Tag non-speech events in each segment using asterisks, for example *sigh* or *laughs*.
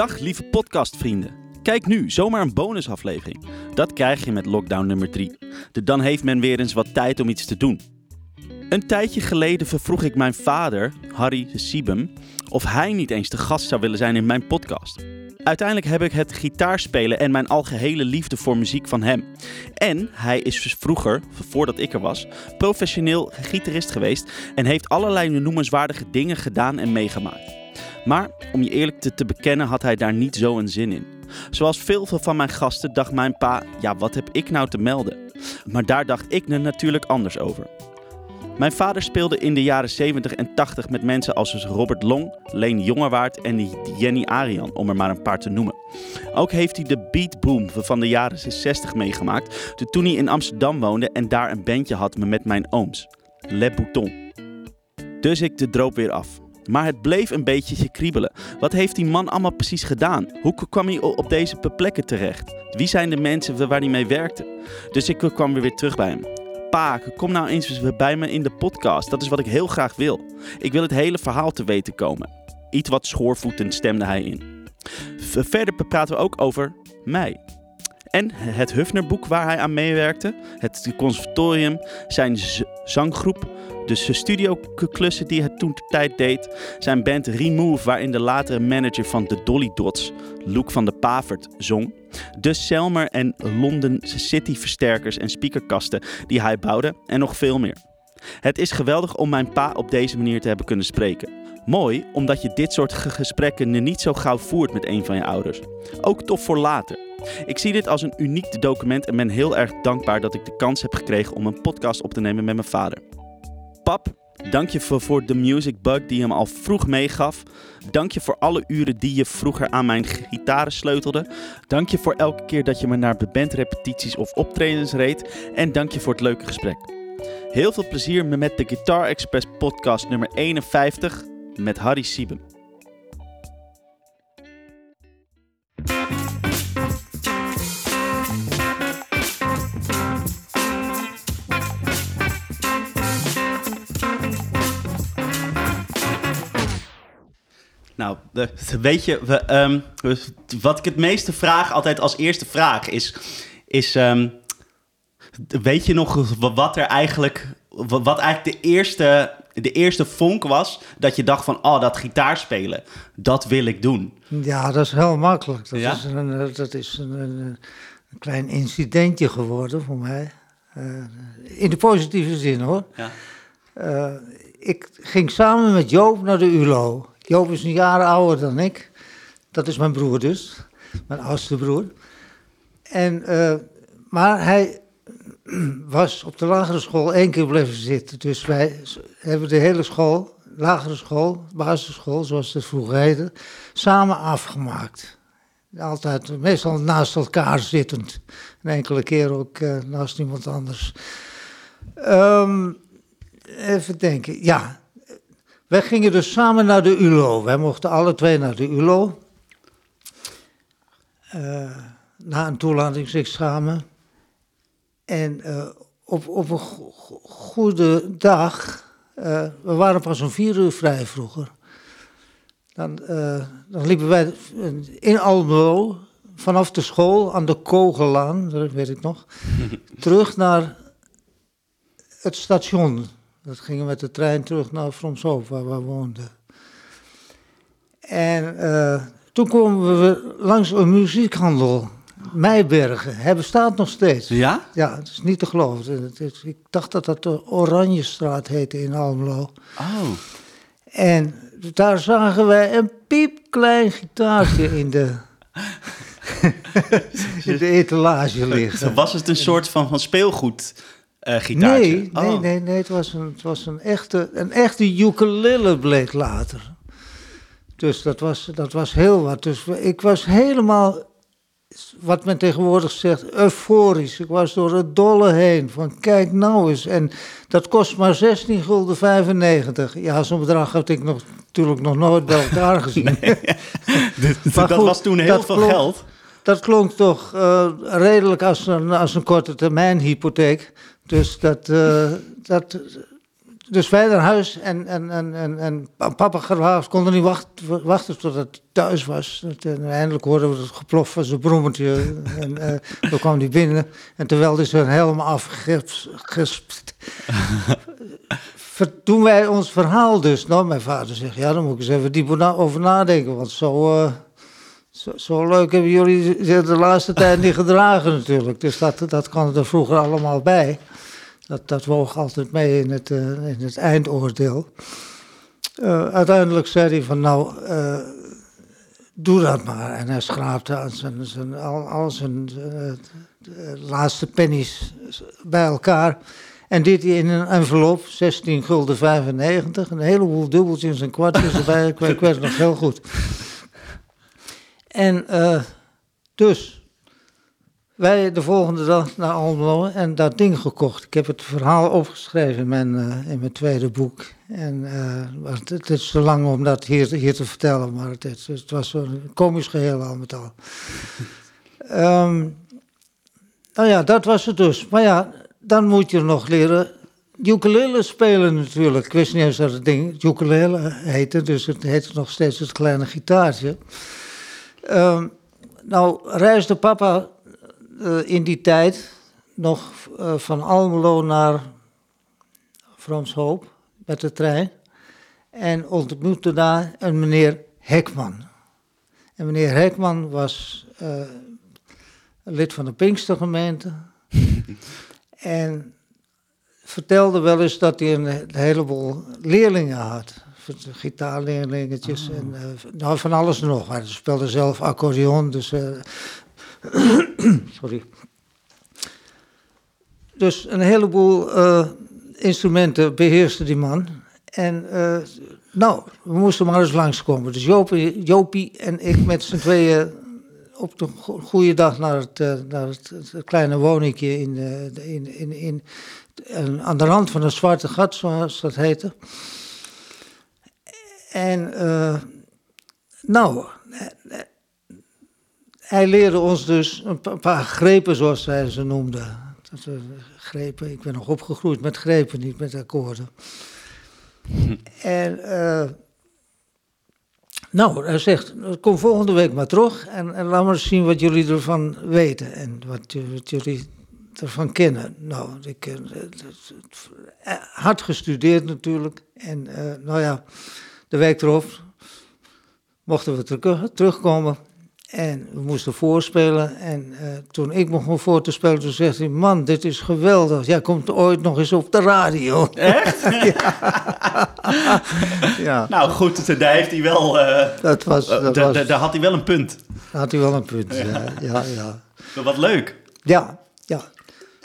Dag lieve podcastvrienden. Kijk nu, zomaar een bonusaflevering. Dat krijg je met lockdown nummer 3. De dan heeft men weer eens wat tijd om iets te doen. Een tijdje geleden vervroeg ik mijn vader, Harry Siebem, of hij niet eens de gast zou willen zijn in mijn podcast. Uiteindelijk heb ik het gitaarspelen en mijn algehele liefde voor muziek van hem. En hij is dus vroeger, voordat ik er was, professioneel gitarist geweest en heeft allerlei noemenswaardige dingen gedaan en meegemaakt. Maar om je eerlijk te, te bekennen had hij daar niet zo een zin in. Zoals veel van mijn gasten dacht mijn pa, ja wat heb ik nou te melden? Maar daar dacht ik er natuurlijk anders over. Mijn vader speelde in de jaren 70 en 80 met mensen als Robert Long, Leen Jongewaard en Jenny Arian, om er maar een paar te noemen. Ook heeft hij de beatboom van de jaren 60 meegemaakt, toen hij in Amsterdam woonde en daar een bandje had met mijn ooms, Le Bouton. Dus ik de droop weer af. Maar het bleef een beetje kriebelen. Wat heeft die man allemaal precies gedaan? Hoe kwam hij op deze plekken terecht? Wie zijn de mensen waar hij mee werkte? Dus ik kwam weer terug bij hem. Pa, kom nou eens bij me in de podcast. Dat is wat ik heel graag wil. Ik wil het hele verhaal te weten komen. Iets wat schoorvoetend stemde hij in. Verder praten we ook over mij. En het Hufnerboek waar hij aan meewerkte, het conservatorium, zijn zanggroep, de studioklussen die hij toen de tijd deed, zijn band Remove, waarin de latere manager van de Dolly Dots, Luke van de Pavert, zong, de Selmer en London City versterkers en speakerkasten die hij bouwde en nog veel meer. Het is geweldig om mijn pa op deze manier te hebben kunnen spreken. Mooi, omdat je dit soort gesprekken niet zo gauw voert met een van je ouders. Ook tof voor later. Ik zie dit als een uniek document en ben heel erg dankbaar dat ik de kans heb gekregen om een podcast op te nemen met mijn vader. Dank je voor, voor de music bug die je hem al vroeg meegaf. Dank je voor alle uren die je vroeger aan mijn gitaren sleutelde. Dank je voor elke keer dat je me naar bandrepetities of optredens reed. En dank je voor het leuke gesprek. Heel veel plezier met de Guitar Express podcast nummer 51 met Harry Sieben. Nou, weet je, we, um, wat ik het meeste vraag, altijd als eerste vraag, is: is um, weet je nog wat er eigenlijk, wat eigenlijk de eerste, de eerste vonk was dat je dacht van, oh, dat gitaarspelen, dat wil ik doen? Ja, dat is heel makkelijk. Dat is, een, dat is een, een, klein incidentje geworden voor mij. Uh, in de positieve zin hoor. Ja. Uh, ik ging samen met Joop naar de ULO. Joop is een jaar ouder dan ik. Dat is mijn broer dus, mijn oudste broer. En, uh, maar hij *clears throat* was op de lagere school één keer blijven zitten. Dus wij hebben de hele school, lagere school, basisschool, zoals het vroeger heette, samen afgemaakt. Altijd, meestal naast elkaar zittend. Een enkele keer ook uh, naast iemand anders. Um, even denken, ja, wij gingen dus samen naar de ULO. Wij mochten alle twee naar de ULO. Uh, na een toelatingsexamen. En uh, op, op een goede dag, uh, we waren pas om vier uur vrij vroeger. Dan, dan liepen wij in Almelo, vanaf de school aan de Kogelaan, dat weet ik nog, *laughs* terug naar het station dat gingen met de trein terug naar Fromshoop, waar we woonden. En uh, toen komen we langs een muziekhandel, Meibergen. Hij bestaat nog steeds. Ja? Ja, het is niet te geloven. Is, ik dacht dat dat de Oranjestraat heette in Almelo. Oh. En daar zagen wij een piepklein gitaartje in de... *laughs* in de etalage liggen. Was het een soort van, van speelgoed uh, gitaartje? Nee, nee, oh. nee, nee, het was een, het was een, echte, een echte ukulele bleek later. Dus dat was, dat was heel wat. Dus ik was helemaal, wat men tegenwoordig zegt, euforisch. Ik was door het dolle heen, van kijk nou eens. En dat kost maar 16 gulden 95. Ja, zo'n bedrag had ik nog, natuurlijk nog nooit bij elkaar *laughs* gezien. nee, *laughs* dat was toen heel veel geld. Dat klonk toch uh, redelijk als een, als een korte termijn hypotheek. Dus dat, uh, dat, dus wij naar huis en, en, en, en, en papa kon niet wachten, wachten tot het thuis was. En eindelijk hoorden we het geplof van zijn brommetje. *laughs* en uh, toen kwam hij binnen en terwijl hij zijn helm afgespt. toen wij ons verhaal dus, nou mijn vader zegt, ja dan moet ik eens even diep over nadenken, want zo... zo, leuk hebben jullie de laatste tijd niet gedragen natuurlijk. Dus dat, dat kwam er vroeger allemaal bij. Dat, dat woog altijd mee in het, uh, in het eindoordeel. Uh, uiteindelijk zei hij van nou, uh, doe dat maar. En hij schraapte aan zijn, zijn, al, zijn laatste pennies bij elkaar. En dit in een envelop, 16 gulden 95, een heleboel dubbeltjes en kwartjes erbij. ik, weet nog heel goed. En dus wij de volgende dag naar Almelo en dat ding gekocht. Ik heb het verhaal opgeschreven in mijn, uh, in mijn tweede boek. En uh, het, is te lang om dat hier, hier te vertellen, maar het, het was een komisch geheel al met al. um, *laughs* nou ja, dat was het dus. Maar ja, dan moet je nog leren ukulele spelen natuurlijk. Ik wist niet eens dat het ding ukulele heette, dus het heette nog steeds het kleine gitaartje. Um, nou reisde papa uh, in die tijd nog uh, van Almelo naar Fronshoop met de trein. En ontmoette daar een meneer Hekman. En meneer Hekman was uh, lid van de Pinkstergemeente. *laughs* en vertelde wel eens dat hij een, heleboel leerlingen had. Gitaarleerlingetjes en nou, van alles nog. Hij speelde zelf accordeon, dus *clears throat* Sorry. Dus een heleboel uh, instrumenten beheerste die man. En nou, we moesten maar eens langskomen. Dus Jopie, en ik met z'n tweeën op de goede dag naar het, naar het, kleine woningje in, in, in, in, in, aan de rand van het Zwarte Gat, zoals dat heette. En nou, hij leerde ons dus een paar grepen, zoals hij ze noemde. Dat, uh, grepen, ik ben nog opgegroeid met grepen, niet met akkoorden. *laughs* en uh, nou, hij zegt, kom volgende week maar terug en, en laat maar zien wat jullie ervan weten en wat, wat jullie ervan kennen. Nou, ik hard gestudeerd natuurlijk en nou ja, de week erop mochten we terug, terugkomen en we moesten voorspelen. En uh, toen ik begon voor te spelen, toen zegt hij: Man, dit is geweldig. Jij komt ooit nog eens op de radio. Echt? *laughs* ja. Nou goed, daar heeft hij wel. Uh, dat was, eh, dat was, daar had hij wel een punt. Daar had hij wel een punt, ja. *laughs* ja, ja, Wat leuk. Ja, ja.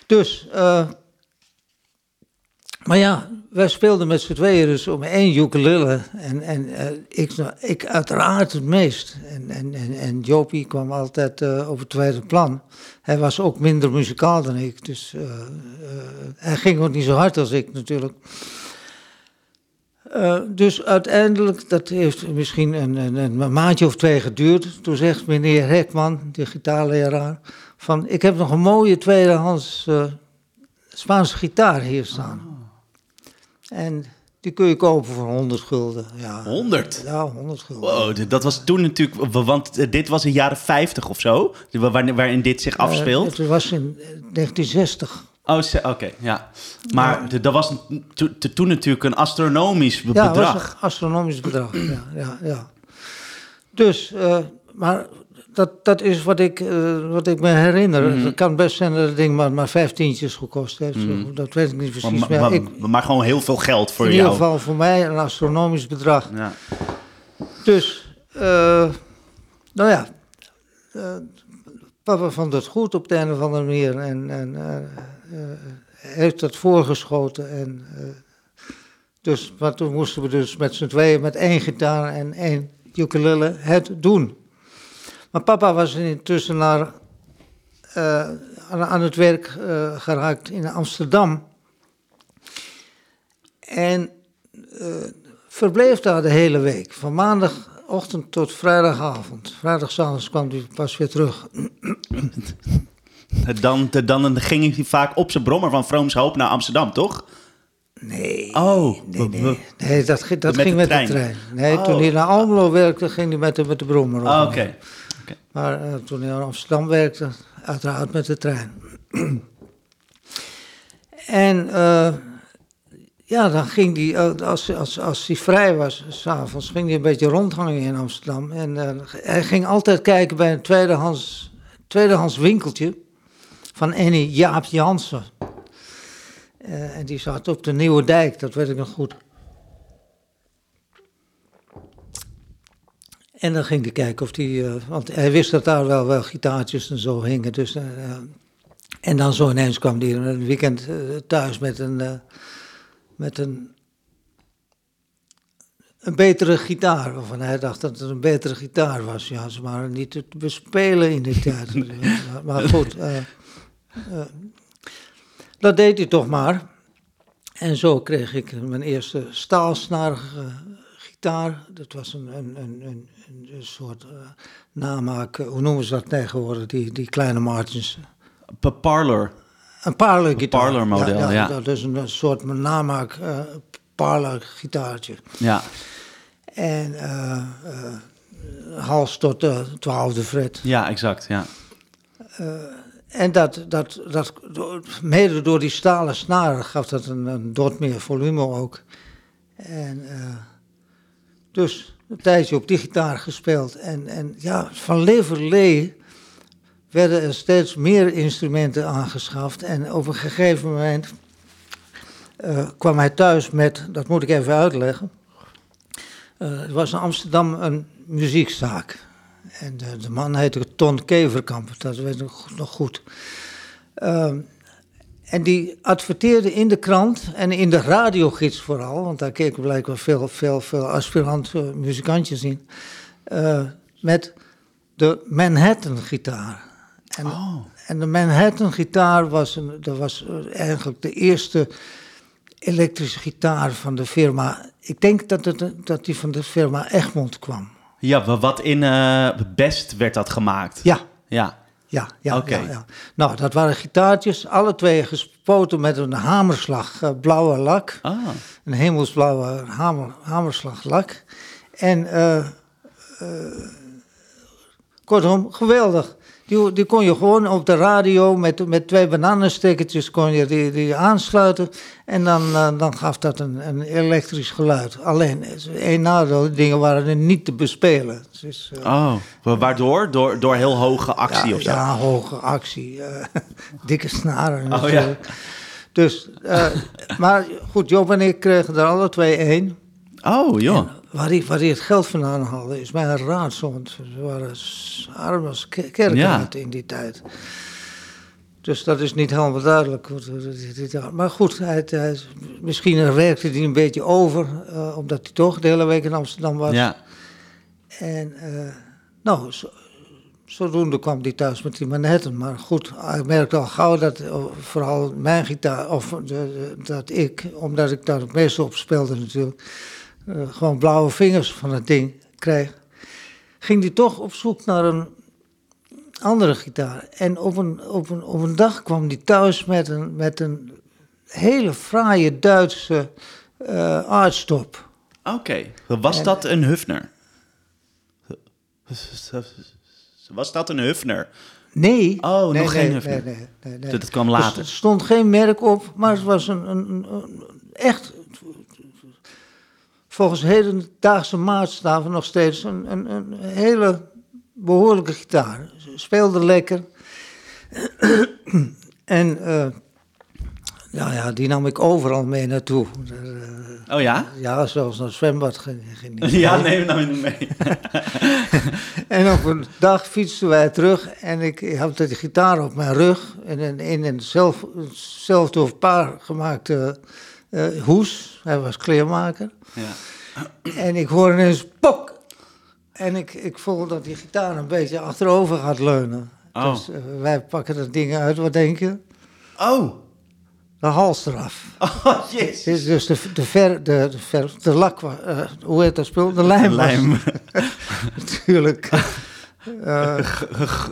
Dus. Maar ja, wij speelden met z'n tweeën dus om één ukulele. En, en uh, ik, ik uiteraard het meest. En, en, en, en Jopie kwam altijd uh, op het tweede plan. Hij was ook minder muzikaal dan ik. Dus uh, hij ging ook niet zo hard als ik natuurlijk. dus uiteindelijk, dat heeft misschien een, een, een, maandje of twee geduurd. Toen zegt meneer Hekman, de gitaarleraar, van ik heb nog een mooie tweedehands Spaanse gitaar hier staan. En die kun je kopen voor 100 gulden. Ja. 100? Ja, 100 gulden. Wow, dat was toen natuurlijk, want eh, dit was in jaren 50 of zo, waarin dit zich eh, afspeelt. Uh, het was in 1960. Oh, oké, ja. Maar ja. dat was toen natuurlijk een astronomisch bedrag. Ja, was een astronomisch bedrag, ja, ja, ja. Dus, uh, maar dat, dat is wat ik, uh, wat ik me herinner. Mm. Het kan best zijn dat het ding maar, maar vijftientjes gekost heeft. Mm. Dat weet ik niet precies. Maar, maar, ik, maar, gewoon heel veel geld voor jou. In ieder geval voor mij een astronomisch bedrag. Ja. Dus, uh, nou ja, uh, papa vond het goed op de een of andere manier. En, en heeft dat voorgeschoten. En, dus, maar toen moesten we dus met z'n tweeën met één gitaar en één ukulele het doen. Maar papa was intussen naar, uh, aan, het werk uh, geraakt in Amsterdam. En uh, verbleef daar de hele week, van maandagochtend tot vrijdagavond. Vrijdagavond kwam hij pas weer terug. Dan, dan ging hij vaak op zijn brommer van Vrooms Hoop naar Amsterdam, toch? Nee. Oh. Nee, nee. nee dat, dat ging met de trein. Nee, toen oh. hij naar Almelo werkte, ging hij met de, met de brommer. Oh, oké. Maar uh, toen hij naar Amsterdam werkte, uiteraard met de trein. *clears throat* en uh, ja, dan ging hij, eh, als, als, als hij vrij was, s'avonds, ging hij een beetje rondhangen in Amsterdam. En hij ging altijd kijken bij een tweedehands, tweedehands winkeltje van Annie Jaap Jansen. En die zat op de Nieuwe Dijk, dat weet ik nog goed. En dan ging hij kijken of die, want hij wist dat daar wel, wel gitaartjes en zo hingen. Dus, en dan zo ineens kwam hij een weekend thuis met een met een, een betere gitaar. Waarvan hij dacht dat het een betere gitaar was. Ja, ze waren niet te bespelen in die *laughs* tijd. maar, goed, dat deed hij toch maar. En zo kreeg ik mijn eerste staalsnarige gitaar. Dat was een, een, een, een, een soort uh, namaak, hoe noemen ze dat tegenwoordig, die, die kleine Martins. Parlor. Een parlor gitaar. parlor model, ja, ja, Dat is een soort namaak uh, parlor gitaartje. Ja. En uh, uh, hals tot de twaalfde fret. Ja, exact, ja. en dat, dat, dat, mede door die stalen snaren gaf dat een, een dot meer volume ook. En dus tijdje op die gitaar gespeeld. En, en ja, van Leverlee werden er steeds meer instrumenten aangeschaft. En op een gegeven moment uh, kwam hij thuis met, dat moet ik even uitleggen. Uh, er was in Amsterdam een muziekzaak. En de, de man heette Ton Keverkamp, dat weet ik nog goed. Uh, en die adverteerde in de krant en in de radiogids vooral, want daar keken blijkbaar veel, veel, veel aspirant muzikantjes in, met de Manhattan-gitaar. En, oh. en de Manhattan gitaar was, een, dat was eigenlijk de eerste elektrische gitaar van de firma. Ik denk dat, het, dat die van de firma Egmond kwam. Ja, wat in uh, Best werd dat gemaakt? Ja. Ja. Ja, ja, ja, ja, Nou, dat waren gitaartjes, alle twee gespoten met een hamerslag uh, blauwe lak. Ah. Een hemelsblauwe hamer, hamerslag lak. En uh, kortom, geweldig. Die, die kon je gewoon op de radio met, met twee bananenstekkertjes kon je die, die aansluiten. En dan, uh, dan gaf dat een, een elektrisch geluid. Alleen, één nadeel, die dingen waren er niet te bespelen. Dus, uh, oh, waardoor? Door, door heel hoge actie ja, of zo? Ja, hoge actie. Uh, *laughs* dikke snaren oh, Ja. Dus, maar goed, Job en ik kregen er alle twee één. Oh, joh. Waar hij, waar het geld vandaan haalde, is mij een raadsel. Want ze waren arm als kerken in die tijd. Dus dat is niet helemaal duidelijk. Maar goed, hij, hij, misschien werkte hij een beetje over, uh, omdat hij toch de hele week in Amsterdam was. Ja. En uh, nou, zo, zodoende kwam hij thuis met die Manhattan. Maar goed, hij merkte al gauw dat uh, vooral mijn gitaar, of de, dat ik, omdat ik daar het meeste op speelde natuurlijk uh, gewoon blauwe vingers van het ding kreeg, ging hij toch op zoek naar een andere gitaar. En op een, op een, op een dag kwam hij thuis met een, met een hele fraaie Duitse uh, aardstop. Oké, was dat een Hufner? Was dat een Hufner? Nee. Oh, nee, nog nee, geen Hufner. Nee, nee, nee, Dat kwam later. er stond geen merk op, maar het was een, een, een echt volgens hedendaagse maatstaven nog steeds een, een, een hele behoorlijke gitaar. Speelde lekker. *clears throat* en uh, nou ja, die nam ik overal mee naartoe. oh ja? Ja, zelfs naar het zwembad ging, ging Ja, nee, nam je mee. *laughs* en op een dag fietsten wij terug en ik had de gitaar op mijn rug. En in, een zelf, zelf door paar gemaakte uh, hoes. Hij was kleermaker. Ja. En ik hoor ineens pok. En ik, ik voel dat die gitaar een beetje achterover gaat leunen. Oh. Dus uh, wij pakken dat ding uit, wat denk je? Oh. De hals eraf. *laughs* Oh, jezus. Dus de, de, ver, de, de, ver, de lak, uh, hoe heet dat spul? De lijm. De lijm. *laughs* Natuurlijk. *laughs* Uh,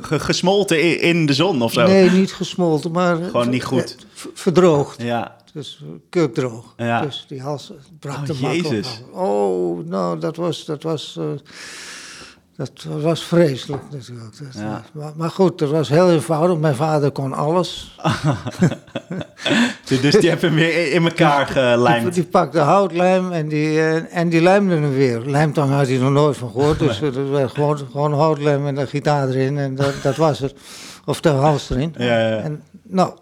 gesmolten in de zon of zo? Nee, niet gesmolten, maar... Gewoon niet goed. Verdroogd. Ja. Dus kurkdroog. Ja. Dus die hals brak oh, de Jezus. Oh, nou, dat was, dat was, uh, dat was vreselijk natuurlijk. Dat, ja. maar, maar, goed, dat was heel eenvoudig. Mijn vader kon alles. *laughs* dus die hebben hem weer in elkaar gelijmd? Die, die pakte houtlijm en die, en die lijmde hem weer. Lijmtang had hij nog nooit van gehoord. Dus *laughs* dat werd gewoon, gewoon houtlijm en de gitaar erin en dat, dat was het. Of de hals erin. Ja, ja. En, nou...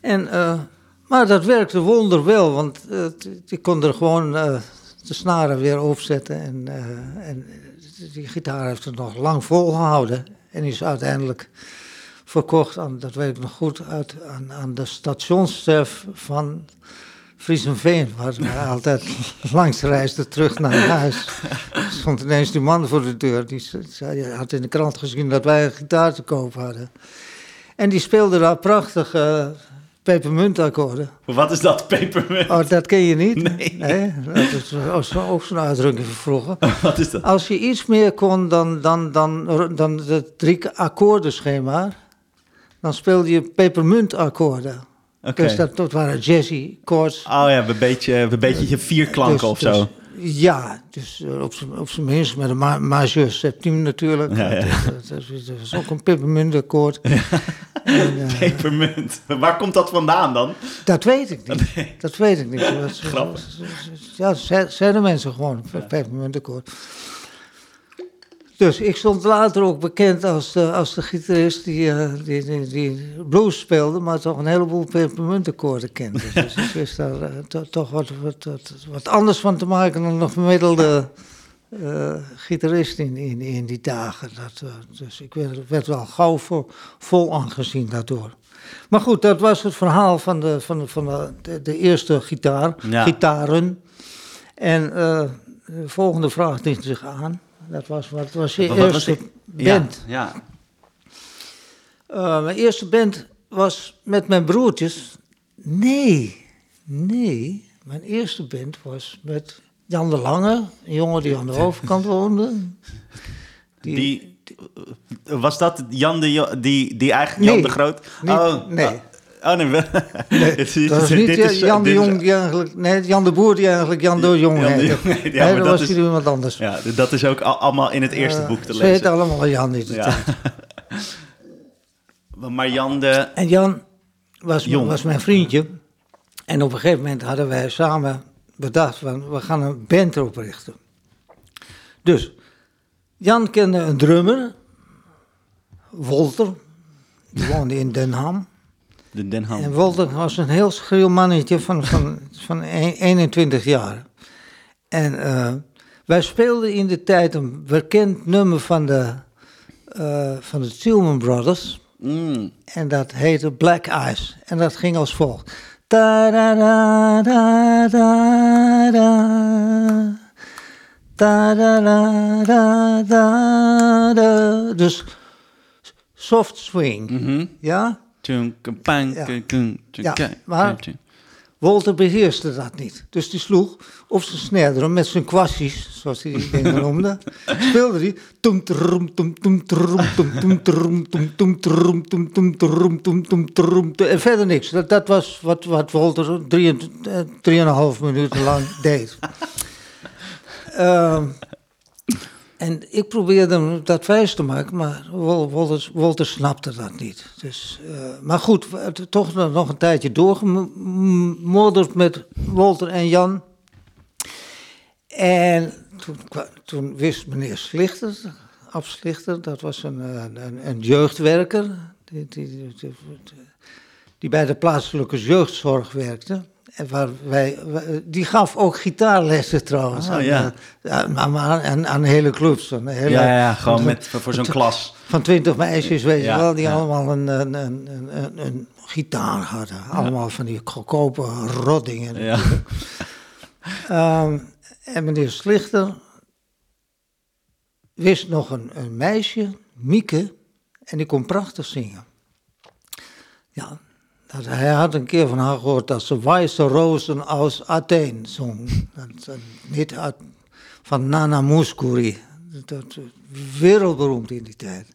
En, uh, maar dat werkte wonder wel, want uh, die kon er gewoon uh, de snaren weer opzetten. En, en die gitaar heeft het nog lang volgehouden. En is uiteindelijk verkocht, aan, dat weet ik nog goed, uit, aan, aan de stationschef van Friesenveen, waar we altijd *laughs* langs reisden terug naar huis. Stond ineens die man voor de deur, die zei, had in de krant gezien dat wij een gitaar te koop hadden. En die speelde daar prachtig pepermuntakkoorden. Wat is dat, pepermunt? Oh, dat ken je niet? Nee. nee dat is ook zo'n uitdrukking van vroeger. *laughs* Wat is dat? Als je iets meer kon dan, dan, dan, dan het drie akkoordenschema, dan speelde je pepermuntakkoorden. Okay. Dus dat, dat waren jazzy chords. Oh ja, een beetje, een beetje vierklanken dus, of zo. Dus, ja, dus op zijn minst met een ma majeur septiem natuurlijk. Ja, ja. Dat, is ook een pepermuntakkoord. Ja. uh, *laughs* Pepermunt. Waar komt dat vandaan dan? Dat weet ik niet. Nee. *laughs* Dat weet ik niet. Grappig. Ja, zeiden mensen gewoon, pepermuntakkoord. Dus ik stond later ook bekend als de, als de gitarist die, uh, die, die, die, blues speelde, maar toch een heleboel pepermuntakkoorden kende. *laughs* Dus ik wist daar uh, to, toch wat, wat, wat, wat, anders van te maken dan een gemiddelde uh, gitarist in, in, in die dagen. Dat, dus ik werd, werd wel gauw voor, vol aangezien daardoor. Maar goed, dat was het verhaal van de, van de, van de, de, de eerste gitaar, ja. gitaren. En de volgende vraag dient zich aan. Dat was, wat was je wat eerste was band? Ja. ja. Uh, mijn eerste band was met mijn broertjes. Nee, nee. Mijn eerste band was met Jan de Lange, een jongen die aan de overkant woonde. Die, die, was dat Jan de, die, die eigenlijk nee, Jan de Groot? Niet, oh, nee. Oh nee, nee *laughs* dat was niet is, Jan de Jong die eigenlijk, nee, Jan de Boer die eigenlijk Jan de Jong Jan heette. Nee, ja, nee, dat was is, iemand anders. Ja, dat is ook allemaal in het eerste uh, boek te ze lezen. Ze heette allemaal Jan niet. Ja. *laughs* maar Jan de... En Jan was, was mijn vriendje. En op een gegeven moment hadden wij samen bedacht van, we gaan een band oprichten. Dus, Jan kende een drummer, Wolter, die woonde in Den Ham. De Den Ham. En Wolter was een heel schreeuw mannetje van, van, van 21 jaar. En uh, wij speelden in de tijd een bekend nummer van de, uh, van de Tillman Brothers. Mm. En dat heette Black Eyes. En dat ging als volgt. Da da da da da da. Da da da da da da. Dus soft swing. Mm -hmm. Ja? Ja. maar Walter beheerste dat niet. Dus die sloeg op zijn snare met zijn kwassies, zoals hij die dingen noemde. *laughs* speelde hij. Tum trum tum tum trum tum tum trum tum tum trum tum tum trum tum tum trum En verder niks. Dat, dat was wat, wat Walter drieënhalf minuten lang deed. Uh, *laughs* en ik probeerde hem dat wijs te maken, maar Wolter, Wolter snapte dat niet. Dus, uh, maar goed, toch nog een tijdje doorgemodderd met Wolter en Jan. En toen, wist meneer Slichter, Ab Slichter, dat was een, een, een jeugdwerker, die, die, die, die bij de plaatselijke jeugdzorg werkte. Waar wij, die gaf ook gitaarlessen trouwens. Oh, aan, ja. aan, aan, aan, hele clubs. Een hele, ja, ja, gewoon met, voor zo'n klas. Van twintig meisjes, weet ja, je wel, die ja. allemaal een, een, een, een, een gitaar hadden. Allemaal van die goedkope roddingen. Ja. um, en meneer Slichter wist nog een, een meisje, Mieke, en die kon prachtig zingen. Ja, dat, hij had een keer van haar gehoord dat ze Wijze Rozen aus Athene zong. Dat, niet uit, van Nana Mouskouri. Dat, wereldberoemd in die tijd.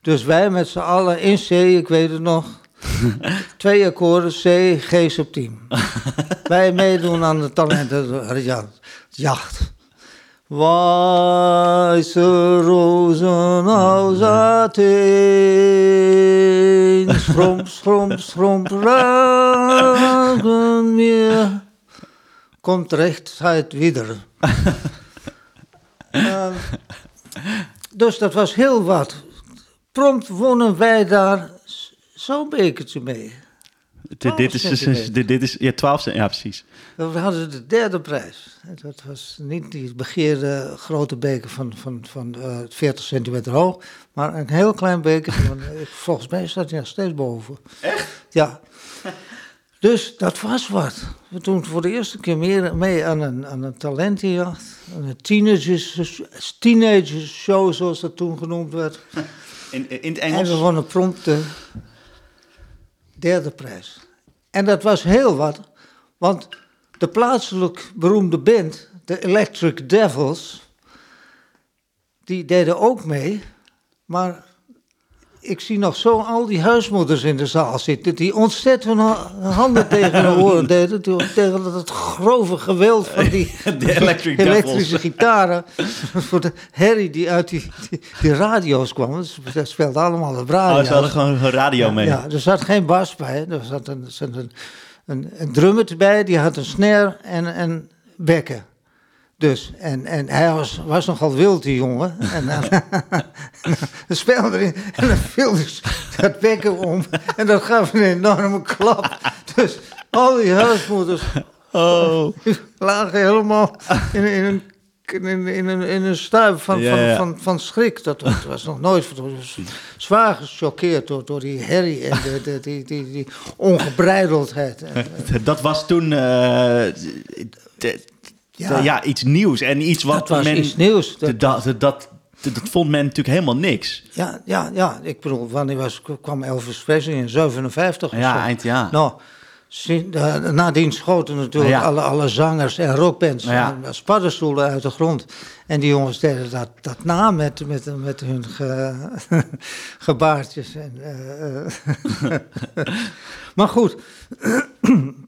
Dus wij met z'n allen in zee, ik weet het nog. *laughs* Twee akkoorden, C, G subtiem. *laughs* Wij meedoen aan de talentenjacht. Weiße Rosen aus Athen, schrum, schrum, schrum, ragen mir. Komt rechtzeit wieder. uh, *laughs* dus dat was heel wat. Prompt wonnen wij daar zo'n bekertje mee. Dit, is, dus- dit, dit is ja, 12 cent, ja precies. We hadden de derde prijs. Dat was niet die begeerde grote beker van, van, van uh, eh, 40 centimeter hoog, maar een heel klein beker. *laughs* Van, eh, volgens mij staat hij nog steeds boven. Echt? Ja. Dus dat was wat. We doen voor de eerste keer meer, mee aan een, aan een talentenjacht. Een teenagers, teenagers show, zoals dat toen genoemd werd. In, in het Engels? En we wonnen prompt de derde prijs. En dat was heel wat, want de plaatselijk beroemde band, de Electric Devils, die deden ook mee, maar ik zie nog zo al die huismoeders in de zaal zitten... die ontzettend handen tegen hun oren *laughs* deden... tegen het grove geweld van die *laughs* elektrische gitaren... *laughs* voor de herrie die uit die, die, radio's kwam. Dat speelde allemaal op radio. Oh, ze hadden gewoon een radio mee. Ja, er zat geen bas bij. Er zat een, een, een, een drummer bij, die had een snare en een bekken. Dus, en, en hij was, was nogal wild, die jongen. En dan, dan speelde hij en dan viel dus dat bekken om. En dat gaf een enorme klap. Dus al die huismoeders oh. lagen helemaal in, in een in, in, een, in een stuip van, van, Van, van, schrik. Dat was, was nog nooit zwaar gechoqueerd door, door die herrie en de, de, die, die, die ongebreideldheid. *laughs* Dat was toen. Uh, ja. ja, iets nieuws. En iets wat dat was men, iets nieuws. Dat, dat, dat, dat, vond men natuurlijk helemaal niks. Ja, ja, ja. ik bedoel, wanneer was, kwam Elvis Presley in 57 Ja, zo. eind ja. Nou, nadien schoten natuurlijk alle, alle zangers en rockbands ja. als paddenstoelen uit de grond. En die jongens deden dat, dat na met, met, met hun ge, *laughs* gebaartjes. En, uh, *laughs* maar goed, *clears throat*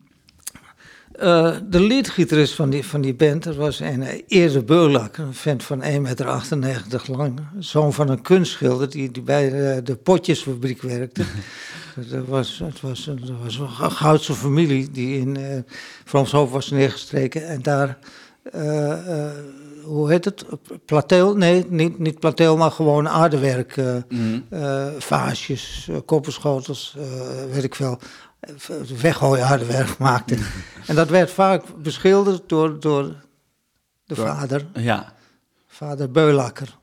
uh, de leadgitarist van die, van die band, dat was een uh, Eerde Beulak, een vent van 1,98 meter lang. Zoon van een kunstschilder die, die bij de, de potjesfabriek werkte. *laughs* dat was, het was, een, dat was een Goudse familie die in uh, Frans was neergestreken. En daar, uh, hoe heet het? Plateel? Nee, niet, niet plateel, maar gewoon aardewerk. Mm. vaasjes, kopperschotels, weet ik veel weggooihardewerk maakte. en dat werd vaak beschilderd door, door de vader. Ja. Vader Beulakker.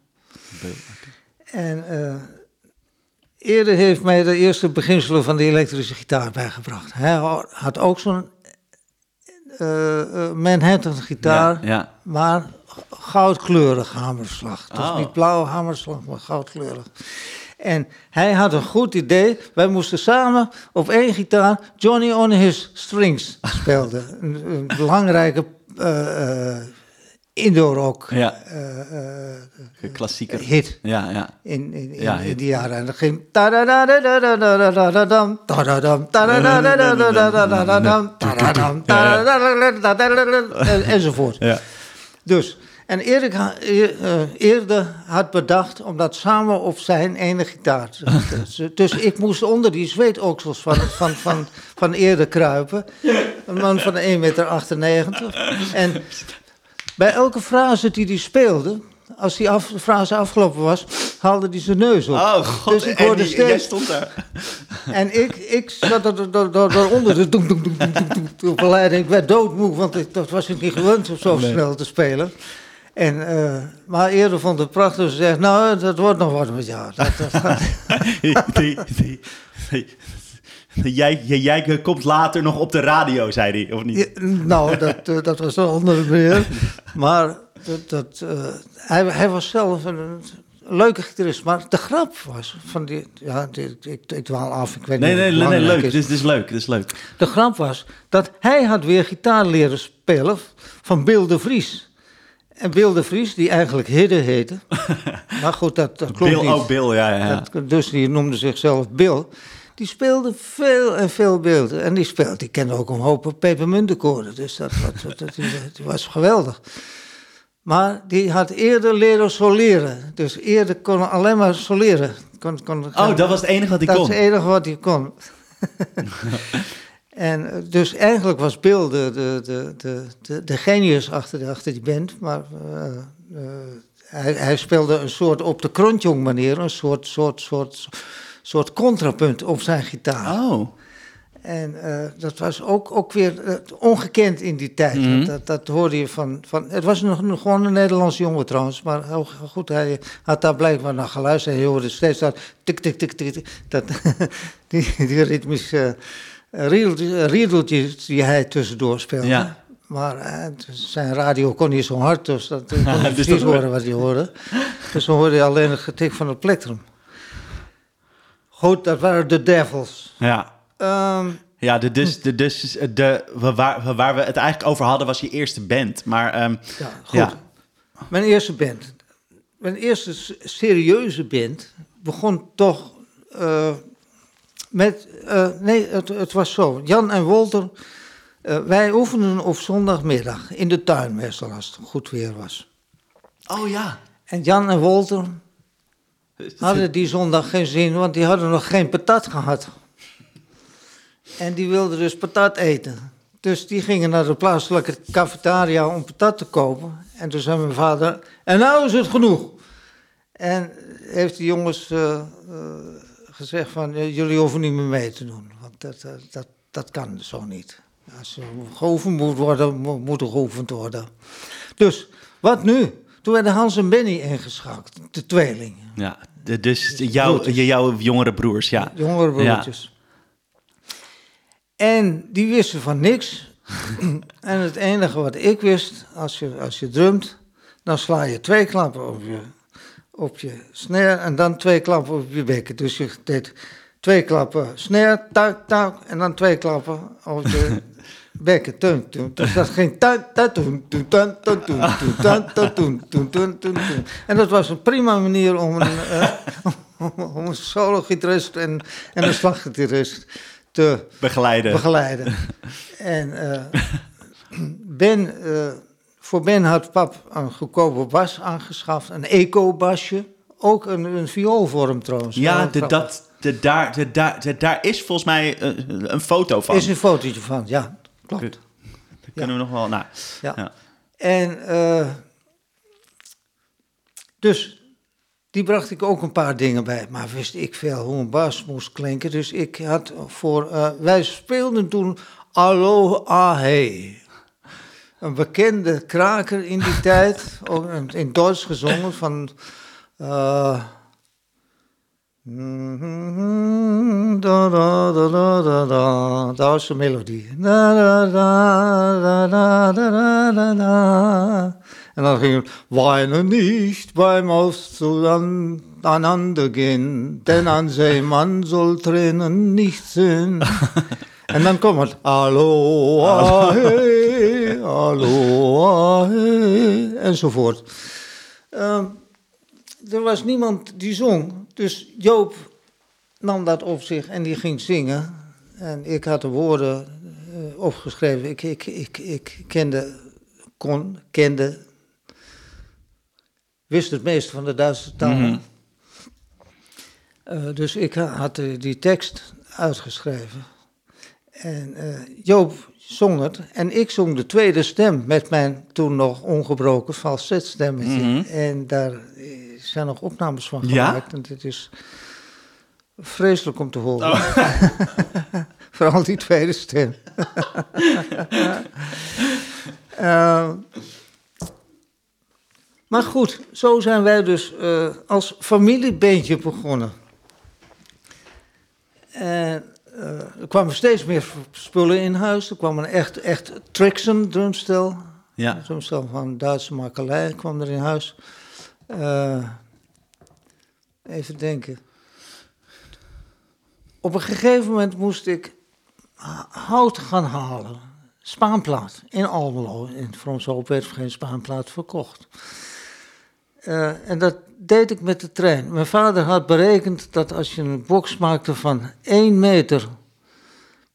Beulakker. En uh, eerder heeft mij de eerste beginselen van de elektrische gitaar bijgebracht. Hij had ook zo'n uh, Manhattan gitaar, ja, maar goudkleurig hamerslag. Dus oh. niet blauw hamerslag, maar goudkleurig. En hij had een goed idee. Wij moesten samen op één gitaar Johnny on His Strings spelen. een, belangrijke uh, uh, indoor-rock ja. uh, klassieker hit. Ja, ja. In, in, in, ja, in die jaren. En dat ging... enzovoort. Ja. Dus en Erik uh, eerder had bedacht om dat samen op zijn ene gitaar te zetten. dus ik moest onder die zweetoksels van, van, van, van Eerde kruipen. Een man van 1,98 meter. En bij elke frase die hij speelde, als die af, frase afgelopen was, haalde hij zijn neus op. Oh god, dus ik hoorde en die, steeds... jij stond daar. En ik, ik zat er, doem, doem, doem, doem, doem, Ik werd doodmoe, want ik, dat was ik niet gewend om zo snel te spelen. En, uh, maar eerder vond het prachtig. Ze zegt, nou, dat wordt nog wat met jou. Dat, dat, *laughs* jij, jij, komt later nog op de radio, zei hij, of niet? Ja, nou, dat, uh, dat was een andere meer. Maar dat, dat, uh, hij, hij was zelf een, leuke gitarist. Maar de grap was van die... Ja, die, ik, ik dwaal af, ik weet nee, niet Nee, nee, leuk. Dit is, dit is leuk, dit is leuk. De grap was dat hij had weer gitaar leren spelen van Bill de Vries. En Bill de Vries, die eigenlijk Hidde heette. *laughs* maar goed, dat, dat klopt Bill, niet. Oh, Bill, ja, ja. Dat, dus die noemde zichzelf Bill. Die speelde veel en veel beelden. En die speelde, die kende ook een hoop pepermuntenkoren. Dus dat, dat, dat, dat, was geweldig. Maar die had eerder leren soleren. Dus eerder kon alleen maar soleren. Kon, kon, oh, dat was het enige wat hij kon? Dat was het enige wat hij kon. *laughs* en eh, dus eigenlijk was Bill de, de, de, de, de, de genius achter, de, achter die band. Maar uh, uh, hij, hij, speelde een soort op de krontjong manier, een soort, soort, soort, soort contrapunt op zijn gitaar. Oh. En uh, dat was ook, ook weer ongekend in die tijd. Mm -hmm. dat, dat, hoorde je van, van. Het was nog, gewoon een Nederlandse jongen trouwens. Maar heel goed, hij had daar blijkbaar naar geluisterd. En je hoorde steeds dat. Tik, tik, tik, tik. Dat, *laughs* die, die ritmische uh, riedeltjes die hij tussendoor speelde. Ja. Maar uh, zijn radio kon niet zo hard, dus dat *laughs* kon niet precies horen wat hij hoorde. Dus dan hoorde je alleen het getik van het plektrum. Goed, dat waren de Devils. Ja. Um, ja, de, dus, de, dus, de, waar, waar we het eigenlijk over hadden was je eerste band. Maar, um, ja, goed. Ja. Mijn eerste band. Mijn eerste serieuze band begon toch uh, met... Uh, nee, het, het, was zo. Jan en Wolter, uh, wij oefenden op zondagmiddag in de tuin meestal als het goed weer was. Oh ja. En Jan en Wolter hadden die zondag geen zin, want die hadden nog geen patat gehad. En die wilden dus patat eten. Dus die gingen naar de plaatselijke cafetaria om patat te kopen. En toen zei mijn vader, en nou is het genoeg. En heeft de jongens uh, uh, gezegd van, jullie hoeven niet meer mee te doen. Want dat, dat, dat kan zo niet. Als er geoefend moet worden, moet er geoefend worden. Dus, wat nu? Toen werden Hans en Benny ingeschakeld, de tweelingen. Ja, dus jouw, jouw jongere broers, ja. Jongere broertjes. Ja. En die wisten van niks. *clears throat* en het enige wat ik wist, als je, als je drumt, dan sla je twee klappen op je, op je snare en dan twee klappen op je bekken. Dus je deed twee klappen snare, tak, tak, en dan twee klappen op je bekken. Tun, tun. Dus dat ging tun, tun, tun, tun, tun, tun, tun. En dat was een prima manier om een, uh, om een solo-gitarist en, en een slaggitarist te begeleiden. begeleiden. en uh, Ben, uh, voor Ben had pap een goedkope bas aangeschaft, een eco-basje. Ook een, een vioolvorm trouwens. Ja, de, dat, de, daar, de, daar, de, daar is volgens mij een, een foto van. is een fotootje van, ja, klopt. Dat kunnen we nog wel, nou. Ja. ja. En uh, dus die bracht ik ook een paar dingen bij. Maar wist ik veel hoe een bas moest klinken. Dus ik had voor. Uh, wij speelden toen Allo Ahe. Een bekende kraker in die tijd. Ook in Duits gezongen van. Uh, da, da, da, da, da, da. Dat was de melodie. Da, da, da, da, da, da, da. En dan ging het, weine nicht beim Auseinander gehen, denn ein Seemann soll Tränen nicht sehen. En dan komt het, hallo, hallo, ahe, enzovoort. Uh, er was niemand die zong, dus Joop nam dat op zich en die ging zingen. En ik had de woorden uh, opgeschreven. Ik, ik, ik, ik kende, kon, kende wist het meeste van de Duitse taal. Mm -hmm. uh, dus ik had uh, die tekst uitgeschreven. En uh, Joop zong het. En ik zong de tweede stem met mijn toen nog ongebroken falsetstemmetje. Mm -hmm. En daar zijn nog opnames van gemaakt. Ja? En het is vreselijk om te horen. Oh. *laughs* Vooral die tweede stem. *laughs* Maar goed, zo zijn wij dus uh, als familiebeentje begonnen. En er kwamen steeds meer spullen in huis. Er kwam een echt, echt Trixon drumstel. Ja. Een drumstel van Duitse makelij kwam er in huis. Uh, even denken. Op een gegeven moment moest ik hout gaan halen. Spaanplaat in Almelo. In Frans Hoop werd geen Spaanplaat verkocht. Uh, en dat deed ik met de trein. Mijn vader had berekend dat als je een box maakte van 1 meter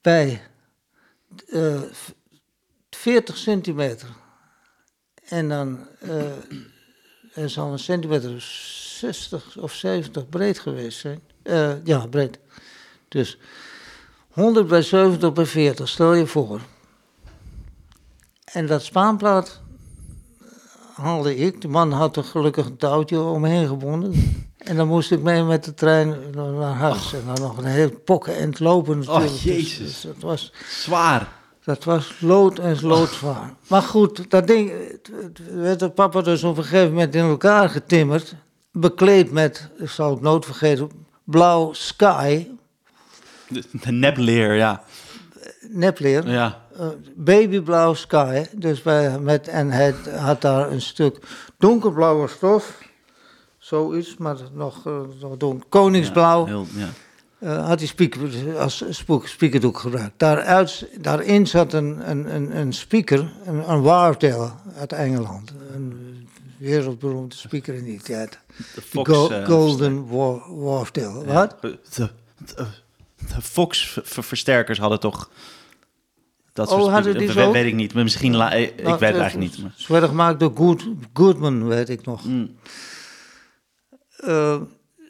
bij uh, eh, 40 centimeter. En dan uh, er zal een centimeter 60 of 70 breed geweest zijn. Ja, breed. Dus 100 bij 70 bij 40, stel je voor. En dat spaanplaat haalde ik. De man had er gelukkig een touwtje omheen gebonden. En dan moest ik mee met de trein naar huis. En dan nog een heel pokken en het lopen natuurlijk. Oh, jezus. Dus, dat was... Zwaar. Dat was lood en loodzwaar. Maar goed, dat ding werd de papa dus op een gegeven moment in elkaar getimmerd. Bekleed met, ik zal het nooit vergeten, blauw sky. De, nepleer, ja. Nepleer. Ja. Uh, babyblauw sky. Dus bij, met, en hij had daar een stuk donkerblauwe stof. Zoiets, maar nog, uh, nog donker. Koningsblauw. Ja, heel, ja. Uh, had hij speaker, als speakerdoek gebruikt. Daaruit, daarin zat een, een, een, een speaker, een, een Wardell uit Engeland. Een wereldberoemde speaker in die tijd. De Fox, Go, uh, Golden Wardell. Wat? De, de, de Fox-versterkers hadden toch... Dat oh, hadden die zo? Weet ik niet, maar misschien... La, ik, weet het eigenlijk niet. Maar. Ze werden gemaakt door Good, Goodman, weet ik nog. Mm. Uh,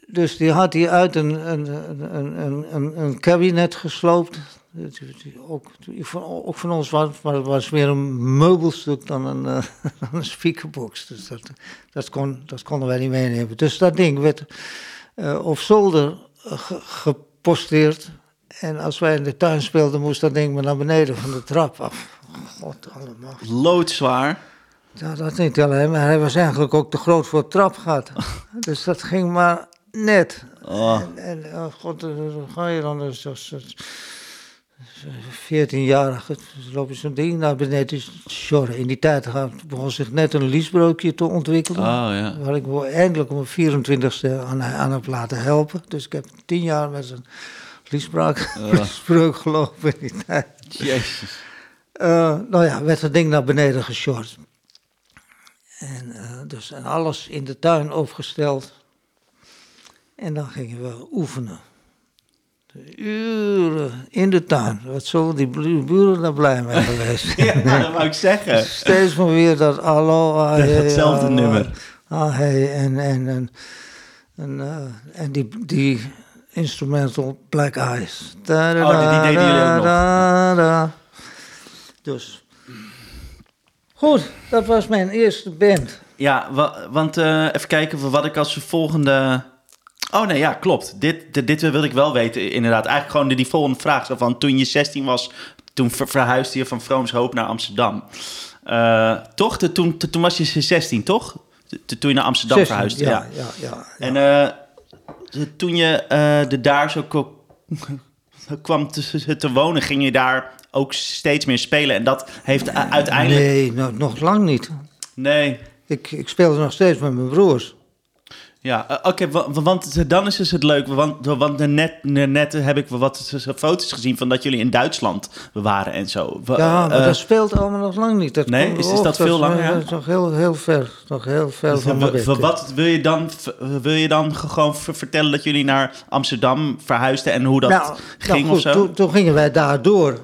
dus die had hij uit een, een, een, een, een kabinet gesloopt. Ook, ook van ons was, was meer een meubelstuk dan een, *laughs* uh, een speakerbox. Dus dat, dat, kon, dat konden wij niet meenemen. Dus dat ding werd uh, op zolder geposteerd. En als wij in de tuin speelden, moest dat ding maar naar beneden van de trap af. God allemaal. Loodzwaar. Ja, dat niet alleen, maar hij was eigenlijk ook te groot voor het trapgat. *laughs* dus dat ging maar net. Oh. En, en oh god, dan ga je dan dus als 14-jarige, loop je zo'n ding naar beneden sjorren. In die tijd begon zich net een liesbrookje te ontwikkelen. Oh, ja. Waar ik eindelijk om mijn 24ste aan, aan heb laten helpen. Dus ik heb tien jaar met een liesbrook, oh. gelopen in die tijd. Jezus. Uh, nou ja, werd het ding naar beneden geshort. En, uh, dus, en alles in de tuin opgesteld. En dan gingen we oefenen. De uren in de tuin. Wat zullen die buren daar blij mee geweest *laughs* Ja, dat wou ik zeggen. Steeds maar weer dat hallo, ah, Hetzelfde ah, nummer. Ah, hey, en, en, en, en, uh, en die, die instrumental Black Eyes. Da, da, oh, die, die deden jullie ook nog. Dus. Goed, dat was mijn eerste band. Ja, want uh, even kijken wat ik als volgende Oh nee, ja, klopt. Dit, dit, dit wilde ik wel weten, inderdaad. Eigenlijk gewoon die volgende vraag. Zo van, toen je 16 was, toen verhuisde je van Vroomshoop naar Amsterdam. Uh, toch? De, toen, toen was je 16, toch? toen je naar Amsterdam 16, verhuisde. Ja, ja, ja. ja, En uh, toen je uh, de daar zo *laughs* kwam te, te, wonen, ging je daar ook steeds meer spelen. En dat heeft uiteindelijk... Nee, nog, nog lang niet. Nee. Ik, ik speelde nog steeds met mijn broers. Ja, uh, oké, want dan is dus het leuk. Want, want net, net heb ik wat foto's gezien van dat jullie in Duitsland waren en zo. Ja, maar uh, dat speelt allemaal nog lang niet. Dat nee, is, is dat veel langer? Dat is nog heel, heel ver. Nog heel ver dus, van Wat wil je dan, wil je dan gewoon vertellen dat jullie naar Amsterdam verhuisden en hoe dat nou, ging nou goed, of zo? Toen, toen, gingen wij daar door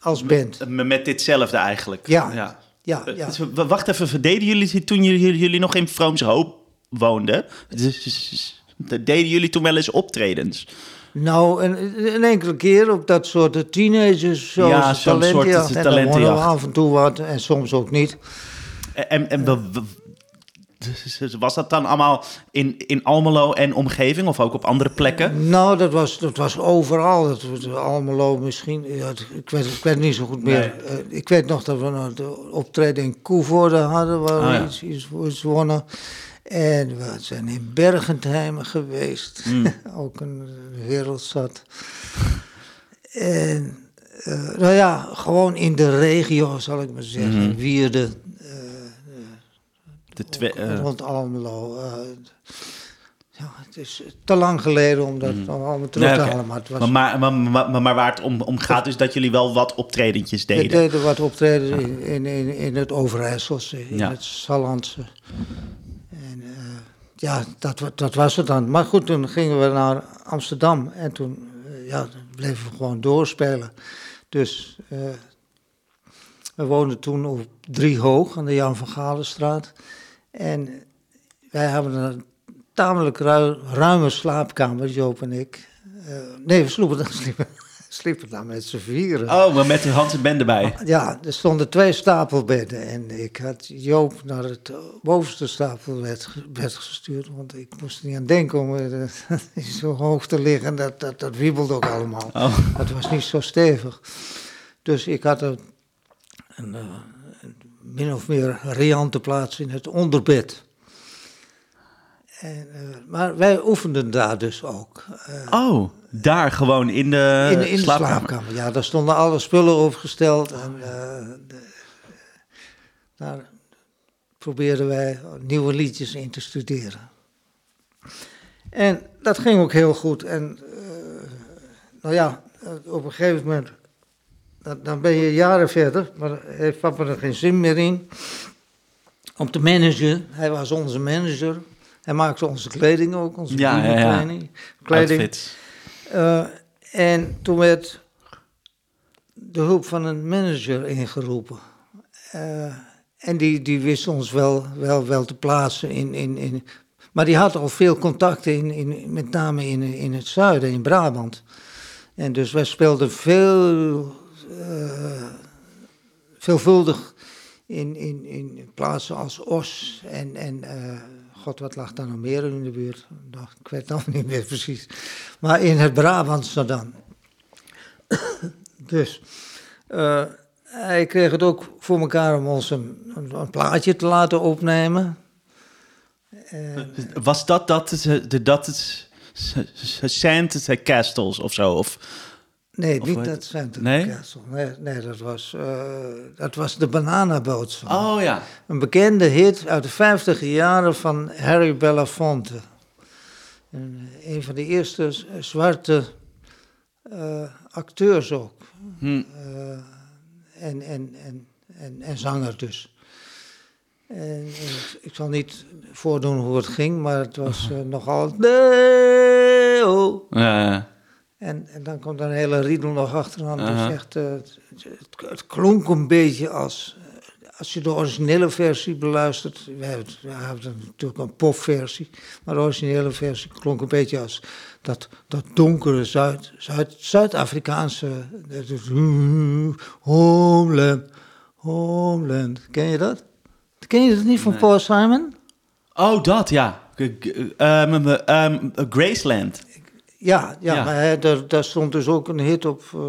als band. Met, met ditzelfde eigenlijk? Ja. ja. Ja, ja. Dus, wacht even, verdeden jullie toen jullie, jullie nog in Vroomse Hoop woonde. Dus, deden jullie toen wel eens optredens? Nou, een, een, enkele keer op dat soort teenagers. Zoals ja, zo'n soort ja. En af en toe wat en soms ook niet. En, en, dus was dat dan allemaal in, in Almelo en omgeving of ook op andere plekken? Nou, dat was, dat was overal. Dat was Almelo misschien. Ja, ik, weet, ik weet niet zo goed meer. Uh, ik weet nog dat we een optreden in Koevoorde hadden, waar oh, we iets, iets, iets wonnen. En we zijn in Bergentheim geweest, mm. *laughs* ook een wereldstad. En uh, nou ja, gewoon in de regio, zal ik maar zeggen. Mm -hmm. Wierde, uh, de twee, uh, rond Almelo. ja, het is te lang geleden om dat mm. allemaal terug te halen. Maar, het was... maar, maar, maar, maar, waar het om, om gaat is dat jullie wel wat optredentjes deden. We deden wat optredens in, in, in, in, het Overijsselse, in ja. het Sallandse. Ja, dat, dat was het dan. Maar goed, toen gingen we naar Amsterdam en toen ja, bleven we gewoon doorspelen. Dus we woonden toen op drie hoog aan de Jan van Galenstraat. En wij hebben een tamelijk ruime slaapkamer, Joop en ik. Uh, nee, we sloepen dan, sliepen, sliepen dan met z'n vieren. Oh, maar met de Hans en Ben erbij? Ja, er stonden twee stapelbedden. En ik had Joop naar het bovenste stapelbed gestuurd. Want ik moest er niet aan denken om *laughs* uh, zo hoog te liggen. Dat, dat, dat wiebelde ook allemaal. Oh. Dat was niet zo stevig. Dus ik had een, een, eh, een min of meer riante plaats in het onderbed. En, uh, maar wij oefenden daar dus ook. Uh, oh, daar gewoon in de, in, in slaapkamer. de slaapkamer? Ja, daar stonden alle spullen opgesteld. En uh, de, daar probeerden wij nieuwe liedjes in te studeren. En dat ging ook heel goed. En nou ja, op een gegeven moment, dan ben je jaren verder, maar heeft papa er geen zin meer in. Om te managen, hij was onze manager. Hij maakte onze kleding ook, onze ja, ja, ja. kleding. kleding. Uh, en toen werd de hulp van een manager ingeroepen. Uh, en die, die wist ons wel, wel, wel te plaatsen in, in, in... Maar die had al veel contacten, in, in, met name in, in het zuiden, in Brabant. En dus wij speelden veel, uh, veelvuldig in, in, in plaatsen als Os en, en God, wat lag daar nog meer in de buurt? ik weet nog niet meer precies. Maar in het Brabantse dan. dus uh, hij kreeg het ook voor elkaar om ons een, een, plaatje te laten opnemen. Was dat dat, dat het Sand Castles of zo? Of, Nee, niet dat Center nee? Nee, nee dat, was, uh, dat was de Bananaboot. Oh ja. Een bekende hit uit de 50 jaren van Harry Belafonte. En eh, een van de eerste zwarte uh, acteurs ook. Hm. Uh, en, en, en, en, en zanger dus. En, ik zal niet voordoen hoe het ging, maar het was *laughs* nogal... Nee, oh. Ja, ja. En, en dan komt een hele riedel nog achteraan. Zegt, uh, het, het, klonk een beetje als, eh, als je de originele versie beluistert. We hebben, we hebben natuurlijk een popversie, maar de originele versie klonk een beetje als dat, dat donkere Zuid, Zuid, Zuid-Afrikaanse. Homeland, Homeland. Ken je dat? Ken je dat niet van Paul Simon? Oh, dat ja. Um, um, Graceland. Ja, ja, maar daar, daar, stond dus ook een hit op, uh,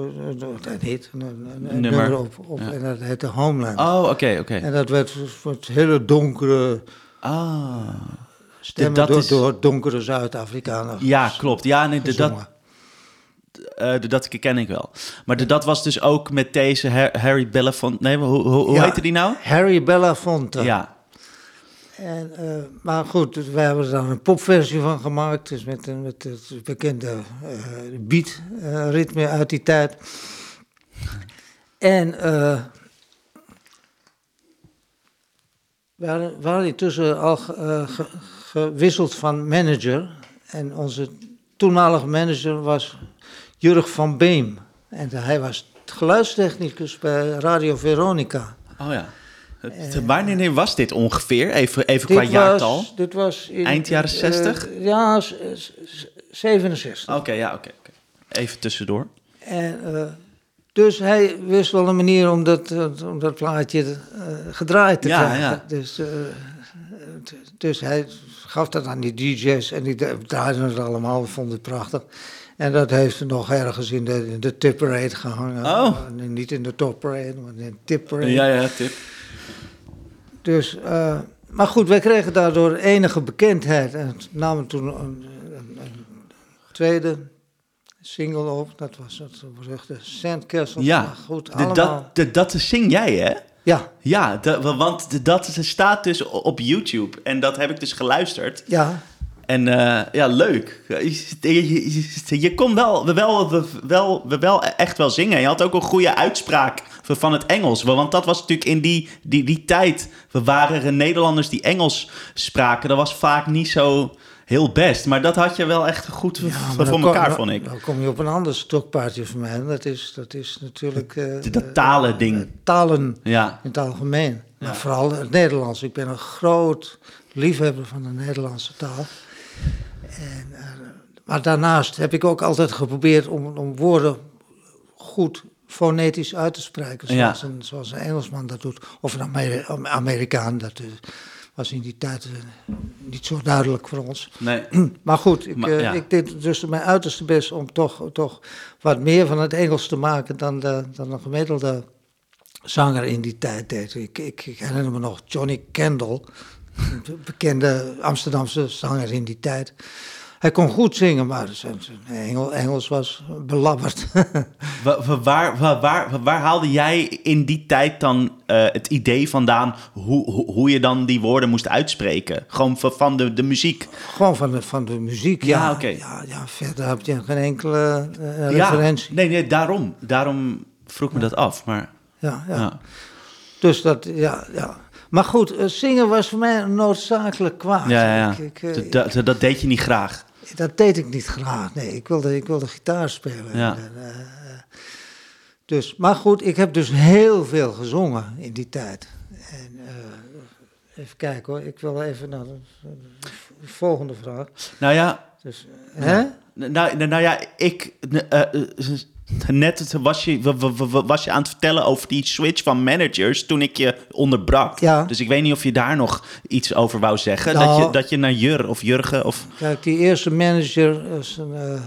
een hit, een, een nummer. op, op en dat heette Homeland. Oh, oké, oké. En dat werd het hele donkere ah, stemmen dat door, is... door donkere Zuid-Afrikanen. Ja, klopt. Ja, nee, de, dat, uh, de, dat ken ik wel. Maar de, dat was dus ook met deze Harry Belafonte. Nee, hoe, hoe, hoe heette die nou? Harry Belafonte. Ja. En, uh, maar goed, dus wij hebben er dan een popversie van gemaakt. Dus met, met het bekende uh, beat-ritme uit die tijd. En uh, we hadden, we hadden intussen al ge, gewisseld van manager. En onze toenmalige manager was Jurg van Beem. En hij was geluidstechnicus bij Radio Veronica. Oh ja. Uh, Wanneer was dit ongeveer? Even, even qua jaartal. dit was in, Eind jaren 60? Uh, ja, 67. Oké, ja, oké. Even tussendoor. En, uh, dus hij wist wel een manier om dat, om dat plaatje gedraaid te ja, krijgen. Ja. Dus, dus hij gaf dat aan die DJ's en die draaiden het allemaal, vonden het prachtig. En dat heeft nog ergens in de, in de tip parade gehangen. Oh. Niet in de top parade, maar in de tip parade. Ja, ja, tip. Dus, uh, maar goed, wij kregen daardoor enige bekendheid. En namen toen een, een, een tweede single op. Dat was het beruchte Sandcastle. Ja, maar goed, de, dat, de, dat zing jij, hè? Ja. Ja, de, want de, dat staat dus op YouTube. En dat heb ik dus geluisterd. Ja. En uh, ja, leuk. Je, je, kon wel, wel, wel, wel echt wel zingen. Je had ook een goede uitspraak van het Engels. Want dat was natuurlijk in die, die, die tijd. We waren Nederlanders die Engels spraken. Dat was vaak niet zo heel best. Maar dat had je wel echt goed voor elkaar, vond ik. Dan kom je op een ander stokpaardje van mij. Dat is, dat is natuurlijk... Uh, dat talen ding. talen ja. in het algemeen. Maar vooral het Nederlands. Ik ben een groot liefhebber van de Nederlandse taal. En, uh, maar daarnaast heb ik ook altijd geprobeerd om, om woorden goed fonetisch uit te spreken. Zoals, een, zoals een Engelsman dat doet. Of een Amerikaan. Dat uh, was in die tijd uh, niet zo duidelijk voor ons. Nee. *clears throat* Maar goed, ik, maar, ik deed dus mijn uiterste best om toch, toch wat meer van het Engels te maken dan, de, dan een gemiddelde zanger in die tijd deed. Ik, ik, ik herinner me nog Johnny Kendall, bekende Amsterdamse zanger in die tijd. Hij kon goed zingen, maar zijn, Engel, Engels was belabberd. *laughs* waar, waar, waar, waar, haalde jij in die tijd dan uh, het idee vandaan hoe, hoe, je dan die woorden moest uitspreken? Gewoon van, de, de muziek? Gewoon van de, van de muziek, ja. Oké. Ja, ja, verder heb je geen enkele uh, referentie. Nee, nee, daarom. Daarom vroeg me dat af, maar ja, ja. Dus dat, ja, ja. Maar goed, uh, zingen was voor mij een noodzakelijk kwaad. Ja, ja, Ik, uh, dat, dat, deed je niet graag? Dat deed ik niet graag, nee. Ik wilde, ik wilde gitaar spelen. Ja. En, uh, dus, maar goed, ik heb dus heel veel gezongen in die tijd. En, even kijken hoor, ik wil even naar de, de volgende vraag. Nou ja... Dus, hè? Nou, nou ja, ik Net was je, was je aan het vertellen over die switch van managers toen ik je onderbrak. Ja. Dus ik weet niet of je daar nog iets over wou zeggen. dat, je, Nou. dat je naar Jur of Jurgen of... Kijk, die eerste manager is een, uh,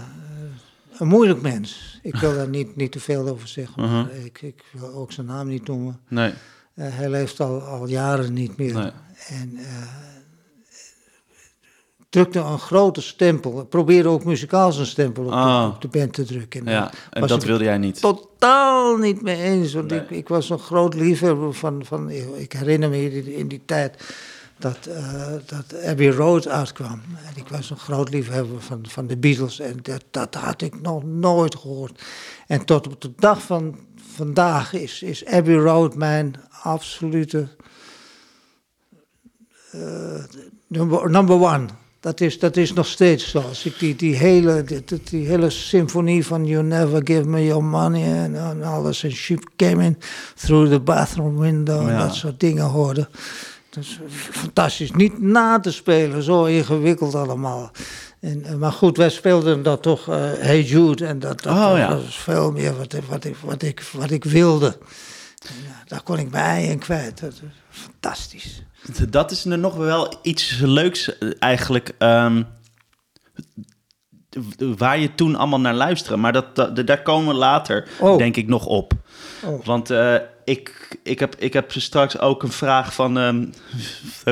een moeilijk mens. Ik wil daar niet, niet te veel over zeggen. Uh-huh. ik, ik wil ook zijn naam niet noemen. Nee. Uh, hij leeft al, al jaren niet meer. Nee. En uh, drukte een grote stempel. Probeerde ook muzikaal zijn stempel op, Oh. de, op de band te drukken. En Ja, en was dat ik wilde jij niet. totaal niet mee eens. Want Nee. ik, ik was een groot liefhebber van, van... Ik herinner me in die, in die tijd dat, eh, dat Abbey Road uitkwam. En ik was een groot liefhebber van, van de Beatles. En dat, dat had ik nog nooit gehoord. En tot op de dag van vandaag is, is Abbey Road mijn absolute... eh, number, number one. Dat is, dat is nog steeds zo. Als ik die, die, hele, die, hele symfonie van You Never Give Me Your Money en, en alles. En She Came In Through the Bathroom Window en dat soort dingen hoorde. Dat is fantastisch. Niet na te spelen, zo ingewikkeld allemaal. En, eh, maar goed, wij speelden dat toch eh, Hey Jude. En dat, dat, Oh, ja. was veel meer wat, ik- wat, ik, wat, ik, wat ik wilde. En, daar kon ik mijn ei in kwijt. Dat fantastisch. Dat is er nog wel iets leuks eh, eigenlijk. ehm, waar je toen allemaal naar luisterde. Maar dat, dat, daar komen we later, Oh. denk ik, nog op. Oh. Want eh, ik, ik, heb, ik heb straks ook een vraag van... ehm,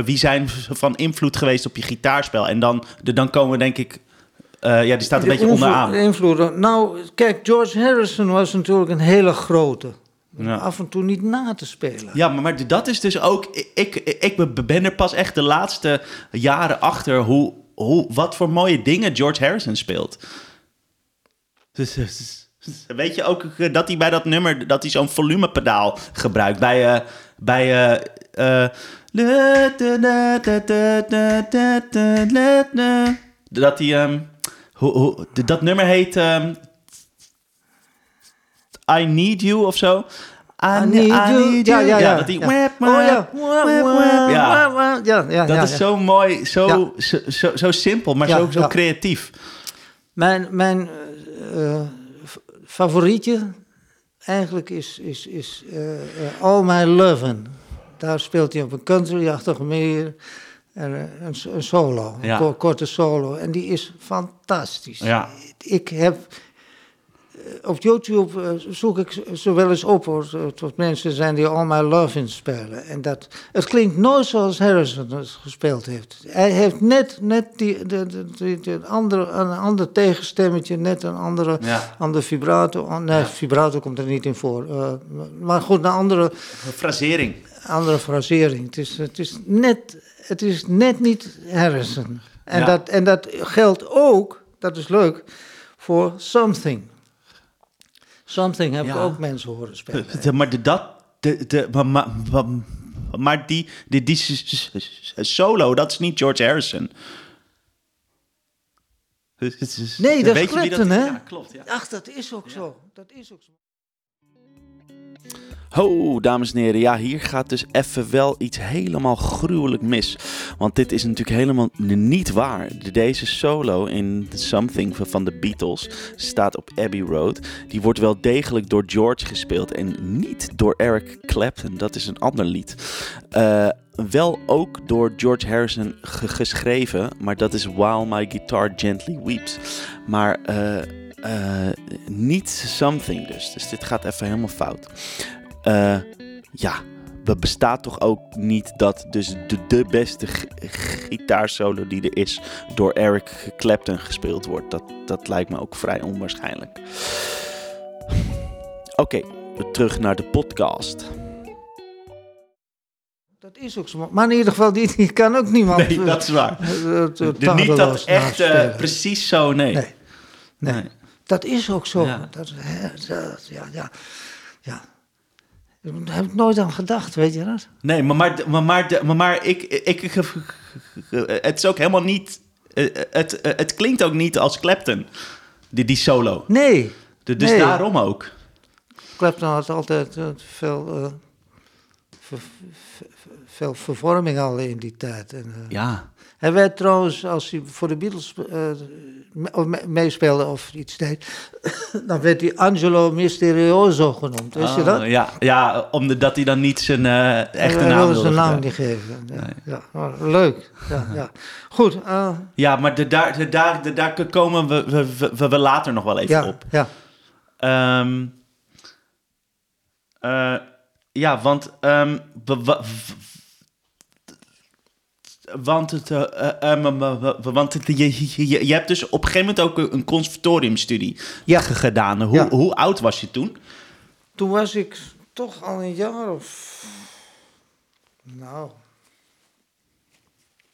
wie zijn van invloed geweest op je gitaarspel? En dan, de, dan komen we denk ik... eh, ja, die staat een De beetje onderaan. de invloeden. Nou, kijk, George Harrison was natuurlijk een hele grote. Ja. Af en toe niet na te spelen. Ja, maar, maar dat is dus ook... Ik, ik, ik ben er pas echt de laatste jaren achter... Hoe, hoe, wat voor mooie dingen George Harrison speelt. *laughs* Weet je ook eh, dat hij bij dat nummer... dat hij zo'n volumepedaal gebruikt bij... bij dat hij... ehm, hoe, hoe, dat nummer heet... ehm, I Need You of zo. I, I need you. Ja, ja, ja. dat die... Ja. dat is zo mooi, zo, zo, zo, zo simpel, maar zo, zo creatief. Mijn, mijn eh, favorietje eigenlijk is, is, is eh, All My Lovin'. Daar speelt hij op een country-achtige manier en, een, een solo, een ko- korte solo. En die is fantastisch. Ja. Ik heb op YouTube eh, zoek ik zo wel eens op hoor, tot- mensen zijn die All My Lovin' spelen. En dat, het klinkt nooit zoals Harrison het gespeeld heeft. Hij heeft net, net die, de, de, de, de andere, een ander tegenstemmetje, net een andere, Ja. andere vibrato. Oh, Nee, vibrato komt er niet in voor. eh, maar goed, een andere, Frasering. andere frasering. Het is, het, is net, het is net niet Harrison. En, dat, en dat geldt ook, dat is leuk, voor Something. Something heb ik ook mensen horen spelen. maar de, dat, de, de, maar, maar, maar die, die, die solo, dat is niet George Harrison. Nee, dat is Clapton, hè? Ja, klopt. Ja. Ach, dat is ook zo. Dat is ook zo. Ho, dames en heren, ja, hier gaat dus even wel iets helemaal gruwelijk mis. Want dit is natuurlijk helemaal niet waar. Deze solo in Something van de Beatles staat op Abbey Road. Die wordt wel degelijk door George gespeeld en niet door Eric Clapton. Dat is een ander lied. Uh, wel ook door George Harrison geschreven, maar dat is While My Guitar Gently Weeps. Maar uh, uh, niet Something dus. Dus dit gaat even helemaal fout. Uh, ja, het bestaat toch ook niet dat dus de, de beste gitaarsolo die er is door Eric Clapton gespeeld wordt. Dat, dat lijkt me ook vrij onwaarschijnlijk. Oké, terug naar de podcast. Dat is ook zo. Maar in ieder geval, die, die kan ook niemand. Nee, dat is waar. Uh, niet dat echt uh, precies zo, nee. Nee. nee. Dat is ook zo. Ja. Dat, ja, ja, ja. Daar heb ik nooit aan gedacht, weet je dat? Nee, maar, maar, maar, maar, ik, ik, het is ook helemaal niet... Het, het klinkt ook niet als Clapton, die, die solo. Nee. dus nee. daarom ook. Clapton had altijd veel, uh, veel vervorming al in die tijd. En, uh, ja. Hij werd trouwens, als hij voor de Beatles uh, meespeelde of iets deed, *coughs* dan werd hij Angelo Misterioso genoemd. Wist je oh, dat? Ja, ja omdat hij dan niet zijn uh, echte hij naam wilde zijn naam niet geven. Ja, ja. leuk. Ja, *laughs* ja. Goed. Uh, ja, maar de, daar, de, daar, de, daar komen we, we, we, we, later nog wel even ja, op. Ja. Um, ja, want um, want, het, uh, uh, want het, je, je, je, hebt dus op een gegeven moment ook een conservatoriumstudie ja. gedaan. Hoe, ja. hoe oud was je toen? Toen was ik toch al een jaar of... Nou...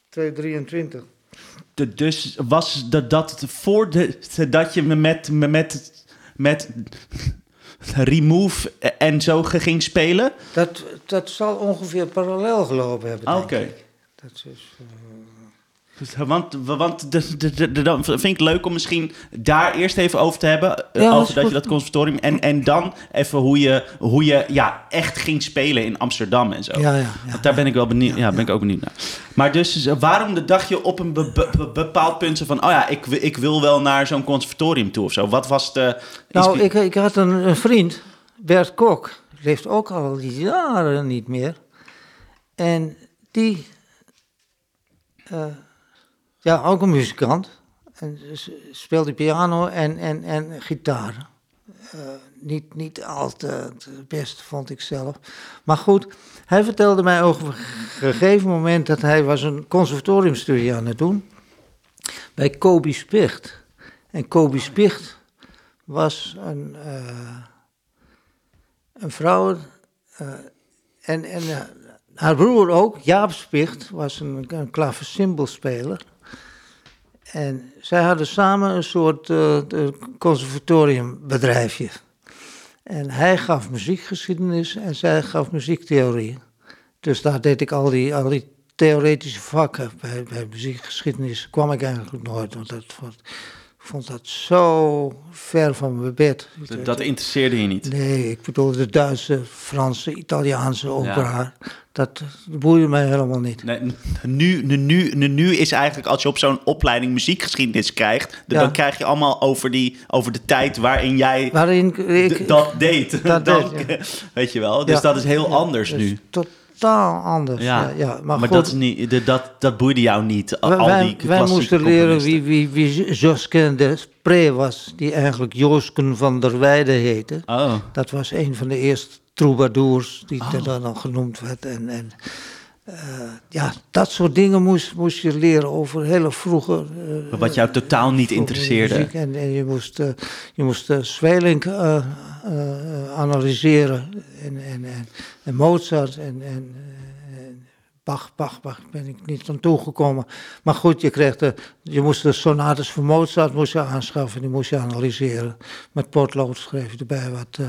223. De, dus was dat, dat voor de, dat je met, met, met Remove en zo ging spelen? Dat, dat zal ongeveer parallel gelopen hebben. Oké. Dat is. Uh... Want, want de, de, de, dan vind ik leuk om misschien daar eerst even over te hebben. Ja, over dat, je dat conservatorium. En, en dan even hoe je, hoe je ja, echt ging spelen in Amsterdam en zo. Ja, ja, want daar ben ik wel benieuwd, ja, ben ik ook benieuwd naar. Maar dus waarom dacht je op een bepaald punt van... oh ja, ik, ik wil wel naar zo'n conservatorium toe of zo? Wat was de... Nou, ik, ik had een, een vriend, Bert Kok. Leeft ook al jaren niet meer. En die uh, ja, ook een muzikant. En speelde piano en, en, en gitaar. Uh, niet, niet altijd het beste, vond ik zelf. Maar goed, hij vertelde mij over een gegeven moment dat hij was een conservatoriumstudie aan het doen. Bij Kobi Spicht. En Kobi Spicht was een, uh, een vrouw. en en haar broer ook, Jaap Spicht, was een, een. En zij hadden samen een soort uh, conservatoriumbedrijfje. En hij gaf muziekgeschiedenis en zij gaf muziektheorie. Dus daar deed ik al die, al die theoretische vakken. Bij, bij muziekgeschiedenis kwam ik eigenlijk nooit, want dat, vond dat zo ver van mijn bed. Dat, interesseerde je niet? Nee, ik bedoel de Duitse, Franse, Italiaanse opera. Dat boeide mij helemaal niet. Nee, nu, nu, nu, nu is eigenlijk als je op zo'n opleiding muziekgeschiedenis krijgt... dan krijg je allemaal over, die, over de tijd waarin jij waarin ik, dat deed. Dat *laughs* dan, Weet je wel, dus dat is heel anders nu totaal anders. Ja, ja, maar, maar dat, is niet, dat, dat boeide jou niet, al wij, die Wij moesten leren wie, wie, wie Josken de Spree was, die eigenlijk Joosken van der Weide heette. Oh. Dat was een van de eerste troubadours die oh. er dan genoemd werd. En, en uh, ja, dat soort dingen moest, moest je leren over hele vroege... Uh, wat jou totaal niet interesseerde. En, en, je moest, uh, je moest Zweling analyseren en, en, en, en, Mozart en, en Bach, Bach, Bach, ben ik niet aan toegekomen. Maar goed, je, kreeg de, je moest de sonates voor Mozart moest je aanschaffen, die moest je analyseren. Met potlood schreef je erbij wat,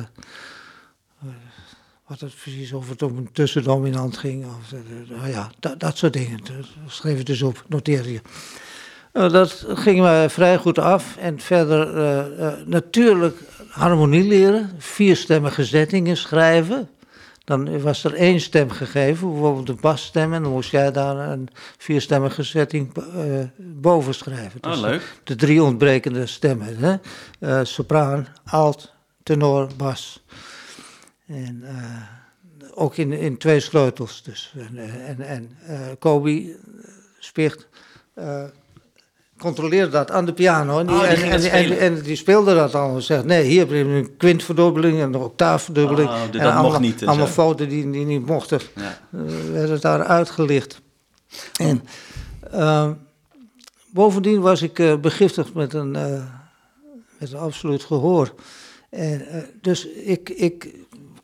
wat het precies over het om een tussendominant ging. Of, uh, ja, dat, dat soort dingen. schreef je dus op, noteerde je. Uh, dat ging mij vrij goed af. En verder natuurlijk harmonie leren, vierstemmige zettingen schrijven. Dan was er één stem gegeven, bijvoorbeeld de basstem, en dan moest jij daar een vierstemmige zetting boven schrijven. Dus oh, leuk. De drie ontbrekende stemmen: hè? Sopraan, alt, tenor, bas. En uh, ook in, in twee sleutels. Dus. En, en, en Kobi Spicht controleerde dat aan de piano. En die, oh, en, en, die speelde dat allemaal. Zegt, nee, hier heb je een kwintverdubbeling en een octaafverdubbeling. Oh, dat en allemaal, mocht niet. Allemaal fouten die, die niet mochten. Ja. Uh, werden daar uitgelicht. En uh, bovendien was ik uh, begiftigd met een, met een absoluut gehoor. En, dus ik, ik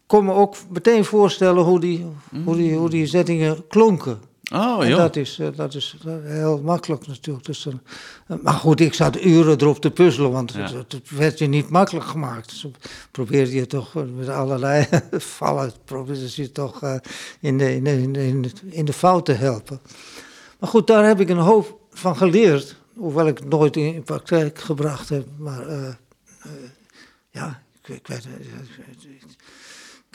kon me ook meteen voorstellen hoe die, hoe die, hoe die zettingen klonken. Oh, joh. Dat is, eh, dat is heel makkelijk natuurlijk. Dus, uh, maar goed, ik zat uren erop te puzzelen, want het, het, werd je niet makkelijk gemaakt. Dus probeerde je toch met allerlei *laughs* vallen, probeerde je toch uh, in, de, in, de, in, de, in de fout te helpen. Maar goed, daar heb ik een hoop van geleerd, hoewel ik het nooit in praktijk gebracht heb. Maar ja, ik, ik weet ik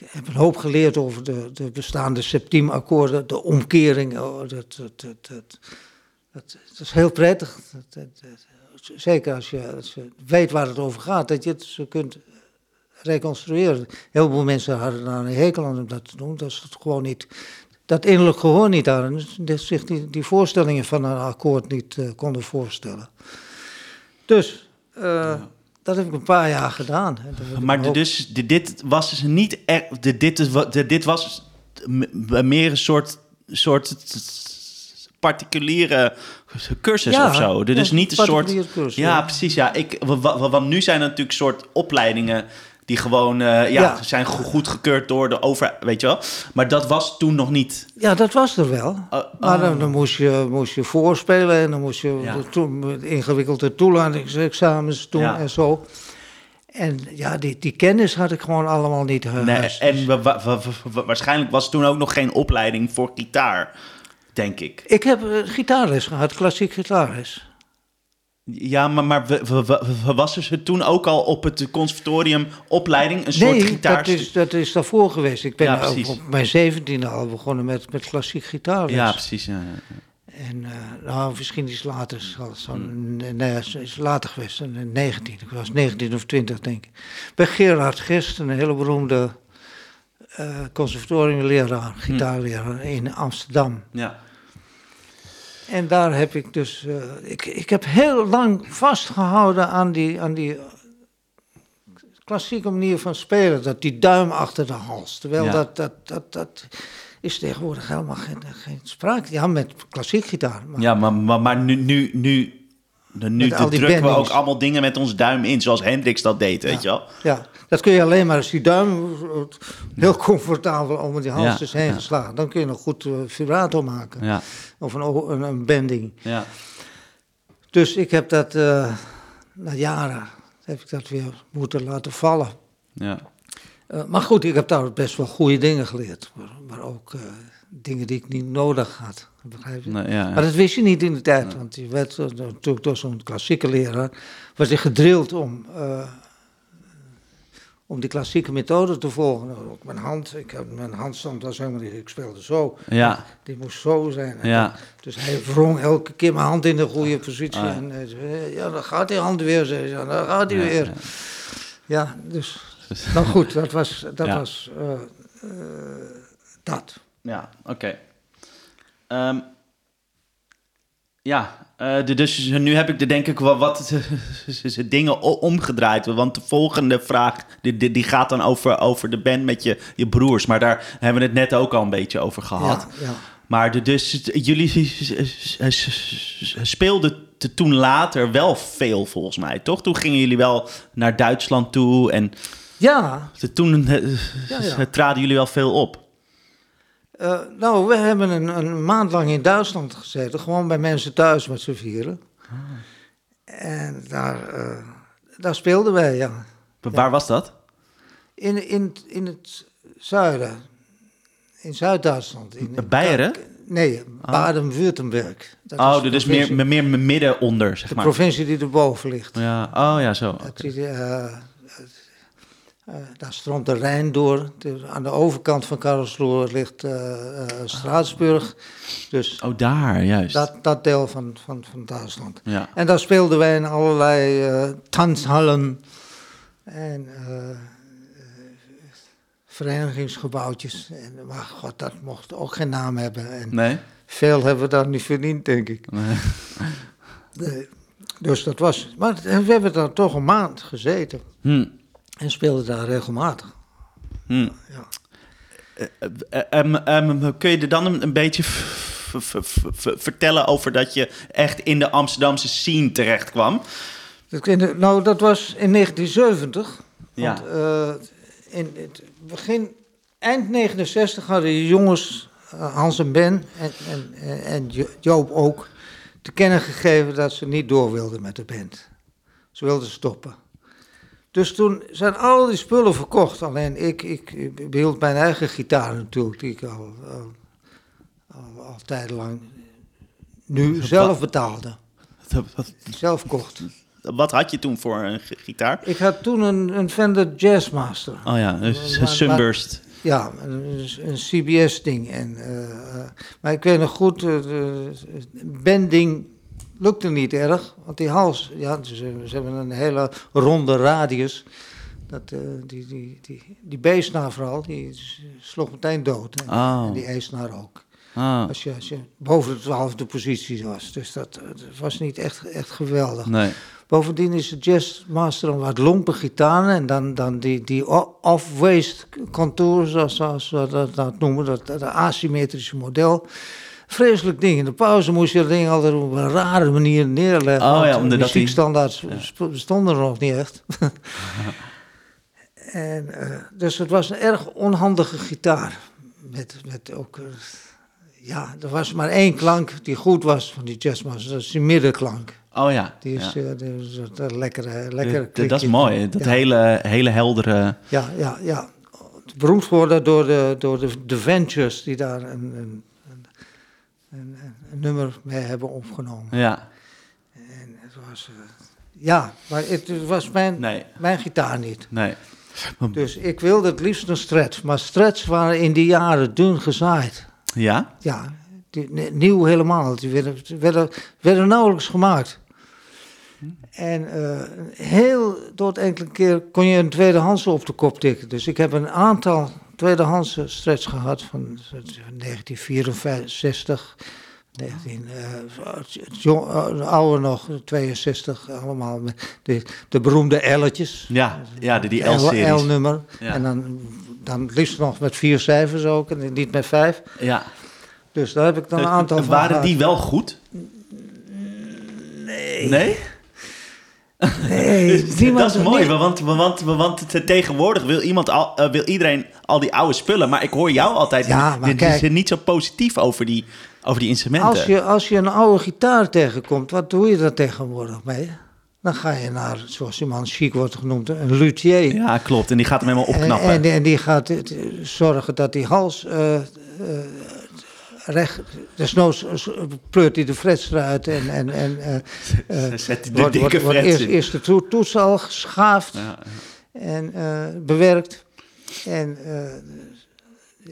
heb een hoop geleerd over de, de bestaande septiemakkoorden, de omkering. Oh, dat, dat, dat, dat, dat, is heel prettig. zeker als je, weet waar het over gaat, dat je het kunt reconstrueren. Heel veel mensen hadden daar een hekel aan om dat te doen. Dat is gewoon niet. Dat innerlijk gehoor niet aan. Dus zich die, voorstellingen van een akkoord niet uh, konden voorstellen. Dus. Uh. Dat heb ik een paar jaar gedaan. Maar dus, dit was dus niet echt. Dit, dit was meer een soort, soort particuliere cursus of zo. Dit is niet een soort. Cursus, ja, ja, precies. Ja, ik, want nu zijn er natuurlijk soort opleidingen die gewoon uh, ja, ja, zijn goedgekeurd door de over, weet je wel. Maar dat was toen nog niet. Ja, dat was er wel. Uh, maar dan, dan, moest, je, moest je voorspelen en dan moest je ja. de ingewikkelde toelatingsexamens doen ja. en zo. En ja, die, die kennis had ik gewoon allemaal niet. Nee, en waarschijnlijk was toen ook nog geen opleiding voor gitaar, denk ik. Ik heb uh, gitaarles gehad, klassiek gitaarles. Ja, maar, maar was ze toen ook al op het conservatorium opleiding een soort gitaar? dat is, dat is daarvoor geweest. Ik ben ja, op mijn zeventiende al begonnen met, met klassiek gitaar. Ja, precies. Ja, ja. En uh, nou, misschien iets later, zo, mm. nee, is later geweest, 19. Ik was 19 of 20, denk ik. Bij Gerard Gist, een hele beroemde uh, conservatoriumleraar, gitaarleraar in Amsterdam. Ja. En daar heb ik dus. Uh, ik, ik heb heel lang vastgehouden aan die, aan die klassieke manier van spelen. Dat die duim achter de hals. Terwijl dat, dat, dat, dat is tegenwoordig helemaal geen, geen sprake. Ja, met klassiek gitaar. Maar, ja, maar, maar, maar nu, nu, nu nu drukken we ook allemaal dingen met ons duim in, zoals Hendrix dat deed, weet je wel? Ja, dat kun je alleen maar als die duim heel comfortabel om die hals is heen geslagen. Dan kun je nog goed uh, vibrato maken. Ja. Of een, een, een, bending. Ja. Dus ik heb dat uh, na jaren heb ik dat weer moeten laten vallen. Ja. Uh, maar goed, ik heb daar best wel goede dingen geleerd. Maar, maar ook dingen die ik niet nodig had. Begrijp je? Ja, Maar dat wist je niet in de tijd, want je werd natuurlijk door zo'n klassieke leraar, was je gedrild om, uh, om die klassieke methode te volgen. Ook mijn hand, ik heb mijn handstand was helemaal niet, ik speelde zo. Ja. Die moest zo zijn. Ja. Dus hij wrong elke keer mijn hand in de goede positie. Oh, en zei, ja, dan gaat die hand weer, zei ja, dan gaat hij weer. Ja, dus, nou goed, dat was, dat was uh, uh, dat. Ja, oké. Ehm, ja, uh, dus nu heb ik er denk ik wel wat dingen omgedraaid. Want de volgende vraag, die, die gaat dan over, over de band met je, je broers. Maar daar hebben we het net ook al een beetje over gehad. Ja, ja. Maar de, dus jullie speelden toen later wel veel volgens mij, toch? Toen gingen jullie wel naar Duitsland toe en... Ja. Toen ja. traden jullie wel veel op. nou, we hebben een, een, maand lang in Duitsland gezeten, gewoon bij mensen thuis met z'n vieren. Ah. En daar, uh, daar speelden wij, ja. Waar was dat? In, in, in het zuiden, in Zuid-Duitsland. In Beieren? Nee, ah. Baden-Württemberg. Oh, dus meer, meer midden onder, zeg de maar. De provincie die erboven ligt. Ja, oh ja, zo. Okay. Uh, uh, daar stroomt de Rijn door. aan de overkant van Karlsruhe ligt uh, Straatsburg. Dus oh, daar, juist. Dat, dat deel van, van, van Duitsland. Ja. En daar speelden wij in allerlei danshallen en verenigingsgebouwtjes. En, maar god, dat mocht ook geen naam hebben. En nee? Veel hebben we daar niet verdiend, denk ik. Nee. *laughs* Dus dat was... Maar we hebben daar toch een maand gezeten. Hm. En speelden daar regelmatig. Hm. Ja. Um, um, kun je er dan een, een beetje vertellen over dat je echt in de Amsterdamse scene terecht kwam? Nou, dat was in 1970. Ja. Want, uh, in het begin, eind 69 hadden jongens, uh, Hans en Ben en, en, en Joop ook, te kennen gegeven dat ze niet door wilden met de band. Ze wilden stoppen. Dus toen zijn al die spullen verkocht. Alleen ik, ik, behield mijn eigen gitaar natuurlijk, die ik al, al, al, al tijdenlang nu zelf betaalde. *laughs* Zelf kocht. Wat had je toen voor een gitaar? Ik had toen een, een Fender Jazzmaster. Oh ja, een, Sunburst. ja, een, een CBS-ding. En, uh, maar ik weet nog goed, uh, de bending lukte niet erg. Want die hals, ja, ze, ze hebben een hele ronde radius. Dat, uh, die, die, die, die B-snaar vooral, die sloeg meteen dood. En, oh. en die E-snaar ook. Oh. Als, je, als je boven de twaalfde positie was. Dus dat, dat was niet echt, echt geweldig. Nee. Bovendien is de jazzmaster een wat lompe gitaar en dan, dan die, die off-waist contour, zoals, zoals we dat, dat noemen, dat, dat asymmetrische model. Vreselijk ding. In de pauze moest je dat ding altijd op een rare manier neerleggen. Oh ja, omdat muziekstandaards ja. bestonden er nog niet echt. *laughs* en, uh, dus het was een erg onhandige gitaar. Met, met ook... Uh, ja, er was maar één klank die goed was van die jazzmaster. Dat is die middenklank. Oh ja. Die is, ja. Uh, die is een lekkere, lekkere Dat is mooi, dat hele, hele heldere... Ja, ja, ja. Beroemd geworden door de, door de, de Ventures die daar een, een, een, een, nummer mee hebben opgenomen. Ja. En het was... Uh, ja, maar het was mijn, nee. mijn gitaar niet. Nee. Dus ik wilde het liefst een stretch. Maar stretch waren in die jaren dun gezaaid. Ja? Ja, die, nieuw helemaal. Die werden, werden, werden nauwelijks gemaakt. En uh, heel tot enkele keer kon je een tweedehands op de kop tikken. Dus ik heb een aantal tweedehands stretch gehad van 1964, 19, uh, oude nog, 62, allemaal met de, de beroemde L'tjes. Ja, ja die, die L-series. L-nummer. Ja. En dan, dan liefst nog met vier cijfers ook, en niet met vijf. Ja. Dus daar heb ik dan een aantal van Waren die wel goed? Nee. Nee? Nee, *laughs* *laughs* dat is mooi, want, want, want tegenwoordig wil, iemand al, uh, wil iedereen al die oude spullen. Maar ik hoor jou altijd ja, maar kijk, niet zo positief over die, over die instrumenten. Als je, als je een oude gitaar tegenkomt, wat doe je daar tegenwoordig mee? Dan ga je naar, zoals die man chic wordt genoemd, een luthier. Ja, klopt. En die gaat hem helemaal opknappen. En, en, en die gaat eh, zorgen dat die hals uh, uh, recht, desnoods pleurt hij de frets eruit en, en, en uh, *laughs* Zet de wordt, dikke wordt, eerst, eerst de to toets al geschaafd ja, ja. en uh, bewerkt. En uh,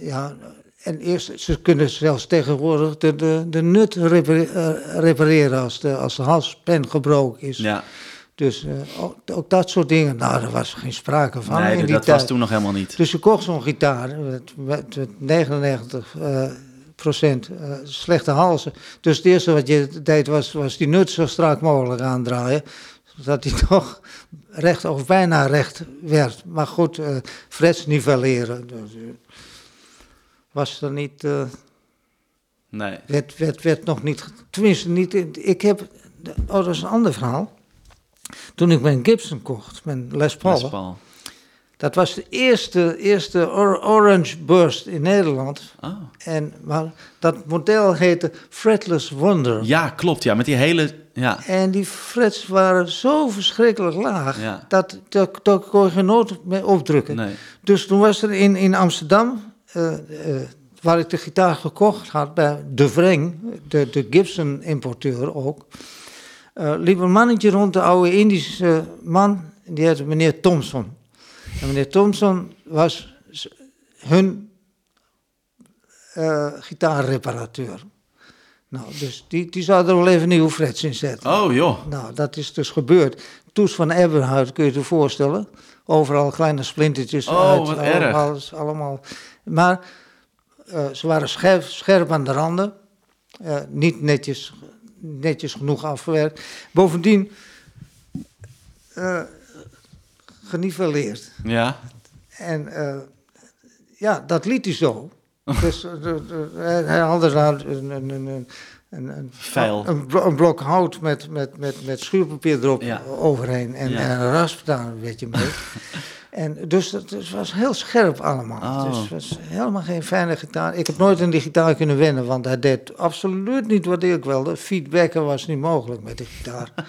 ja, en eerst, ze kunnen zelfs tegenwoordig de, de, de nut repareren als de, als de halspen gebroken is. Ja. Dus uh, ook, ook, dat soort dingen, nou, daar was geen sprake van. Nee, in die dat tijd. was toen nog helemaal niet. Dus je kocht zo'n gitaar met, met, met 99 uh, procent uh, slechte halzen. Dus het eerste wat je deed was, was die nut zo strak mogelijk aandraaien. Zodat hij *laughs* toch recht of bijna recht werd. Maar goed, uh, frets nivelleren. Dus, uh, was er niet... nee. Werd, werd, werd nog niet... Tenminste, niet... Ik heb... Oh, dat is een ander verhaal. Toen ik mijn Gibson kocht, mijn Les Paul... Les Paul. Dat was de eerste, eerste Orange Burst in Nederland. Oh. En, maar dat model heette Fretless Wonder. Ja, klopt. Ja, met die hele... Ja. En die frets waren zo verschrikkelijk laag... Ja. Dat, dat, dat kon je geen noot mee opdrukken. Nee. Dus toen was er in, in Amsterdam... eh, eh, waar ik de gitaar gekocht had bij De Vreng... de, de Gibson-importeur ook... eh, liep een mannetje rond, de oude Indische man... die heette meneer Thompson... En meneer Thompson was hun uh, gitaarreparateur. Nou, dus die, die zou er wel even nieuwe frets in zetten. Oh, joh. Nou, dat is dus gebeurd. Toes van Eberhard, kun je je voorstellen. Overal kleine splintertjes oh, uit. Wat erg. Alles, allemaal. Maar uh, ze waren scherp, scherp aan de randen. Uh, niet netjes, netjes genoeg afgewerkt. Bovendien uh, geniveleerd. Ja. En uh, ja, dat liet hij zo. dus uh, hij had er daar een, een, een, een, een, Veil. een, een blok hout met, met, met, met schuurpapier erop Ja. overheen en, Ja. en een rasp daar een beetje mee. *laughs* en dus dat het was heel scherp allemaal. Oh. Dus het was helemaal geen fijne gitaar. Ik heb nooit aan die gitaar kunnen wennen, want hij deed absoluut niet wat ik wilde. Feedbacken was niet mogelijk met de gitaar. *laughs*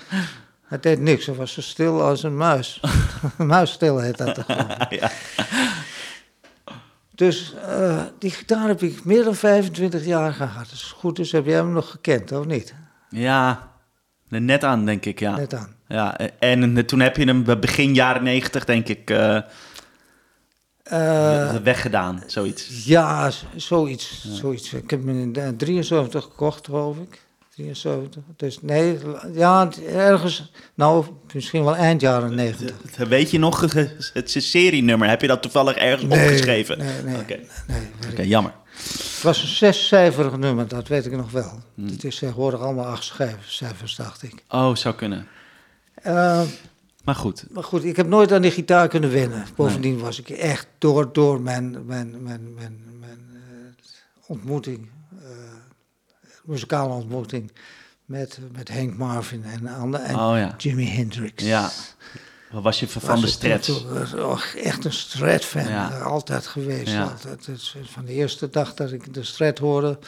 Het deed niks, het was zo stil als een muis. *laughs* muisstil heet dat toch *laughs* ja. Dus uh, die gitaar heb ik meer dan 25 jaar gehad. Dus goed is, heb jij hem nog gekend, of niet? Ja, net aan, denk ik, ja. Net aan. Ja, en toen heb je hem begin jaren negentig, denk ik, uh, uh, weggedaan, zoiets. Ja, zoiets, ja. zoiets. Ik heb hem in 73 gekocht, geloof ik. 73. Dus nee, ja, ergens, nou, misschien wel eind jaren 90. Weet je nog het serienummer? Heb je dat toevallig ergens nee, opgeschreven? Nee, nee. Oké, okay. nee, okay, jammer. Het was een zescijferig nummer, dat weet ik nog wel. Hmm. Het is tegenwoordig allemaal acht cijfers, dacht ik. Oh, zou kunnen. Uh, maar goed. Maar goed, ik heb nooit aan die gitaar kunnen winnen. Bovendien was ik echt door, door mijn, mijn, mijn, mijn, mijn uh, ontmoeting, muzikale ontmoeting met, met Hank Marvin en, en oh, ja. Jimi Hendrix. Ja. Wat was je van de Strats? Oh, echt een Strat-fan, Ja. altijd geweest. Ja. Altijd. Is van de eerste dag dat ik de Strat hoorde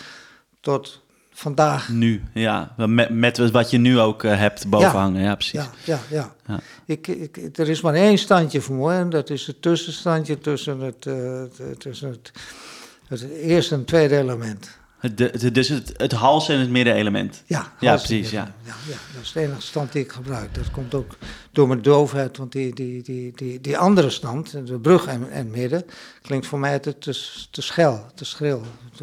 tot vandaag. Nu, ja. Met, met wat je nu ook uh, hebt bovenhangen, ja, precies. Ja, ja, ja. Ja. Ik, ik, er is maar één standje voor me en dat is het tussenstandje tussen het, uh, tussen het, het eerste en tweede element. Het, dus het, het hals- en het middenelement. Ja, ja precies. Ja. Ja, ja, dat is de enige stand die ik gebruik. Dat komt ook door mijn doofheid, want die, die, die, die, die andere stand, de brug en, en midden, klinkt voor mij te, te, te schel, te schril.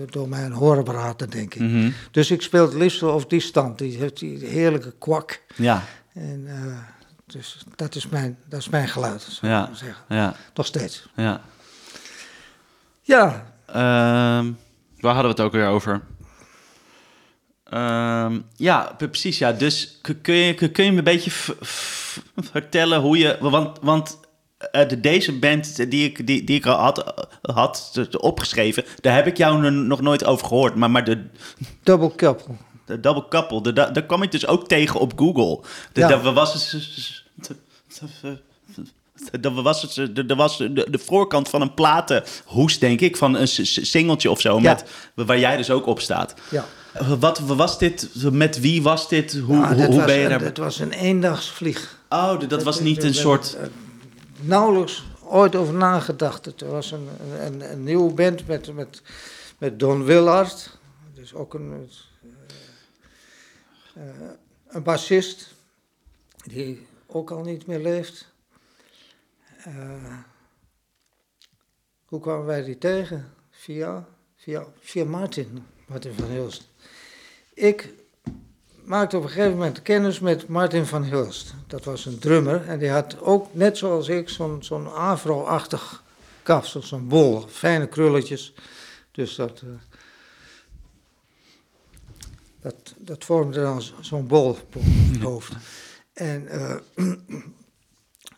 Door mijn hoorapparaten, denk ik. Mhm. Dus ik speel het liefst op die stand. Die heeft die heerlijke kwak. Ja, En uh, dus dat is mijn, dat is mijn geluid, zou Ja. ik zeggen. ja, Nog steeds. ja. Ja, Ehm, waar hadden we het ook weer over? Ehm, ja, precies. Ja. Dus kun je, kun je me een beetje vertellen hoe je... Want, want eh, de, deze band die ik, die, die ik al had, had opgeschreven... daar heb ik jou nog nooit over gehoord. Maar, maar de, double couple. de Double Couple, daar kwam ik dus ook tegen op Google. De, Ja. daar was *laughs* er was, het- was de, de voorkant van een platenhoes, denk ik, van een singeltje of zo, Ja. met, waar jij dus ook op staat. Ja. Wat was dit? Met wie was dit? Hoe, Ah, hoe, dit hoe was, ben je daar? Het was een eendagsvlieg. Oh, dat was niet een soort... er- Nauwelijks ooit over nagedacht. Het was een, een, een nieuwe band met, met, met Don Willard. Dus ook een, eh, een bassist. Die ook al niet meer leeft. Eh, hoe kwamen wij die tegen? Via, via, via Martin, Martin van Hilst. Ik maakte op een gegeven moment kennis met Martin van Hilst. Dat was een drummer en die had ook, net zoals ik, zo'n zo'n afro-achtig kapsel, zo'n bol, fijne krulletjes. Dus dat, eh, dat, dat vormde dan zo- zo'n bol op het hoofd. En eh, *clears throat*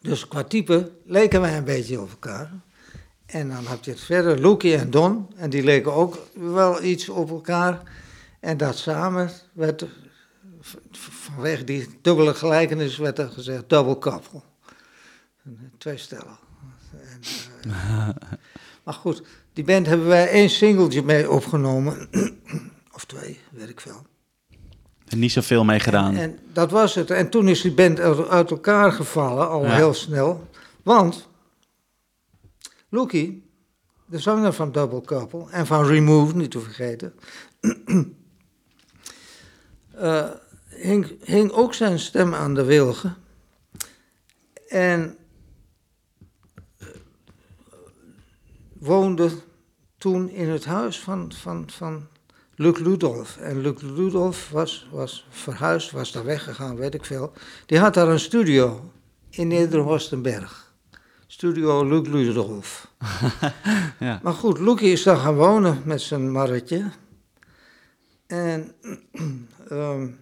dus qua type leken wij een beetje op elkaar. En dan had je het verder, Loekie en Don, en die leken ook wel iets op elkaar. En dat samen werd, vanwege die dubbele gelijkenis, werd er gezegd double couple. Twee stellen. En *laughs* maar goed, die band hebben wij één singeltje mee opgenomen. *clears throat* of twee, weet ik veel. En niet zoveel mee gedaan. En, dat was het. En toen is die band uit elkaar gevallen, al heel snel. Want Loki, de zanger van Double Couple en van Remove, niet te vergeten, uh, *clears throat* hing, hing, ook zijn stem aan de wilgen. En uh, woonde toen in het huis van, van, van Luc Ludolf. En Luc Ludolf was, was verhuisd, was daar weggegaan, weet ik veel. Die had daar een studio in Nederhorstenberg. Studio Luc Ludolf. *laughs* ja. Maar goed, Luc is daar gaan wonen met zijn marretje. En, um,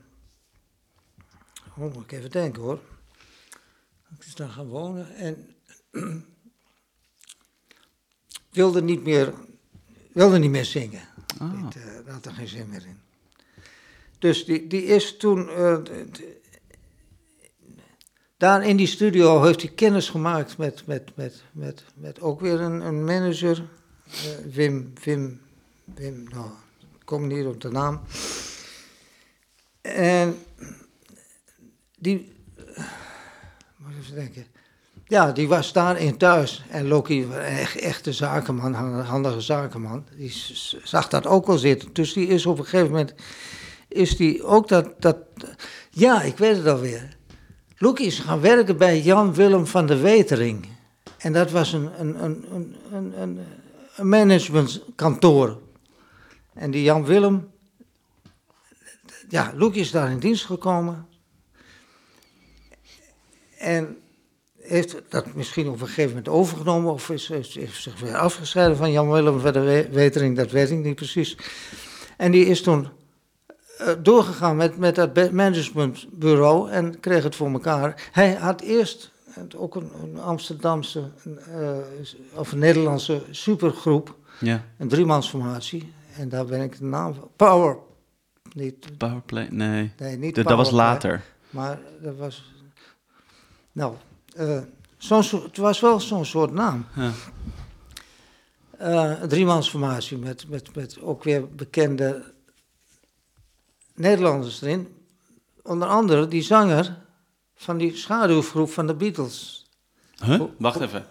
*clears throat* oh, moet ik even denken hoor. Ik is daar gaan wonen en *clears throat* wilde niet meer, wilde niet meer zingen. Oh. Dit, uh, had er geen zin meer in. Dus die, die is toen. Uh, daar in die studio heeft hij kennis gemaakt met, met, met, met, met ook weer een, een manager. Uh, Wim, Wim, Wim, nou, kom niet op de naam. En die. Moet even denken. Ja, die was daarin thuis. En Loki, echt echte zakenman, handige zakenman, die zag dat ook al zitten. Dus die is op een gegeven moment, is die ook dat, dat ja, ik weet het alweer. Loki is gaan werken bij Jan Willem van de Wetering. En dat was een, een, een, een, een, een managementkantoor. En die Jan Willem, ja, Loki is daar in dienst gekomen. En heeft dat misschien op een gegeven moment overgenomen of is, is, zich weer afgescheiden van Jan Willem van de Wetering, dat weet ik niet precies. En die is toen uh, doorgegaan met, met dat managementbureau en kreeg het voor elkaar. Hij had eerst ook een, een Amsterdamse uh, of een Nederlandse supergroep, ja. een driemansformatie. En daar ben ik de naam van. Power. Niet, Powerplay? Nee. nee niet dat was later. Maar dat was. Nou, uh, het was wel zo'n soort naam. Ja. Uh, een driemansformatie met, met, met ook weer bekende Nederlanders erin. Onder andere die zanger van die schaduwgroep van de Beatles. Huh? Wacht even.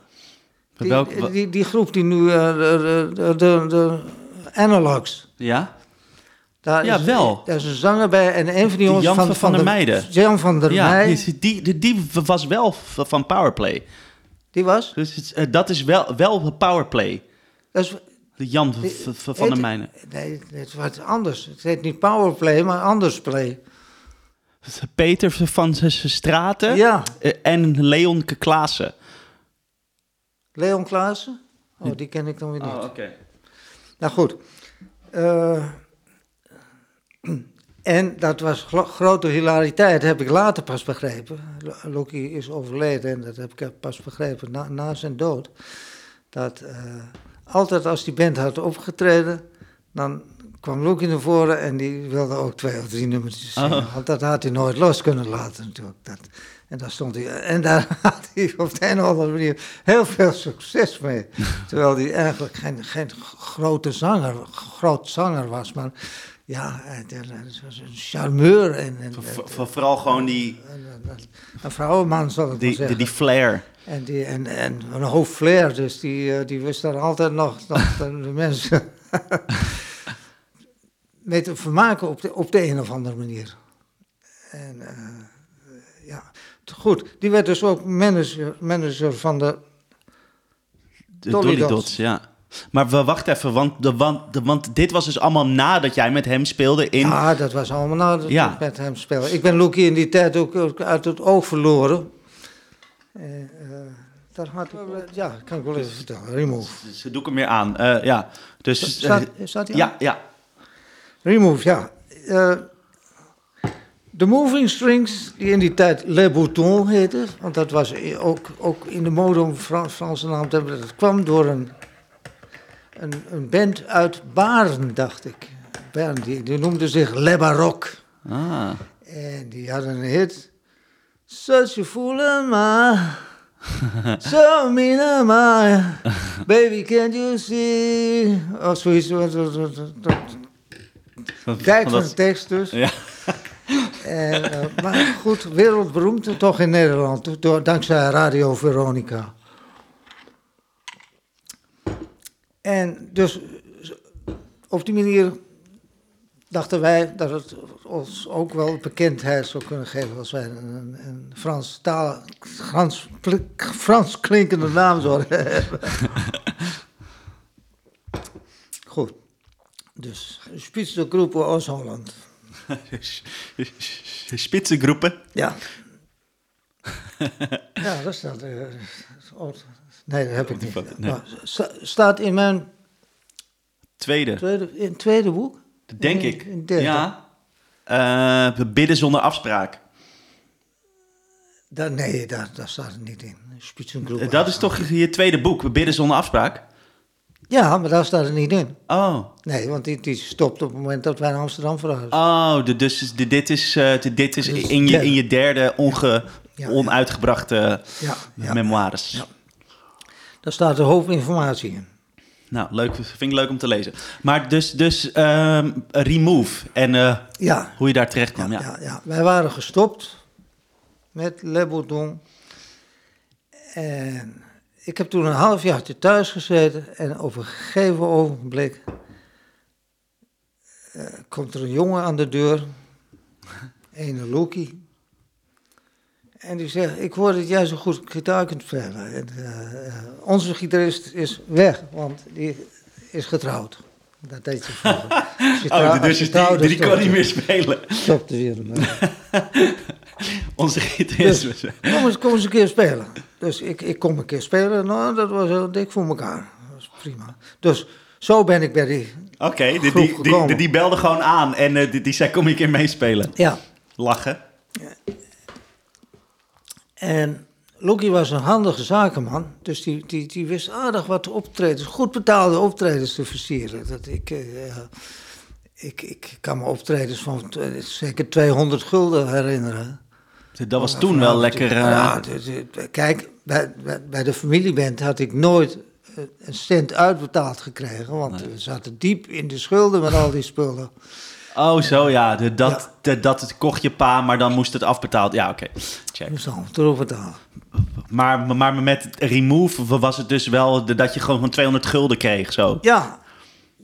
Die, die, die, groep die nu uh, de, de, de, de, Analogs. Ja? Daar ja, is, wel. Daar is een zanger bij en een van die jongens Jan van, van, van, der Meijden. Jan van der ja, Meijden. Die, die, die, was wel van Powerplay. Die was? Dus uh, dat is wel, wel Powerplay. Dat is, de Jan die, van heet, der Meijden. Nee, het wat anders. Het heet niet Powerplay, maar anders play. Peter van Straten ja. Uh, en Leon Klaassen. Leon Klaassen? Oh, die ken ik dan weer niet. Oh, oké. Okay. Nou goed. Uh, *clears throat* en dat was grote hilariteit, heb ik later pas begrepen. Loki is overleden en dat heb ik pas begrepen na, na zijn dood. Dat uh, altijd als die band had opgetreden, dan kwam Loki naar voren en die wilde ook twee of drie nummertjes zingen. Oh. Want dat had hij nooit los kunnen laten natuurlijk. Dat, en daar stond hij, en daar *laughs* had hij op de een of andere manier heel veel succes mee. *laughs* Terwijl hij eigenlijk geen, geen grote zanger, groot zanger was, maar ja, het was een charmeur. En, en, vooral gewoon die... Een vrouwenman, zal ik die, zeggen. Die, die flair. En, die, en, en een hoofd flair, dus die, die wist daar altijd nog, *laughs* nog de mensen *laughs* mee te vermaken op de, op de een of andere manier. En uh, ja, goed, die werd dus ook manager, manager van de, de Dolly. Dots. Ja. Maar we wacht even, want, de, want, de, want dit was dus allemaal nadat jij met hem speelde in... Ja, dat was allemaal nadat ja. ik met hem speelde. Ik ben Loekie in die tijd ook, uit het oog verloren. Uh, uh, dat had ik, ja, kan ik wel even vertellen. Remove. Ze doe ik hem weer aan. Uh, ja, dus... Staat, staat ja, ja. Remove, ja. De moving strings, die in die tijd Le Bouton heette, want dat was ook, ook in de mode om Frans, Franse naam te hebben, dat kwam door een een, een band uit Baren, dacht ik. Bern, die, die noemde zich Le Baroque. Ah. En die hadden een hit. Such a fool maar. so mina my baby can't you see? Of zoiets. Kijk van de tekst dus. Ja. En, uh, maar goed, wereldberoemd toch in Nederland, door, dankzij Radio Veronica. En dus op die manier dachten wij dat het ons ook wel bekendheid zou kunnen geven als wij een, een Frans, taal, Frans, Frans klinkende naam zouden *laughs* hebben. Goed. Dus Spitzengroepen Oost-Holland. *laughs* Spitzengroepen? Ja. *laughs* ja, dat staat. Uh, nee, dat heb ik niet. Nee. staat in mijn. Tweede. tweede in het tweede boek? Denk ik. ja. Uh, bidden zonder afspraak. Da nee, daar, daar staat het niet in. Spitzengroep. Dat is toch je tweede boek, Bidden zonder afspraak? Ja, maar daar staat het niet in. Oh. Nee, want die, die stopt op het moment dat wij naar Amsterdam verhuizen. Oh, de, dus de, dit is, uh, de, dit is dus in, je, in je derde onge, ja, onuitgebrachte ja, memoires. Ja. Daar staat er hoofdinformatie in. Nou, leuk, vind ik leuk om te lezen. Maar dus, dus uh, Remove en uh, ja. hoe je daar terecht kwam. Ja, ja. Ja, wij waren gestopt met Le Bourdon. En ik heb toen een halfjaartje thuis gezeten en op een gegeven ogenblik uh, komt er een jongen aan de deur, *laughs* een Loki. En die zegt, ik hoor dat jij zo goed gitaar kunt spelen. En, uh, onze gitarist is weg, want die is getrouwd. Dat deed ze vroeger. *laughs* oh, dus die, die, die kon niet meer spelen. Stopte weer. *laughs* onze gitarist. Dus, kom, eens, kom eens een keer spelen. Dus ik, ik kom een keer spelen. Nou, dat was heel dik voor elkaar. Dat was prima. Dus zo ben ik bij die Oké, okay, die, die, die, die, belde gewoon aan en uh, die, die zei kom ik een keer meespelen. Ja. Lachen. En Loki was een handige zakenman, dus die, die, die wist aardig wat optredens, goed betaalde optredens te versieren. Dat ik, uh, ik, ik kan me optredens van zeker 200 gulden herinneren. Dat was toen wel lekker. Ja, kijk, bij, bij, de familieband had ik nooit een cent uitbetaald gekregen, want we zaten diep in de schulden met al die spullen. Oh, zo ja. De, dat, De, dat het kocht je pa, maar dan moest het afbetaald. Ja, oké. Okay. Check. Moest al terugbetalen. Maar, maar met remove was het dus wel dat je gewoon van 200 gulden kreeg, zo? Ja.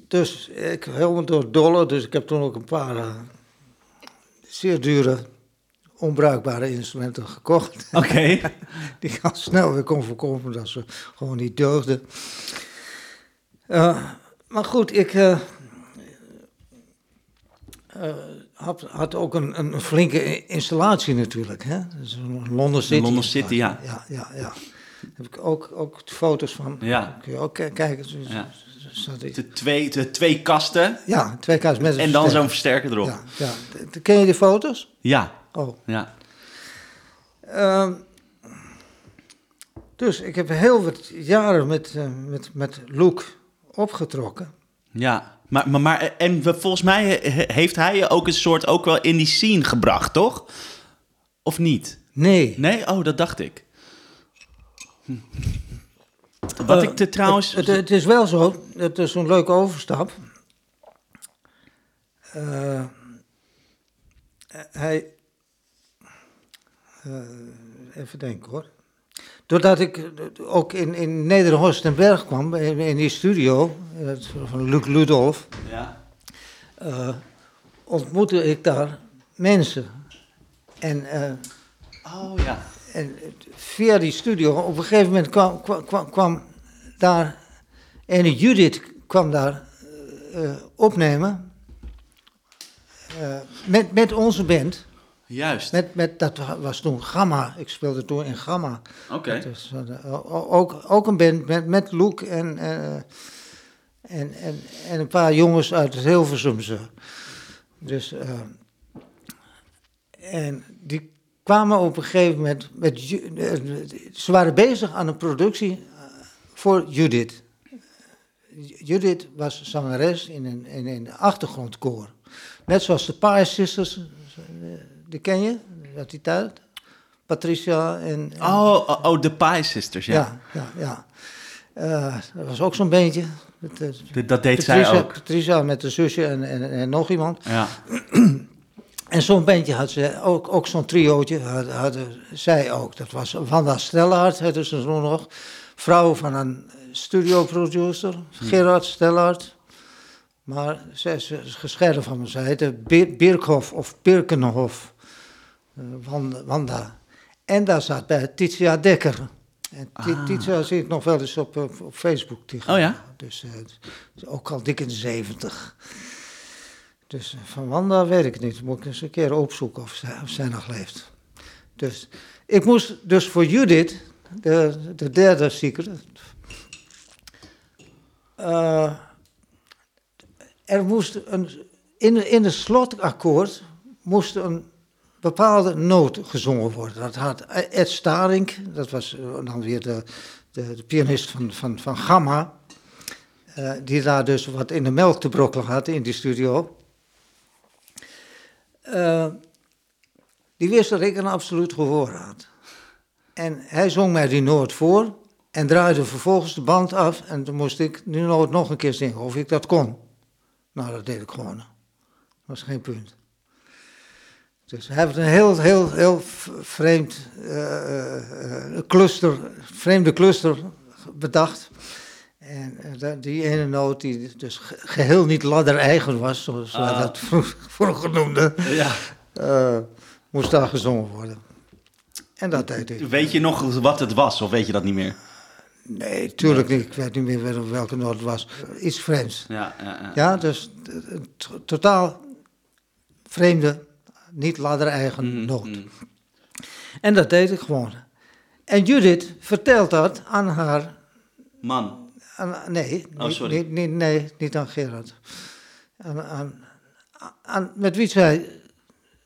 Dus ik helemaal door dollar, dus ik heb toen ook een paar uh, zeer dure, onbruikbare instrumenten gekocht. Oké. *laughs* Die ik al snel weer kon voorkomen dat ze gewoon niet deugden. Uh, maar goed, ik... Uh, uh, had, had ook een, een flinke installatie natuurlijk. Hè? Dus London City. London City, ja. Ja, ja, ja. Daar heb ik ook, ook foto's van. Ja. Kun je ook kijken. Ja. De twee, de twee kasten. Ja, twee kasten met En dan zo'n versterker erop. Ja, ja. Ken je die foto's? Ja. Oh. Ja. Um, dus ik heb heel wat jaren met, uh, met, met Luke opgetrokken. Ja. Maar, maar, maar en volgens mij heeft hij je ook een soort ook wel in die scene gebracht, toch? Of niet? Nee. Nee? Oh, dat dacht ik. Hm. Wat ik te trouwens... Het, het, is wel zo, het is een leuke overstap. Uh, hij... Uh, even denken hoor. Doordat ik ook in, in Nederhorst en Berg kwam, in, die studio van Luc Ludolf, ja. Uh, ontmoette ik daar mensen. En, uh, oh ja. En via die studio, op een gegeven moment kwam, kwam, kwam daar, en Judith kwam daar uh, opnemen. met, met onze band. Juist. Met, met, dat was toen Gamma. Ik speelde toen in Gamma. Oké. Okay. ook, ook een band met, met Luke en, uh, en, en, en een paar jongens uit het Hilversumse. Dus, uh, en die kwamen op een gegeven moment met... Ze waren bezig aan een productie voor Judith. Judith was zangeres in een, in een achtergrondkoor. Net zoals de Pie Sisters die ken je uit die tijd? Patricia en... oh, oh, oh, de Pie Sisters, ja. Ja, ja, ja. Uh, dat was ook zo'n beentje. Met, uh, dat deed Patricia, zij ook. Patricia met de zusje en, en, en nog iemand. Ja. *clears throat* en zo'n bandje had ze, ook, ook zo'n triootje had, hadden zij ook. Dat was Wanda Stellaert, ze toen nog. Vrouw van een studioproducer, hm. Gerard Stellaert. Maar zij is gescheiden van me. Ze heette Birkhoff of Birkenhof. Uh, Wanda. En daar zat bij Titia Dekker. En ah. Titia zie ik nog wel eens op, op, op Facebook. oh ja? Dus uh, ook al dik in de zeventig. Dus van Wanda weet ik niet. Moet ik eens een keer opzoeken of zij, of zij nog leeft. Dus ik moest dus voor Judith, de, de derde secret. Uh, er moest een, in, in het slotakkoord moest een bepaalde noot gezongen worden. Dat had Ed Staring, dat was eh, dan weer de, de, pianist van, van, van Gamma, uh, die daar dus wat in de melk te brokkelen had in die studio. Uh, die wist dat ik een absoluut gehoor had. En hij zong mij die noot voor en draaide vervolgens de band af en toen moest ik die noot nog een keer zingen, of ik dat kon. Nou, dat deed ik gewoon. Dat was geen punt. Dus hij heeft een heel, heel, heel vreemd uh, cluster, vreemde cluster bedacht. En die ene noot die dus geheel niet ladder-eigen was, zoals wij ah. dat vroeger noemden, ja. moest daar gezongen worden. En dat deed ik. Weet je nog wat het was, of weet je dat niet meer? Nee, tuurlijk niet. Ik weet niet meer welke noot het was. Iets vreemds. Ja, ja, ja. ja dus totaal vreemde, niet ladder-eigen mm, noot. Mm. En dat deed ik gewoon. En Judith vertelt dat aan haar... Man? Aan, nee, oh, sorry. Niet, niet, nee, niet aan Gerard. Aan, aan, aan, met wie zij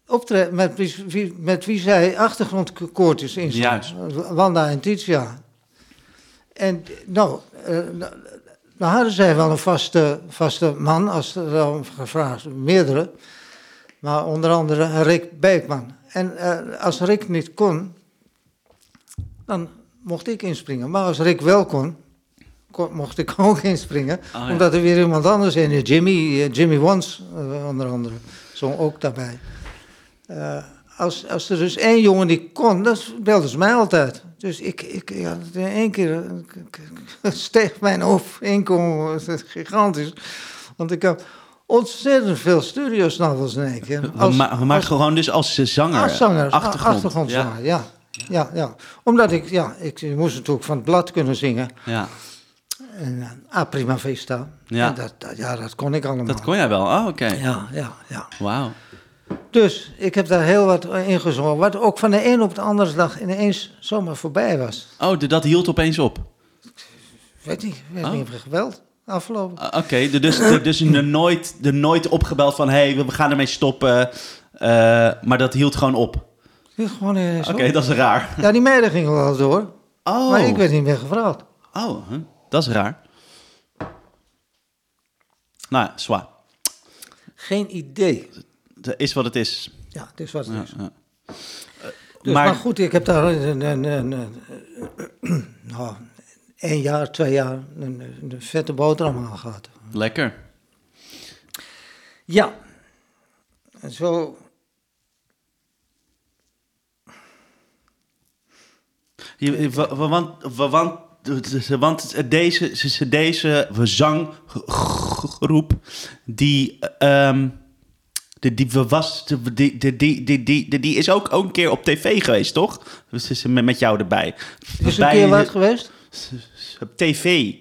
optreden, met wie, met wie zij achtergrondkoortjes inzet. Wanda en Titia. En nou, uh, nou hadden zij wel een vaste, vaste man, als er dan gevraagd, meerdere. Maar onder andere Rick Beekman. En uh, als Rick niet kon, dan mocht ik inspringen. Maar als Rick wel kon, kon mocht ik *laughs* ook inspringen. Oh, omdat er weer iemand anders in is. Jimmy, uh, Jimmy Wons, onder andere, zong ook daarbij. Als, als er dus één jongen die kon, dan belden ze mij altijd. Dus ik, ik ja, in één keer *laughs* steeg mijn inkomen gigantisch. Want ik heb ontzettend veel studiosnavels in één keer. Als, maar, maar gewoon dus als zanger? Als zanger, achtergrond. achtergrondzanger, ja. ja. Ja, Omdat ik, ja, ik moest natuurlijk van het blad kunnen zingen. Ja. En, uh, ah, prima vista. Ja. Dat, dat, ja, dat kon ik allemaal. Dat kon jij wel, oh, oké. Ja, ja, ja. Wauw. Dus ik heb daar heel wat in gezongen, wat ook van de een op de andere dag ineens zomaar voorbij was. Oh, dat hield opeens op? Weet niet, weet oh. niet of geweld afgelopen. Uh, Oké, okay, dus, dus er, nooit, er nooit opgebeld van, hé, hey, we gaan ermee stoppen, uh, maar dat hield gewoon op? Hield gewoon ineens Oké, dat is raar. Ja, die meiden gingen wel door, oh. maar ik werd niet meer gevraagd. Oh, dat is raar. Nou ja, zwaar. Geen idee het is wat het is. Ja, het is wat het is. Ja. Dus, maar, maar, goed, ik heb daar een, een, een, een nou, één jaar, twee jaar een, een vette boterham aan gehad. Lekker. Ja. En zo... Je, want, want, want deze, deze zanggroep, die... Um, de, die, was, de, die, die, die, die, die is ook, ook een keer op tv geweest, toch? Dus met, met jou erbij. Is een keer wat geweest? Op tv.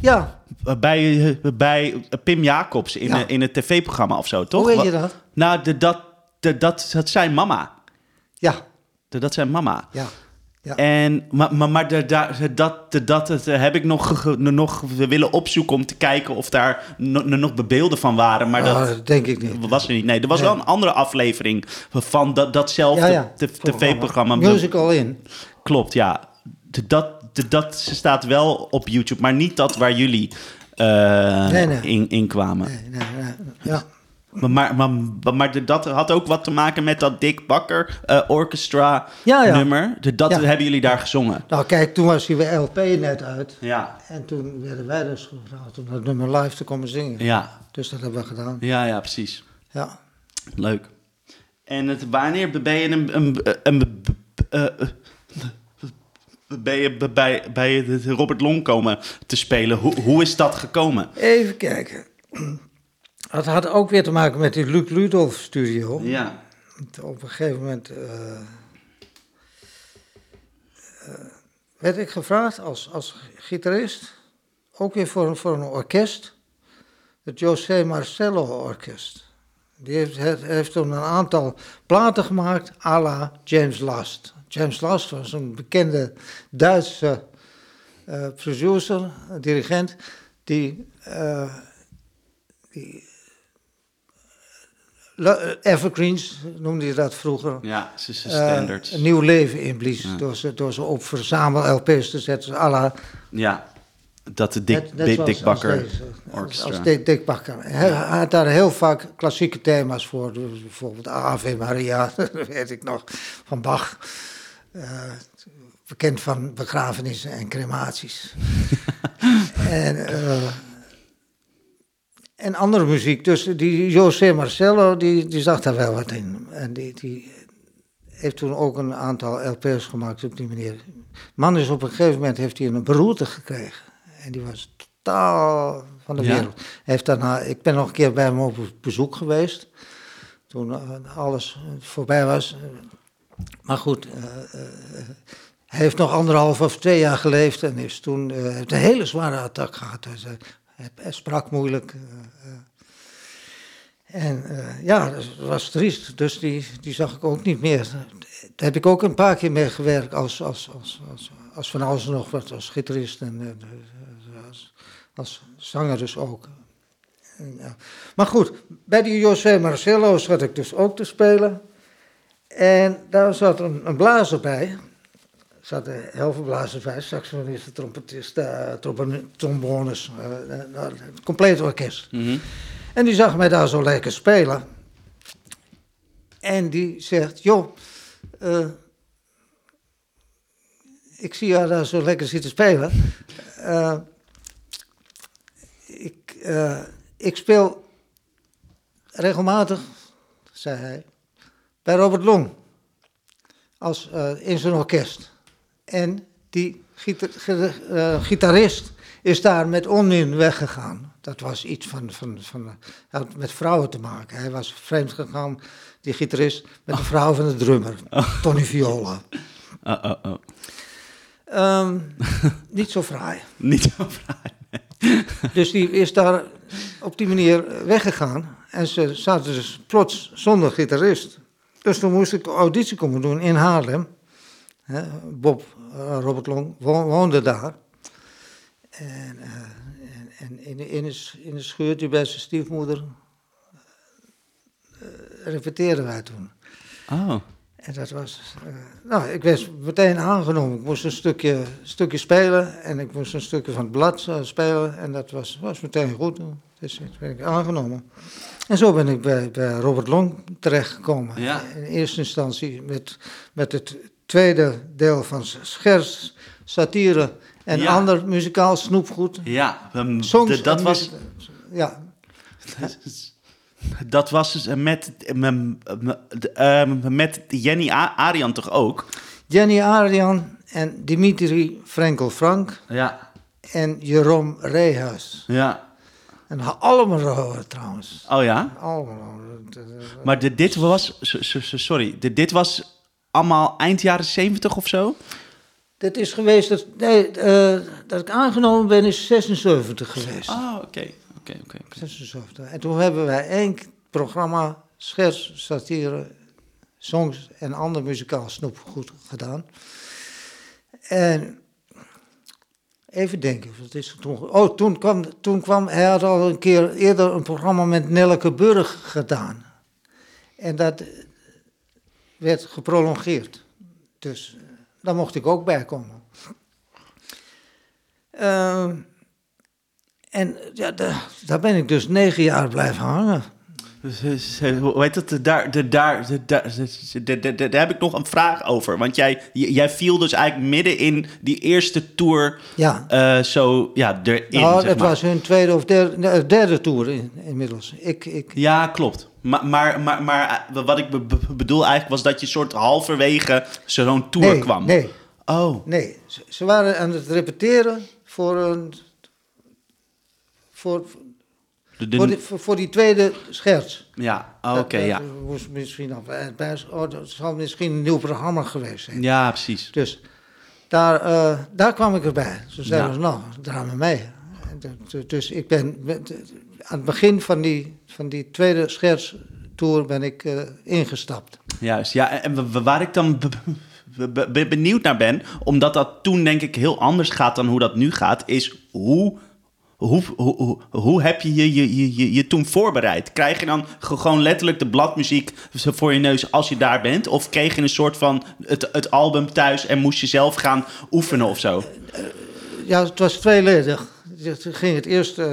Ja. Bij, bij Pim Jacobs in, in het tv-programma of zo, toch? Hoe weet je dat? Nou, de, dat, de, dat, dat zijn mama. Ja. De, dat zijn mama. Ja. Ja. En, maar maar, maar de, dat, dat, dat heb ik nog, nog willen opzoeken om te kijken of daar nog beelden van waren. Maar oh, dat, denk ik niet. Was er niet. Nee, er was wel een andere aflevering van dat, datzelfde ja, tv-programma. Musical in. Klopt, ja. Dat, dat staat wel op YouTube, maar niet dat waar jullie uh, nee, nee. In, in kwamen. Nee, nee, nee. Ja. Maar, maar, maar, dat had ook wat te maken met dat Dick Bakker uh, orchestra nummer. Dat hebben jullie daar gezongen. Nou kijk, toen was die LP net uit. Ja. En toen werden wij dus gevraagd om dat nummer live te komen zingen. Ja. Dus dat hebben we gedaan. Ja, ja, precies. Ja. Leuk. En het, wanneer ben je een, een, een, ben je bij, bij Robert Long komen te spelen? Hoe, hoe is dat gekomen? Even kijken. Het had ook weer te maken met die Luc Ludolf studio. Ja. Op een gegeven moment uh, uh, werd ik gevraagd als, als gitarist, ook weer voor, voor een orkest, het José Marcelo Orkest. Die heeft, heeft toen een aantal platen gemaakt à la James Last. James Last was een bekende Duitse uh, producer, dirigent, die, die Evergreens noemde je dat vroeger. Ja, ze is standaard. Uh, een nieuw leven inblies door, ze, door ze op verzamel-LP's te zetten. Alla, ja, dat de Dick, Dick, Bakker orchestra. Als Dick, Dick Bakker. Hij, had daar heel vaak klassieke thema's voor. Dus bijvoorbeeld Ave Maria, *laughs* dat weet ik nog, van Bach. Uh, bekend van begrafenissen en crematies. *laughs* en... Uh, en andere muziek. Dus die José Marcelo, die, die zag daar wel wat in. En die, die heeft toen ook een aantal LP's gemaakt op die manier. Man is op een gegeven moment heeft hij een beroerte gekregen. En die was totaal van de wereld. Heeft daarna, ik ben nog een keer bij hem op bezoek geweest. Toen uh, alles voorbij was. Maar goed, uh, uh, hij heeft nog anderhalf of twee jaar geleefd en is toen heeft een hele zware attack gehad. Hij sprak moeilijk. Eh, eh. en eh, ja, dat was triest. Dus die, die zag ik ook niet meer. Daar heb ik ook een paar keer mee gewerkt als, als, als, als, als van alles nog wat, als gitarist en als, zanger dus ook. ja. Maar goed, bij die José Marcelo zat ik dus ook te spelen. En daar zat een, een blazer bij zaten heel veel blazers bij, saxofonisten, trompetisten, uh, trombones, uh, uh, het compleet orkest. Mhm. En die zag mij daar zo lekker spelen. En die zegt, joh, ik zie jou daar zo lekker zitten spelen. ik, ik speel regelmatig, zei hij, bij Robert Long. Als, in zijn orkest. En die uh, gitarist is daar met onmin weggegaan. Dat was iets van, van, van had met vrouwen te maken. Hij was vreemd gegaan, die gitarist, met de vrouw van de drummer, oh. Tony Viola. Oh, oh, oh. Um, niet zo fraai. *laughs* niet zo fraai. dus die is daar op die manier weggegaan. En ze zaten dus plots zonder gitarist. Dus toen moest ik auditie komen doen in Haarlem. Bob uh, Robert Long woonde daar. En, uh, en, en in, in, een, in een scheurtje bij zijn stiefmoeder uh, repeteerden wij toen. Oh. En dat was, nou, ik werd meteen aangenomen. Ik moest een stukje, stukje spelen en ik moest een stukje van het blad spelen. En dat was, was meteen goed. Dus toen ben ik aangenomen. En zo ben ik bij, bij Robert Long terechtgekomen. Ja. In eerste instantie met, met het tweede deel van schers, satire en ander muzikaal snoepgoed. Ja, um, Songs dat was. Ja. *laughs* Dat was dus met, met Jenny Arian toch ook? Jenny Arian en Dimitri Frenkel-Frank. Ja. En Jeroen Rehuis. Ja. En allemaal trouwens. Oh ja? Allemaal. Maar de, dit was, sorry, de, dit was allemaal eind jaren 70 of zo? Dat is geweest, dat, nee, uh, dat ik aangenomen ben is 76 geweest. Ah, oké. oké, oké. 76. En toen hebben wij één programma, schets, satire, songs en ander muzikaal snoepgoed gedaan. En even denken, wat is er toen? Oh, toen kwam, toen kwam, hij had al een keer eerder een programma met Nelke Burg gedaan. En dat, werd geprolongeerd. Dus eh, daar mocht ik ook bij komen. Uh, en ja, daar, daar ben ik dus negen jaar blijven hangen. Hoe heet het? Daar, daar, daar, daar, heb ik nog een vraag over. Want jij, jij viel dus eigenlijk midden in die eerste tour. Ja. Uh, zo, ja, erin. Nou, het was hun tweede of derde, derde tour in, inmiddels. Ik, ik... Ja, klopt. Maar, maar, maar, maar wat ik bedoel eigenlijk was dat je soort halverwege zo'n tour nee, kwam. Nee. Oh. Nee, ze waren aan het repeteren voor een. Voor, voor, die, voor, die tweede scherts. Ja, oké, ja. moest misschien af. Oh, dat zal misschien een nieuw programma geweest zijn. Ja, precies. Dus daar, uh, daar kwam ik erbij. Ze zeiden ja. nou, draai me mee. Dus ik ben aan het begin van die, van die tweede schertstour ben ik uh, ingestapt. Juist, ja. En waar ik dan benieuwd naar ben, omdat dat toen denk ik heel anders gaat dan hoe dat nu gaat, is hoe hoe, hoe, hoe heb je je, je, je je toen voorbereid? Krijg je dan gewoon letterlijk de bladmuziek voor je neus als je daar bent? Of kreeg je een soort van het, het album thuis en moest je zelf gaan oefenen of zo? Ja, het was tweeledig. Ging het eerst uh,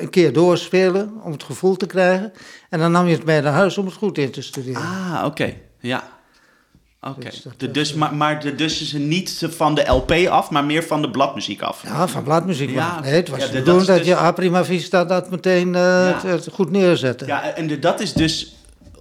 een keer doorspelen om het gevoel te krijgen. En dan nam je het mee naar huis om het goed in te studeren. Ah, oké. Ja. Oké, dus, de, dus, maar, maar de, dus is niet van de LP af, maar meer van de bladmuziek af? Ja, van bladmuziek ja. Nee, het was ja, de, dat, dat dus, je A prima vista dat meteen uh, ja. het, goed neerzette. Ja, en de, dat is dus...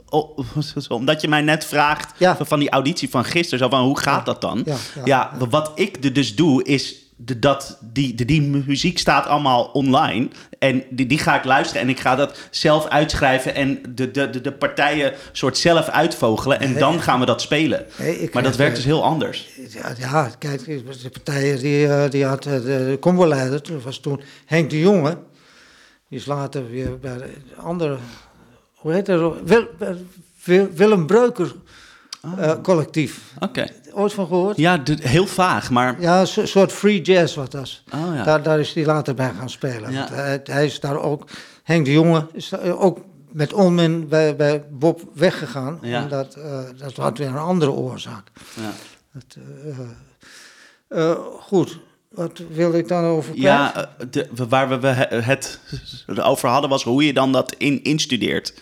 Oh, *laughs* omdat je mij net vraagt ja. van die auditie van gisteren, zo van hoe gaat dat dan? Ja, wat ik dus doe is de, dat, die, de, die muziek staat allemaal online. En die, die ga ik luisteren en ik ga dat zelf uitschrijven en de, de, de, de partijen soort zelf uitvogelen. En dan gaan we dat spelen. maar dat werkt dus heel anders. Ja, ja kijk, de partijen die, eh, die had de, de combo-leider, dat was toen Henk de Jonge. Die is later weer bij de andere, hoe heet dat? Willem Breuker uh, collectief. Oké. Ooit van gehoord? Ja, heel vaag, maar... Ja, een soort free jazz wat dat. Oh, ja. daar, daar is hij later bij gaan spelen. Ja. Hij, hij, is daar ook... Henk de Jonge is ook met onmin bij, bij Bob weggegaan. Ja. Omdat, uh, dat had weer een andere oorzaak. Ja. Dat, uh, goed, wat wilde ik dan over Ja, de, waar we het over hadden was hoe je dan dat in, instudeert.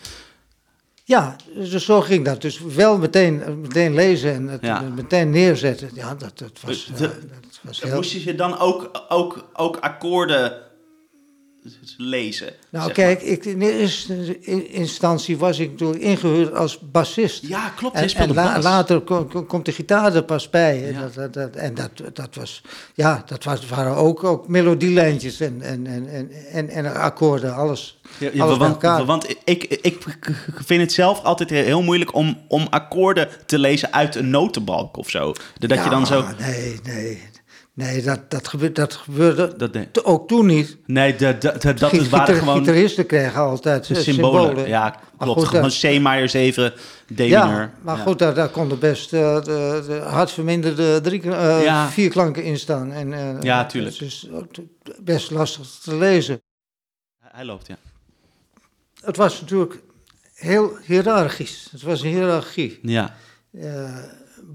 Ja, dus zo ging dat. Dus wel meteen, meteen lezen en het meteen neerzetten. Ja, dat, dat was, de, uh, dat was heel... Moest je dan ook, ook, ook akkoorden lezen? Nou kijk, ik, in eerste instantie was ik natuurlijk ingehuurd als bassist. Ja, klopt. En, en la, later komt de gitaar er pas bij. Ja. Dat, dat, dat, en dat, dat was, ja, dat was, waren ook, ook melodielijntjes en, en, en, en, en akkoorden, alles. Ja, ja, want, want ik, ik vind het zelf altijd heel moeilijk om, om akkoorden te lezen uit een notenbalk of zo. Dat je dan zo. Nee, nee. Nee, dat, dat, gebeurde, dat gebeurde dat, ook toen niet. Nee, dat, dat, dat is waar gewoon... Gitaristen kregen altijd symbolen. symbolen. Ja, klopt. Goed, gewoon C major 7, D mineur. Ja, maar goed, daar, daar konden best uh, de, de hard verminderde drie, uh, ja. vier klanken in staan. En, uh, ja, tuurlijk. Het is best lastig te lezen. Hij loopt, ja. Het was natuurlijk heel hiërarchisch. Het was een hiërarchie. Ja.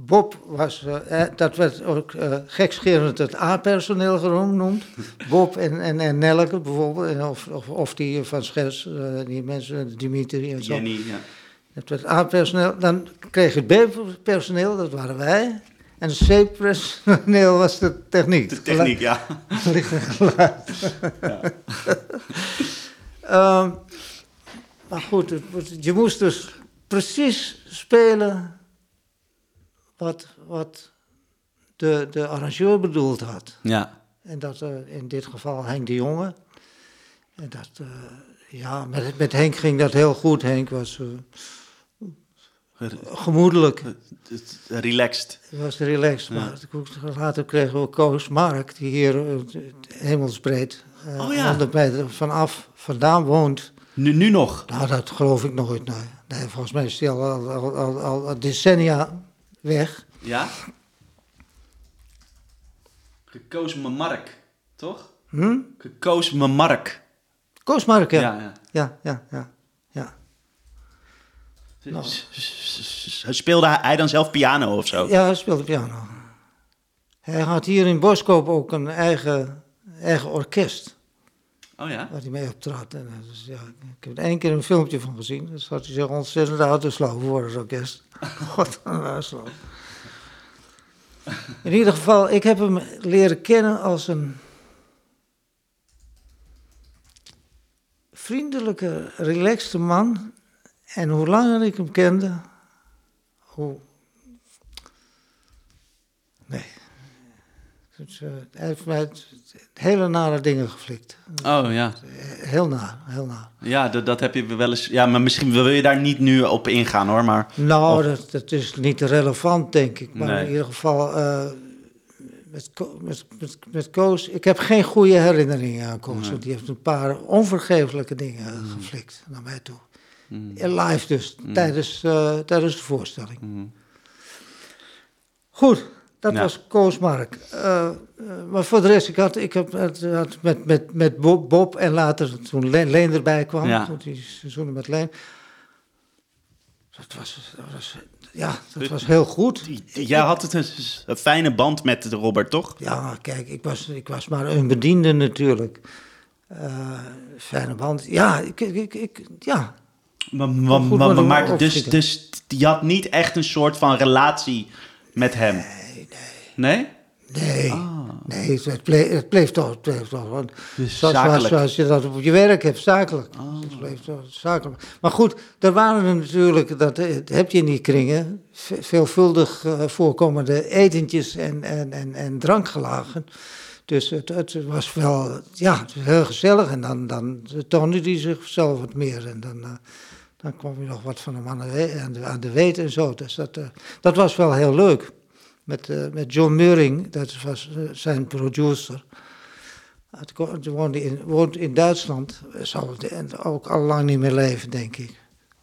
Bob was, uh, dat werd ook gekscherend het A-personeel genoemd. Bob en, en, en Nelke bijvoorbeeld, of, of, of die van Schers, uh, die mensen, Dimitri en zo. Jenny, ja. Dat werd A-personeel. Dan kreeg je het B-personeel, dat waren wij. En het C-personeel was de techniek. De techniek, ja. Licht en geluid. ja. um, maar goed, je moest dus precies spelen wat, wat de, de arrangeur bedoeld had. Ja. En dat uh, in dit geval Henk de Jonge. En dat, uh, ja, met, met Henk ging dat heel goed. Henk was uh, gemoedelijk. Relaxed. Hij was relaxed. Ja. Maar later kregen we Koos Mark, die hier hemelsbreed, oh, ja. 100 meter vanaf vandaan woont. Nu, nu nog? Nou, dat geloof ik nooit. Nee, nee volgens mij is hij al, al, al, al decennia weg. Ja? Gekozen mijn Mark, toch? Hm? Gekozen mijn Mark. Koos Mark, ja. Ja, ja. ja, ja, ja, ja. Nou. Speelde hij dan zelf piano of zo? Ja, hij speelde piano. Hij had hier in Boskoop ook een eigen, eigen orkest. Oh ja? Waar hij mee optrad. En, dus, ja, ik heb er één keer een filmpje van gezien. Dat had hij zich ontzettend autoslow voor het orkest. God, slow. In ieder geval, ik heb hem leren kennen als een vriendelijke, relaxte man. En hoe langer ik hem kende, hoe. Nee. Dus, uh, hij heeft mij hele nare dingen geflikt. Oh ja. Heel naar, heel naar. Ja, dat, dat heb je wel eens. Ja, maar misschien wil je daar niet nu op ingaan hoor. Maar, nou, dat, dat is niet relevant, denk ik. Maar in ieder geval. Uh, met, met, met, met Koos, ik heb geen goede herinneringen aan Koos. Want die heeft een paar onvergeeflijke dingen mm. geflikt naar mij toe. Mm. Live dus, mm. tijdens, uh, tijdens de voorstelling. Mm. Goed, dat was Koos Mark. Uh, maar voor de rest, ik had, ik heb, had met, met, met Bob, en later toen Leen, erbij kwam, ja. toen die seizoenen met Leen. Dat was, dat was ja, dat was heel goed. Jij had het een, een, fijne band met Robert, toch? Ja, kijk, ik was, ik was maar een bediende natuurlijk. Uh, fijne band. Ja, ik, ik, ik ja. Maar, maar, maar, maar dus, dus je had niet echt een soort van relatie met hem? Nee, nee. Nee? Ah. nee het, bleef, het bleef toch. Het bleef toch want dus zoals, zoals, je dat op je werk hebt, zakelijk. Ah. Het bleef toch zakelijk. Maar goed, er waren er natuurlijk, dat heb je in die kringen, veelvuldig uh, voorkomende etentjes en, en, en, en drankgelagen. Dus het, het, was wel, ja, heel gezellig. En dan, dan toonde hij zichzelf wat meer. En dan, uh, dan kwam je nog wat van hem aan de, aan de, aan de weet en zo. Dus dat, uh, dat was wel heel leuk met, uh, met John Muring, dat was uh, zijn producer. Hij woonde in, woont in Duitsland, zal ook al lang niet meer leven, denk ik.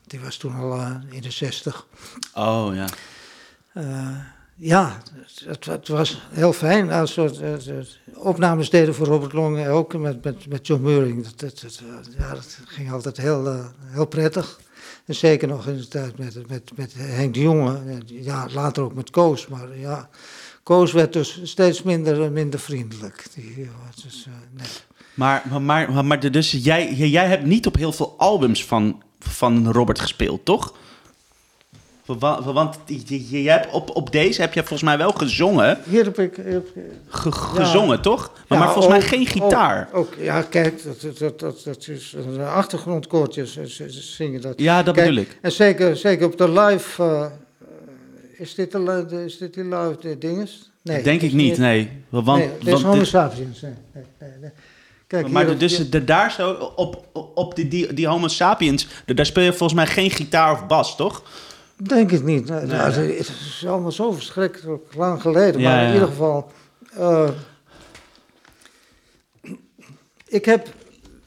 Die was toen al uh, in de zestig. Oh ja. ja, het, het, was heel fijn. Als we opnames deden voor Robert Long, ook met, met, met John Muring. Dat, dat, ja, dat ging altijd heel, heel prettig. En zeker nog in de tijd met, met, met Henk de Jonge, ja, later ook met Koos. Maar ja, Koos werd dus steeds minder, minder vriendelijk. Die, dus, uh, nee. Maar, maar, maar, maar dus jij, jij hebt niet op heel veel albums van, van Robert gespeeld, toch? Want je, je hebt op, op deze heb je volgens mij wel gezongen. Hier heb ik... gezongen, toch? Maar, maar volgens mij geen gitaar. Ook, ja, kijk, dat, dat, dat, dat is een achtergrondkoortje zingen dat. Ja, dat bedoel ik. En zeker, zeker op de live... Uh, is, dit de, is dit die live de dinges? Nee. Denk ik niet, nee. Want, nee, dit is Homo sapiens. Nee, nee, nee. Kijk, maar dus de, daar zo, op, op die, die, die Homo sapiens, daar speel je volgens mij geen gitaar of bas, toch? Denk ik niet. Nee, Het is allemaal zo verschrikkelijk lang geleden. maar in ieder geval. Uh, ik heb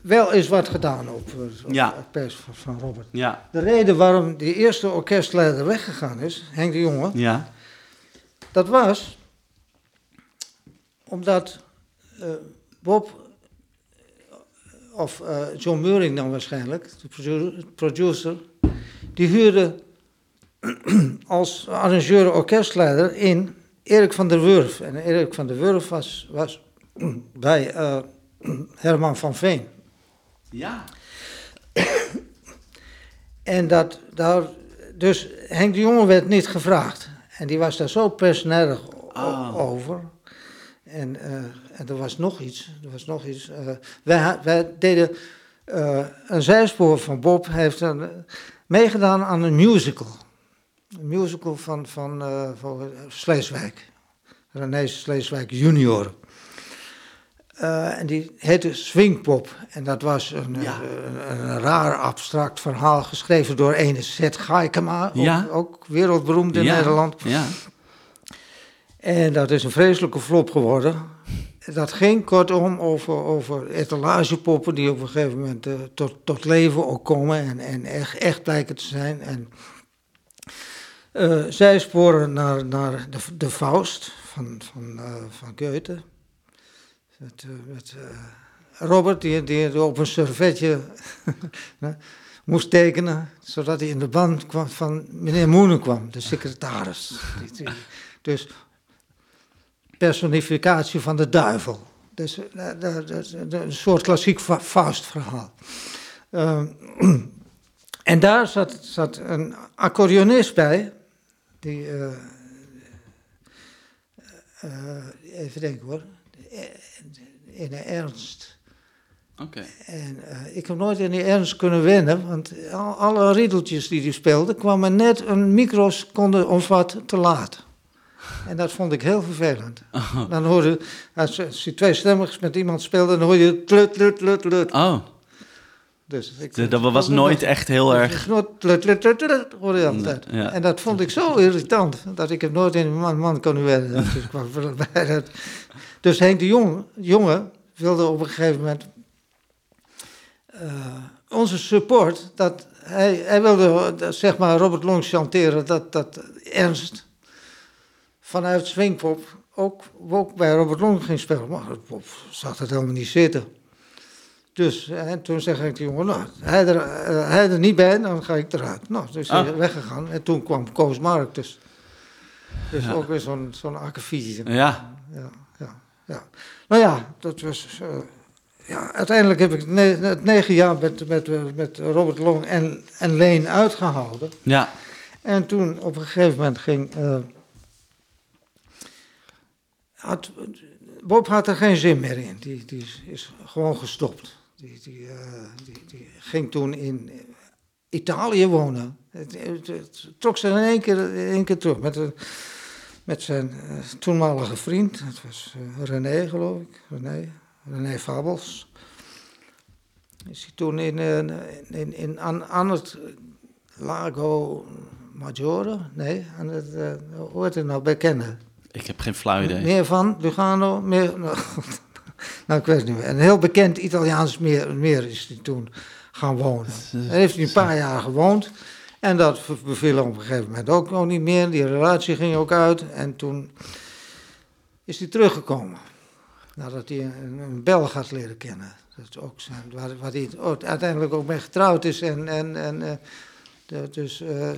wel eens wat gedaan op, eh, op ja. pers van, Robert. Ja. De reden waarom die eerste orkestleider weggegaan is, Henk de Jonge. Ja. Dat was omdat uh, Bob, of uh, John Muring dan waarschijnlijk, de producer, die huurde als arrangeur-orkestleider in Erik van der Wurf. En Erik van der Wurf was, was bij uh, Herman van Veen. Ja. en dat, daar, dus Henk de Jonge werd niet gevraagd. En die was daar zo personeel oh. over. En, uh, en er was nog iets. Er was nog iets. Uh, wij, wij deden een zijspoor van Bob. heeft een, meegedaan aan een musical. Een musical van, van, uh, van Sleeswijk. René Sleeswijk junior. Uh, en die heette Swingpop. En dat was een, een, een, raar abstract verhaal geschreven door ene Zet Gaikema. Ja. Ook, ook, wereldberoemd in Nederland. Ja. En dat is een vreselijke flop geworden. Dat ging kortom over, over etalagepoppen die op een gegeven moment uh, tot, tot leven ook komen en, en echt, echt blijken te zijn. En uh, zij naar, naar de, de Faust van, van, uh, van Goethe. Met, uh, met Robert, die, die op een servetje *laughs* moest tekenen, zodat hij in de band kwam van meneer Moenen kwam, de secretaris. dus personificatie van de duivel. Dus een soort klassiek fast verhaal. Ehm, *clears throat* en daar zat, zat een accordeonist bij, die, uh, uh, even denken hoor, in de ernst. Oké. En uh, ik heb nooit in die ernst kunnen winnen, want al, alle riedeltjes die hij speelde kwamen net een microseconde of wat te laat. En dat vond ik heel vervelend. Oh. Dan hoorde, als, als je tweestemmig met iemand speelde, dan hoor je tlut, tlut, tlut, tlut. Oh. Dus ik, dat was nooit echt heel erg... hoorde je altijd. En dat vond ik zo irritant, dat ik heb nooit in een man, man werden. *laughs* dus, dus Henk de Jong, jongen wilde op een gegeven moment uh, onze support, dat hij, hij wilde zeg maar Robert Long chanteren, dat, dat Ernst vanuit Swingpop ook, ook bij Robert Long ging spelen. Maar zag het helemaal niet zitten. Dus en toen zeg ik tegen jongen, nou, hij er, hij er niet bij, dan ga ik eruit. Nou, dus ah. hij weggegaan. En toen kwam Koos Mark, dus, dus ook weer zo'n zo'n akkefietje. Ja. ja. Ja, ja. Nou ja, dat was... Uh, ja, uiteindelijk heb ik ne het negen jaar met, met, met Robert Long en, en Leen uitgehouden. Ja. En toen op een gegeven moment ging... Uh, had, Bob had er geen zin meer in. Die, die is gewoon gestopt. Die, die, uh, die, die, ging toen in Italië wonen. Het, het, trok ze in één keer, in één keer terug met, een, met zijn uh, toenmalige vriend. Dat was uh, René, geloof ik. René, René Fabels. Is hij toen in, in, in, aan, aan het Lago Maggiore? Nee, aan het, hoe heet het nou, bij Kennen. Ik heb geen flauw idee. Meer van Lugano, meer... *laughs* nou, ik weet het niet meer. Een heel bekend Italiaans meer, meer is hij toen gaan wonen. Daar heeft hij een paar jaar gewoond. En dat beviel op een gegeven moment ook nog niet meer. Die relatie ging ook uit. En toen is hij teruggekomen. Nadat hij een, een Belg had leren kennen. Dat is ook zijn, waar, waar hij uiteindelijk ook mee getrouwd is. En, en, en uh, dus, uh,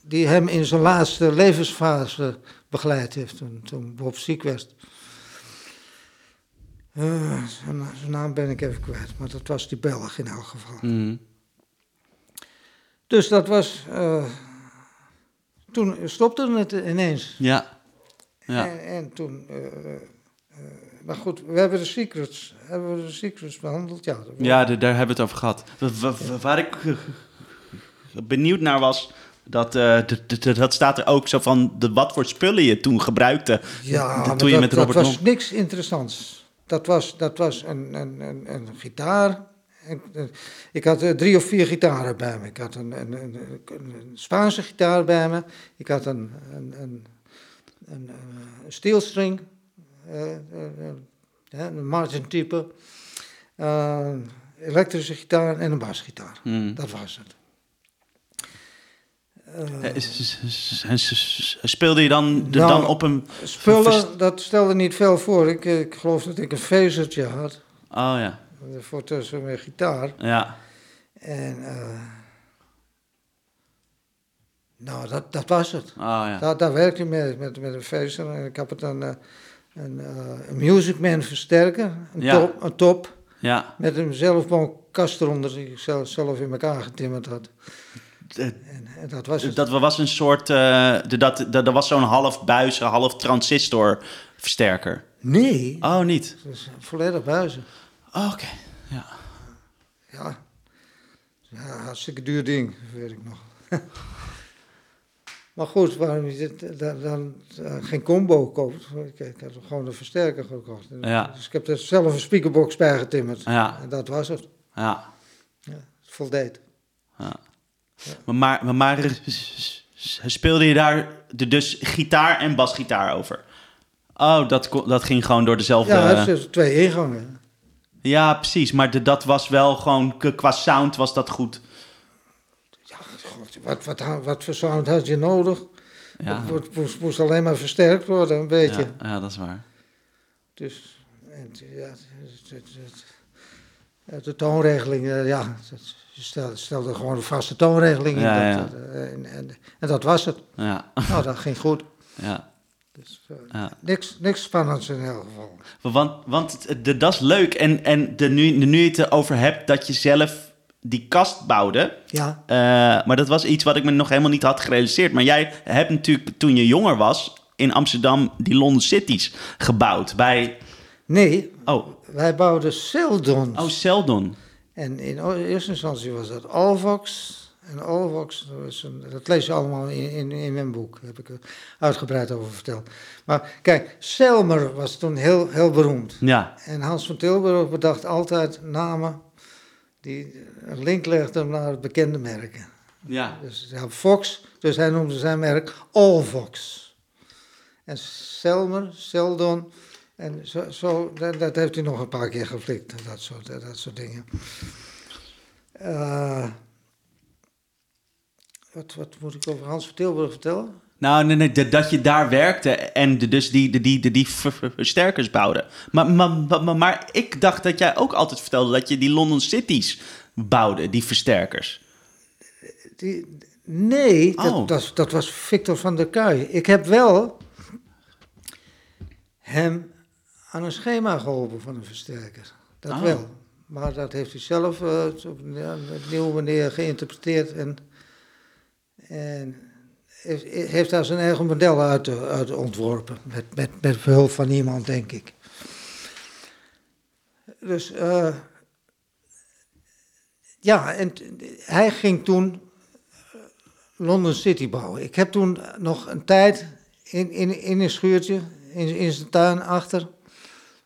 die hem in zijn laatste levensfase begeleid heeft toen, toen Bob ziek werd. Uh, zijn, naam ben ik even kwijt, maar dat was die Belg in elk geval. Mhm. Dus dat was. Uh, toen stopte het ineens. Ja. ja. En, en toen. Uh, maar goed, we hebben de secrets, hebben we de secrets behandeld. Ja, ja daar hebben we het over gehad. Waar ik benieuwd naar was, dat, uh, dat staat er ook zo van de, wat voor spullen je toen gebruikte. Ja, toen je dat, met Robert dat was niks interessants. Dat was, dat was een, een, een, een gitaar. Ik had uh, drie of vier gitaren bij me. Ik had een, een, een, een Spaanse gitaar bij me. Ik had een, een, een, een, een steelstring, een Martin type, elektrische gitaar en een basgitaar. Hmm. Dat was het. Speelde je dan, de, nou, dan op een... Spullen, dat stelde niet veel voor. Ik, ik geloof dat ik een vezertje had. Oh ja. Voor tussen mijn gitaar. Ja. En... Uh, nou, dat, dat was het. Oh, ja. daar, daar werkte ik mee, met, met een vezer. En ik heb het een, een, een, een Musicman versterker. Een, ja. top, een top. Ja. Met een zelfbouwkast eronder die ik zelf, zelf in elkaar getimmerd had. En dat was het. Dat was een soort, uh, dat, dat, dat was zo'n half buizen, half transistor versterker. Nee. Oh, niet? Dus volledig buizen. Oh, oké, ja. Ja. Ja, hartstikke duur ding, weet ik nog. *laughs* maar goed, waarom je dan, dan geen combo koopt? Ik, ik had gewoon een versterker gekocht. Ja. Dus ik heb er zelf een speakerbox bij getimmerd. Ja. En dat was het. Ja. ja het voldeed. Ja. Maar, maar, maar speelde je daar de, dus gitaar en basgitaar over? Oh, dat, dat ging gewoon door dezelfde... Ja, is twee ingangen. Ja, precies. Maar de, dat was wel gewoon, qua sound was dat goed. Ja, wat, wat, wat voor sound had je nodig? Ja. Het moest, moest, alleen maar versterkt worden, een beetje. Ja, ja dat is waar. Dus, en, ja, de toonregeling, ja, je stelde, stelde gewoon een vaste toonregeling in. Ja, dat, en, en, en, dat was het. Ja. Nou, dat ging goed. Ja. Dus, uh, niks, niks spannends in elk geval. Want, want de, dat is leuk. En, en de, nu, nu je het erover hebt dat je zelf die kast bouwde. Ja. Uh, maar dat was iets wat ik me nog helemaal niet had gerealiseerd. Maar jij hebt natuurlijk toen je jonger was in Amsterdam die London Cities gebouwd. Bij... Nee, oh. wij bouwden Seldon. Oh, Seldon. En in eerste instantie was dat Alvox. En Alvox, dat, dat lees je allemaal in, in, in, mijn boek, daar heb ik er uitgebreid over verteld. Maar kijk, Selmer was toen heel, heel beroemd. Ja. En Hans van Tilburg bedacht altijd namen die een link legden naar het bekende merken. Ja. Dus ja, Fox, dus hij noemde zijn merk Allvox. En Selmer, Seldon, en zo, zo dat, dat, heeft hij nog een paar keer geflikt, dat soort, dat soort dingen. Uh, wat, wat moet ik over Hans van Tilburg vertellen? Nou, nee, nee, dat je daar werkte en dus die, die, die, die versterkers bouwde. Maar, maar, maar, maar, ik dacht dat jij ook altijd vertelde dat je die London Cities bouwde, die versterkers. Die, nee, dat, Oh. dat, dat was Victor van der Kuij. Ik heb wel hem aan een schema geholpen van een versterker. Dat Oh. wel. Maar dat heeft hij zelf uh, op een nieuwe manier geïnterpreteerd en, en heeft, heeft daar zijn eigen model uit, uit ontworpen. Met, met, met behulp van iemand, denk ik. Dus uh, ja, en hij ging toen London City bouwen. Ik heb toen nog een tijd in, in, in een schuurtje in, in zijn tuin achter.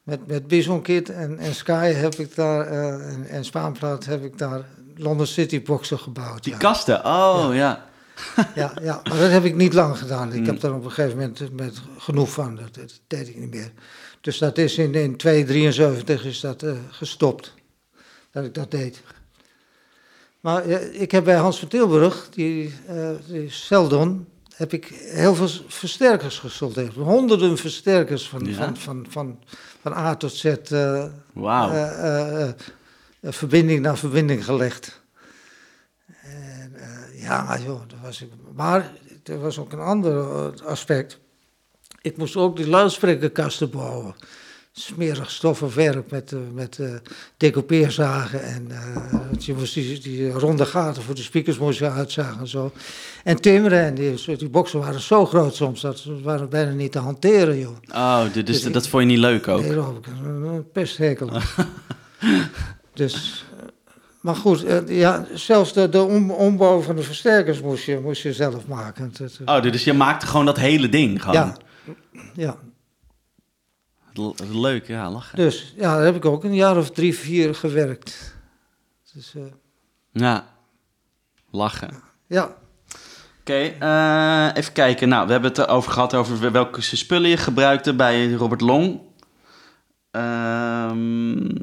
Met, met Bisonkit en, en Sky heb ik daar, uh, en, en Spaanplaat heb ik daar London City boxen gebouwd. Die ja. kasten, oh ja. ja. *laughs* Ja, ja, maar dat heb ik niet lang gedaan. Ik heb daar op een gegeven moment met genoeg van, dat, dat deed ik niet meer. Dus dat is in, in 273 is dat uh, gestopt, dat ik dat deed. Maar uh, ik heb bij Hans van Tilburg, die, uh, die Seldon, heb ik heel veel versterkers gesoldeerd. Honderden versterkers van, Ja. van, van, van, van A tot Z. Uh, Wauw. uh, verbinding naar verbinding gelegd. En ja, joh, dat was ik. Maar er was ook een ander aspect. Ik moest ook die luidsprekerkasten bouwen. Smerig stoffenwerk met, uh, met uh, decoupeerzagen. En uh, je moest die, die, ronde gaten voor de speakers moest je uitzagen en zo. En timmeren. En die, die boksen waren zo groot soms. Dat ze waren bijna niet te hanteren, joh. Oh, dus, dus dat ik, vond je niet leuk ook? Nee, dat ik een pesthekel. *laughs* dus... Maar goed, ja, zelfs de, de ombouw van de versterkers moest je, moest je zelf maken. Oh, dus je maakte gewoon dat hele ding gewoon? Ja, ja. Leuk, ja, lachen. Dus ja, daar heb ik ook een jaar of drie, vier gewerkt. Dus, uh, ja, lachen. Ja. Oké, okay, uh, even kijken. Nou, we hebben het erover gehad over welke spullen je gebruikte bij Robert Long. Um, uh,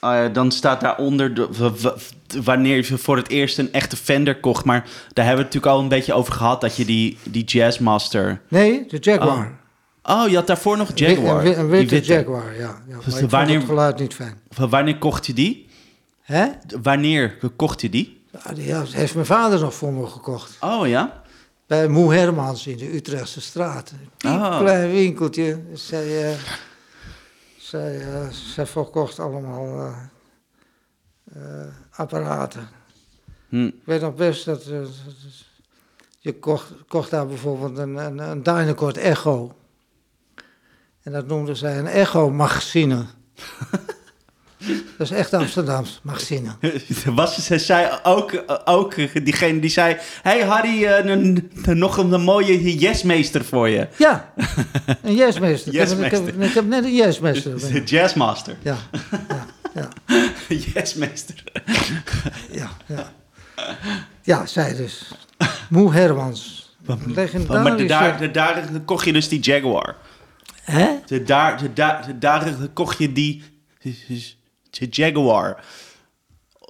ja, dan staat daaronder de, wanneer je voor het eerst een echte Fender kocht. Maar daar hebben we het natuurlijk al een beetje over gehad, dat je die, die Jazzmaster... Nee, de Jaguar. Oh. Oh, je had daarvoor nog Jaguar. Een, een witte, witte Jaguar, ja. ja dus maar wanneer, het geluid niet fijn. Wanneer kocht je die? Hè? Wanneer kocht je die? Ja, dat heeft mijn vader nog voor me gekocht. Oh, ja? Bij Moe Hermans in de Utrechtse straat. Een oh. klein winkeltje. Zij, uh, zij, uh, zij verkocht allemaal uh, apparaten. Hm. Ik weet nog best dat... je kocht, kocht daar bijvoorbeeld een, een, een Dynacord Echo. En dat noemden zij een Echo-magazine. *laughs* Dat is echt Amsterdams, magazine. *laughs* Was ze zei ook, ook diegene die zei: Hey Harry, uh, nog een, een mooie yesmeester voor je. Ja, een yesmeester. yesmeester. *laughs* Ik, heb, ik heb net een yesmeester. De jazzmaster. Ja, ja, ja. Yesmeester. Ja, ja. Ja, zij dus. Moe Hermans. Maar daar, daar kocht je dus die Jaguar. Hè? De daar, de daar, de daar kocht je die de Jaguar.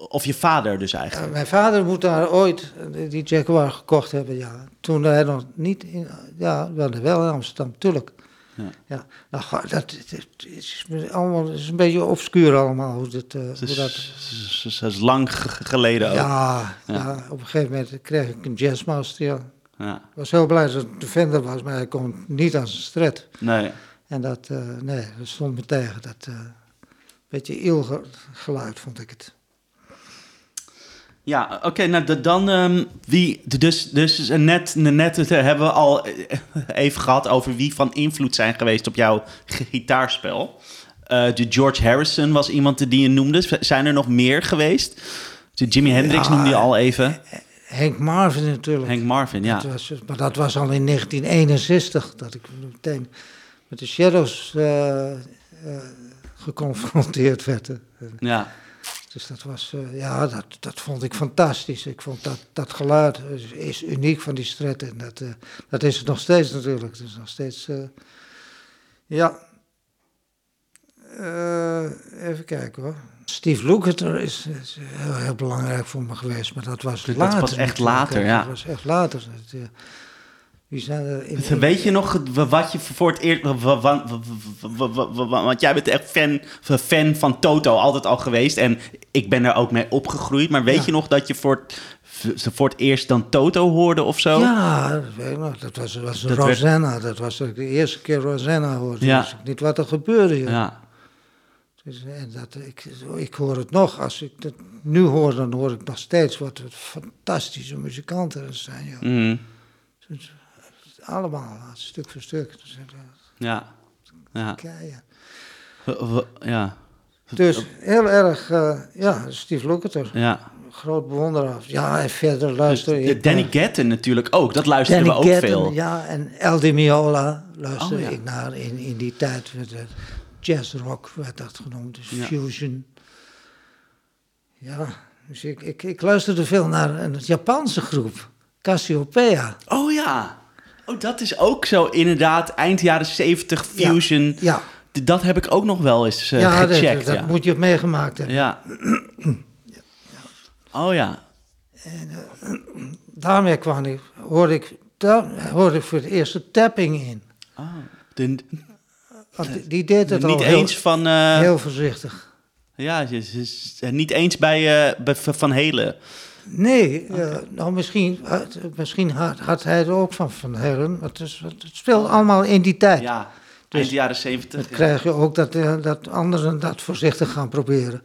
Of je vader dus eigenlijk. Ja, mijn vader moet daar ooit die Jaguar gekocht hebben, ja. Toen hij nog niet in... Ja, wel, wel in Amsterdam, tuurlijk. Ja. ja. Nou, dat, dat, is allemaal, dat is een beetje obscuur allemaal. Hoe, dit, dat, is, hoe dat... dat is lang geleden ook. Ja, ja. ja, op een gegeven moment kreeg ik een jazzmaster, ja. Ja. Ik was heel blij dat het de Fender was, maar hij kon niet aan zijn stret. Nee. En dat, uh, nee, dat stond me tegen. Dat uh, beetje iel geluid vond ik het. Ja, oké, nou dan um, wie, dus, dus net, net hebben we al even gehad over wie van invloed zijn geweest op jouw gitaarspel. Uh, de George Harrison was iemand die je noemde. Zijn er nog meer geweest? De Jimi Hendrix noemde je al even. Henk Marvin natuurlijk. Henk Marvin, ja. Dat was, maar dat was al in 1961 dat ik meteen met de Shadows uh, uh, geconfronteerd werd. Ja. Dus dat was, uh, ja, dat, dat vond ik fantastisch. Ik vond dat, dat geluid is, is uniek van die stret. En dat, dat is het nog steeds natuurlijk. Het is nog steeds, ja. even kijken hoor. Steve Lukather is, is heel, heel, belangrijk voor me geweest, maar dat was dat later. Dat was echt later, ja. Dat was echt later. Er in, Weet je nog wat je voor het eerst... Want jij bent echt fan, fan van Toto altijd al geweest. En ik ben er ook mee opgegroeid. Maar weet ja. je nog dat je voor het, voor het eerst dan Toto hoorde of zo? Ja, dat weet ik nog. Dat was, was dat Rosanna. Werd... Dat was de eerste keer Rosanna hoorde. Ja. Dus niet wat er gebeurde. Ja. Dus, en dat, ik, ik hoor het nog. Als ik het nu hoor, dan hoor ik nog steeds wat fantastische muzikanten er zijn. Joh. Mm. Dus, allemaal, stuk voor stuk. Dus, ja. Ja. ja. Dus heel erg, uh, ja, Steve Lukather. Ja. Groot bewonderaar. Ja, en verder luister ik... Danny Gatton natuurlijk ook, dat luisteren Danny we ook Gatton, veel. Ja, en El Di Miola luisterde oh, ja. ik naar in, in die tijd. Rock werd dat genoemd, dus ja. fusion. Ja, dus ik, ik, ik luisterde veel naar een Japanse groep, Cassiopeia. Oh ja. Oh, dat is ook zo inderdaad eind jaren 70 fusion. Ja. Dat heb ik ook nog wel eens uh, ja, gecheckt. Dat, dat moet je meegemaakt hebben. Ja. *clears throat* Oh ja. En uh, *clears throat* daarmee kwam ik, hoorde ik, daar hoorde ik voor het eerst de tapping in. Oh, de, Want die deed het niet al eens heel, van, uh, heel voorzichtig. Ja, niet eens bij, bij Van Helen. Nee, okay. uh, nou misschien, uh, misschien had, had, hij er ook van Van Helen. Het, is, het speelt allemaal in die tijd. Ja, dus eind jaren zeventig. Dan ja. krijg je ook dat, dat anderen dat voorzichtig gaan proberen.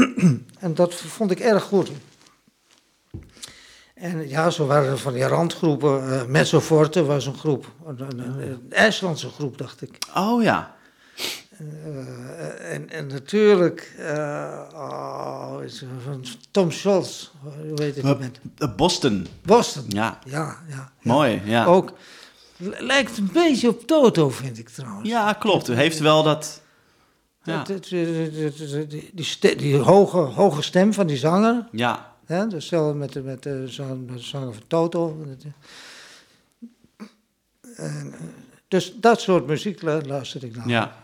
*clears throat* en dat vond ik erg goed. En ja, zo waren er van die randgroepen. Uh, Mezzoforte was een groep, een, een, een IJslandse groep, dacht ik. Oh ja. Uh, en, en, natuurlijk, uh, oh, van Tom Scholz, hoe weet ik het? Boston. Boston, ja. Ja, ja, Mooi, ja. Ook, lijkt een beetje op Toto, vind ik trouwens. Ja, klopt. U heeft wel dat... Ja. Dat, die, die, die, die, hoge, hoge stem van die zanger. Ja. Ja hetzelfde met, de, met de zanger van Toto. En, dus dat soort muziek luister ik naar. Ja.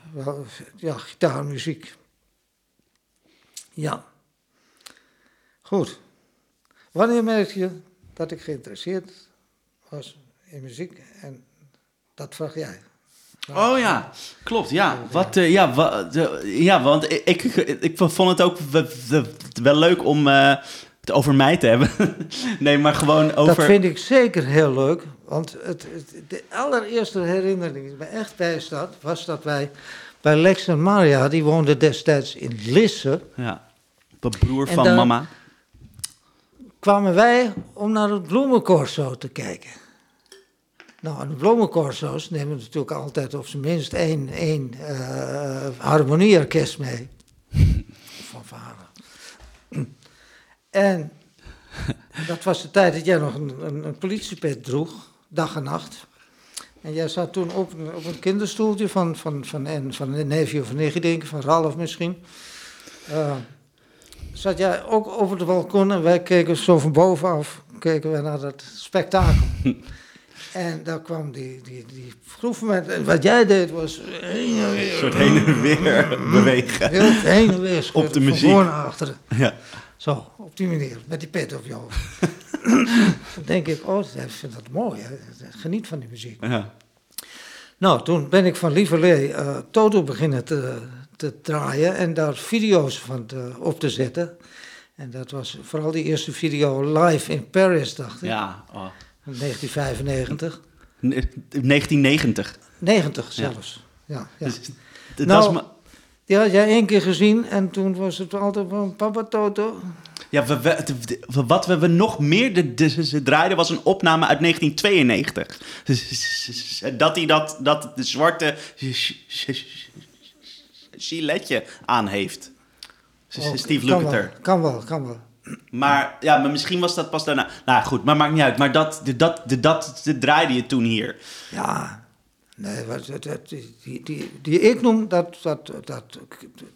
Ja, gitaarmuziek. Ja. Goed. Wanneer merk je dat ik geïnteresseerd was in muziek? En dat vraag jij. Oh ja, klopt. Ja, wat, uh, ja, ja want ik, ik, ik, vond het ook wel leuk om uh, over mij te hebben. *laughs* nee, maar gewoon over... Dat vind ik zeker heel leuk. Want het, het, de allereerste herinnering die me echt bij staat, was dat wij bij Lex en Maria, die woonden destijds in Lisse. Ja, de broer van mama. kwamen wij om naar het bloemencorso te kijken. Nou, en de bloemencorso's nemen natuurlijk altijd op zijn minst één, één uh, harmonieorkest mee. *laughs* van vader. En dat was de tijd dat jij nog een, een, een politiepet droeg, dag en nacht. En jij zat toen op, op een kinderstoeltje van, van, van, en, van een neefje of een nichtje, denk ik, van Ralf misschien. Uh, zat jij ook over de balkon en wij keken zo van bovenaf keken we naar dat spektakel. *laughs* en daar kwam die, die, die groep met, en wat jij deed was heen en weer. Een soort heen en weer *laughs* bewegen. Heel heen en weer. Op de muziek. Van voor naar achteren. Ja. Zo, op die manier, met die pet op je hoofd. *laughs* dan denk ik, oh, ik vind dat mooi. Hè? Geniet van die muziek. Ja. Nou, toen ben ik van Lieverlee uh, Toto beginnen te, te draaien en daar video's van te, op te zetten. En dat was vooral die eerste video live in Paris, dacht ik. Ja, oh. 1995. 1990. 90 zelfs, ja. ja, Dus, dat Nou, is ma- Die had jij één keer gezien en toen was het altijd van Papa Toto. ja, we, wat we, we nog meer de, draaiden was een opname uit 1992. Dus, *laughs* Dat hij dat, dat de zwarte giletje aan heeft. Oh, Steve Lukather. Kan wel, kan wel. Maar ja, maar misschien was dat pas daarna. Nou goed, maar maakt niet uit. Maar dat, dat, dat de draaide je toen hier. Ja, nee, wat, dat, dat- die, die, die ik noem, dat, dat, dat,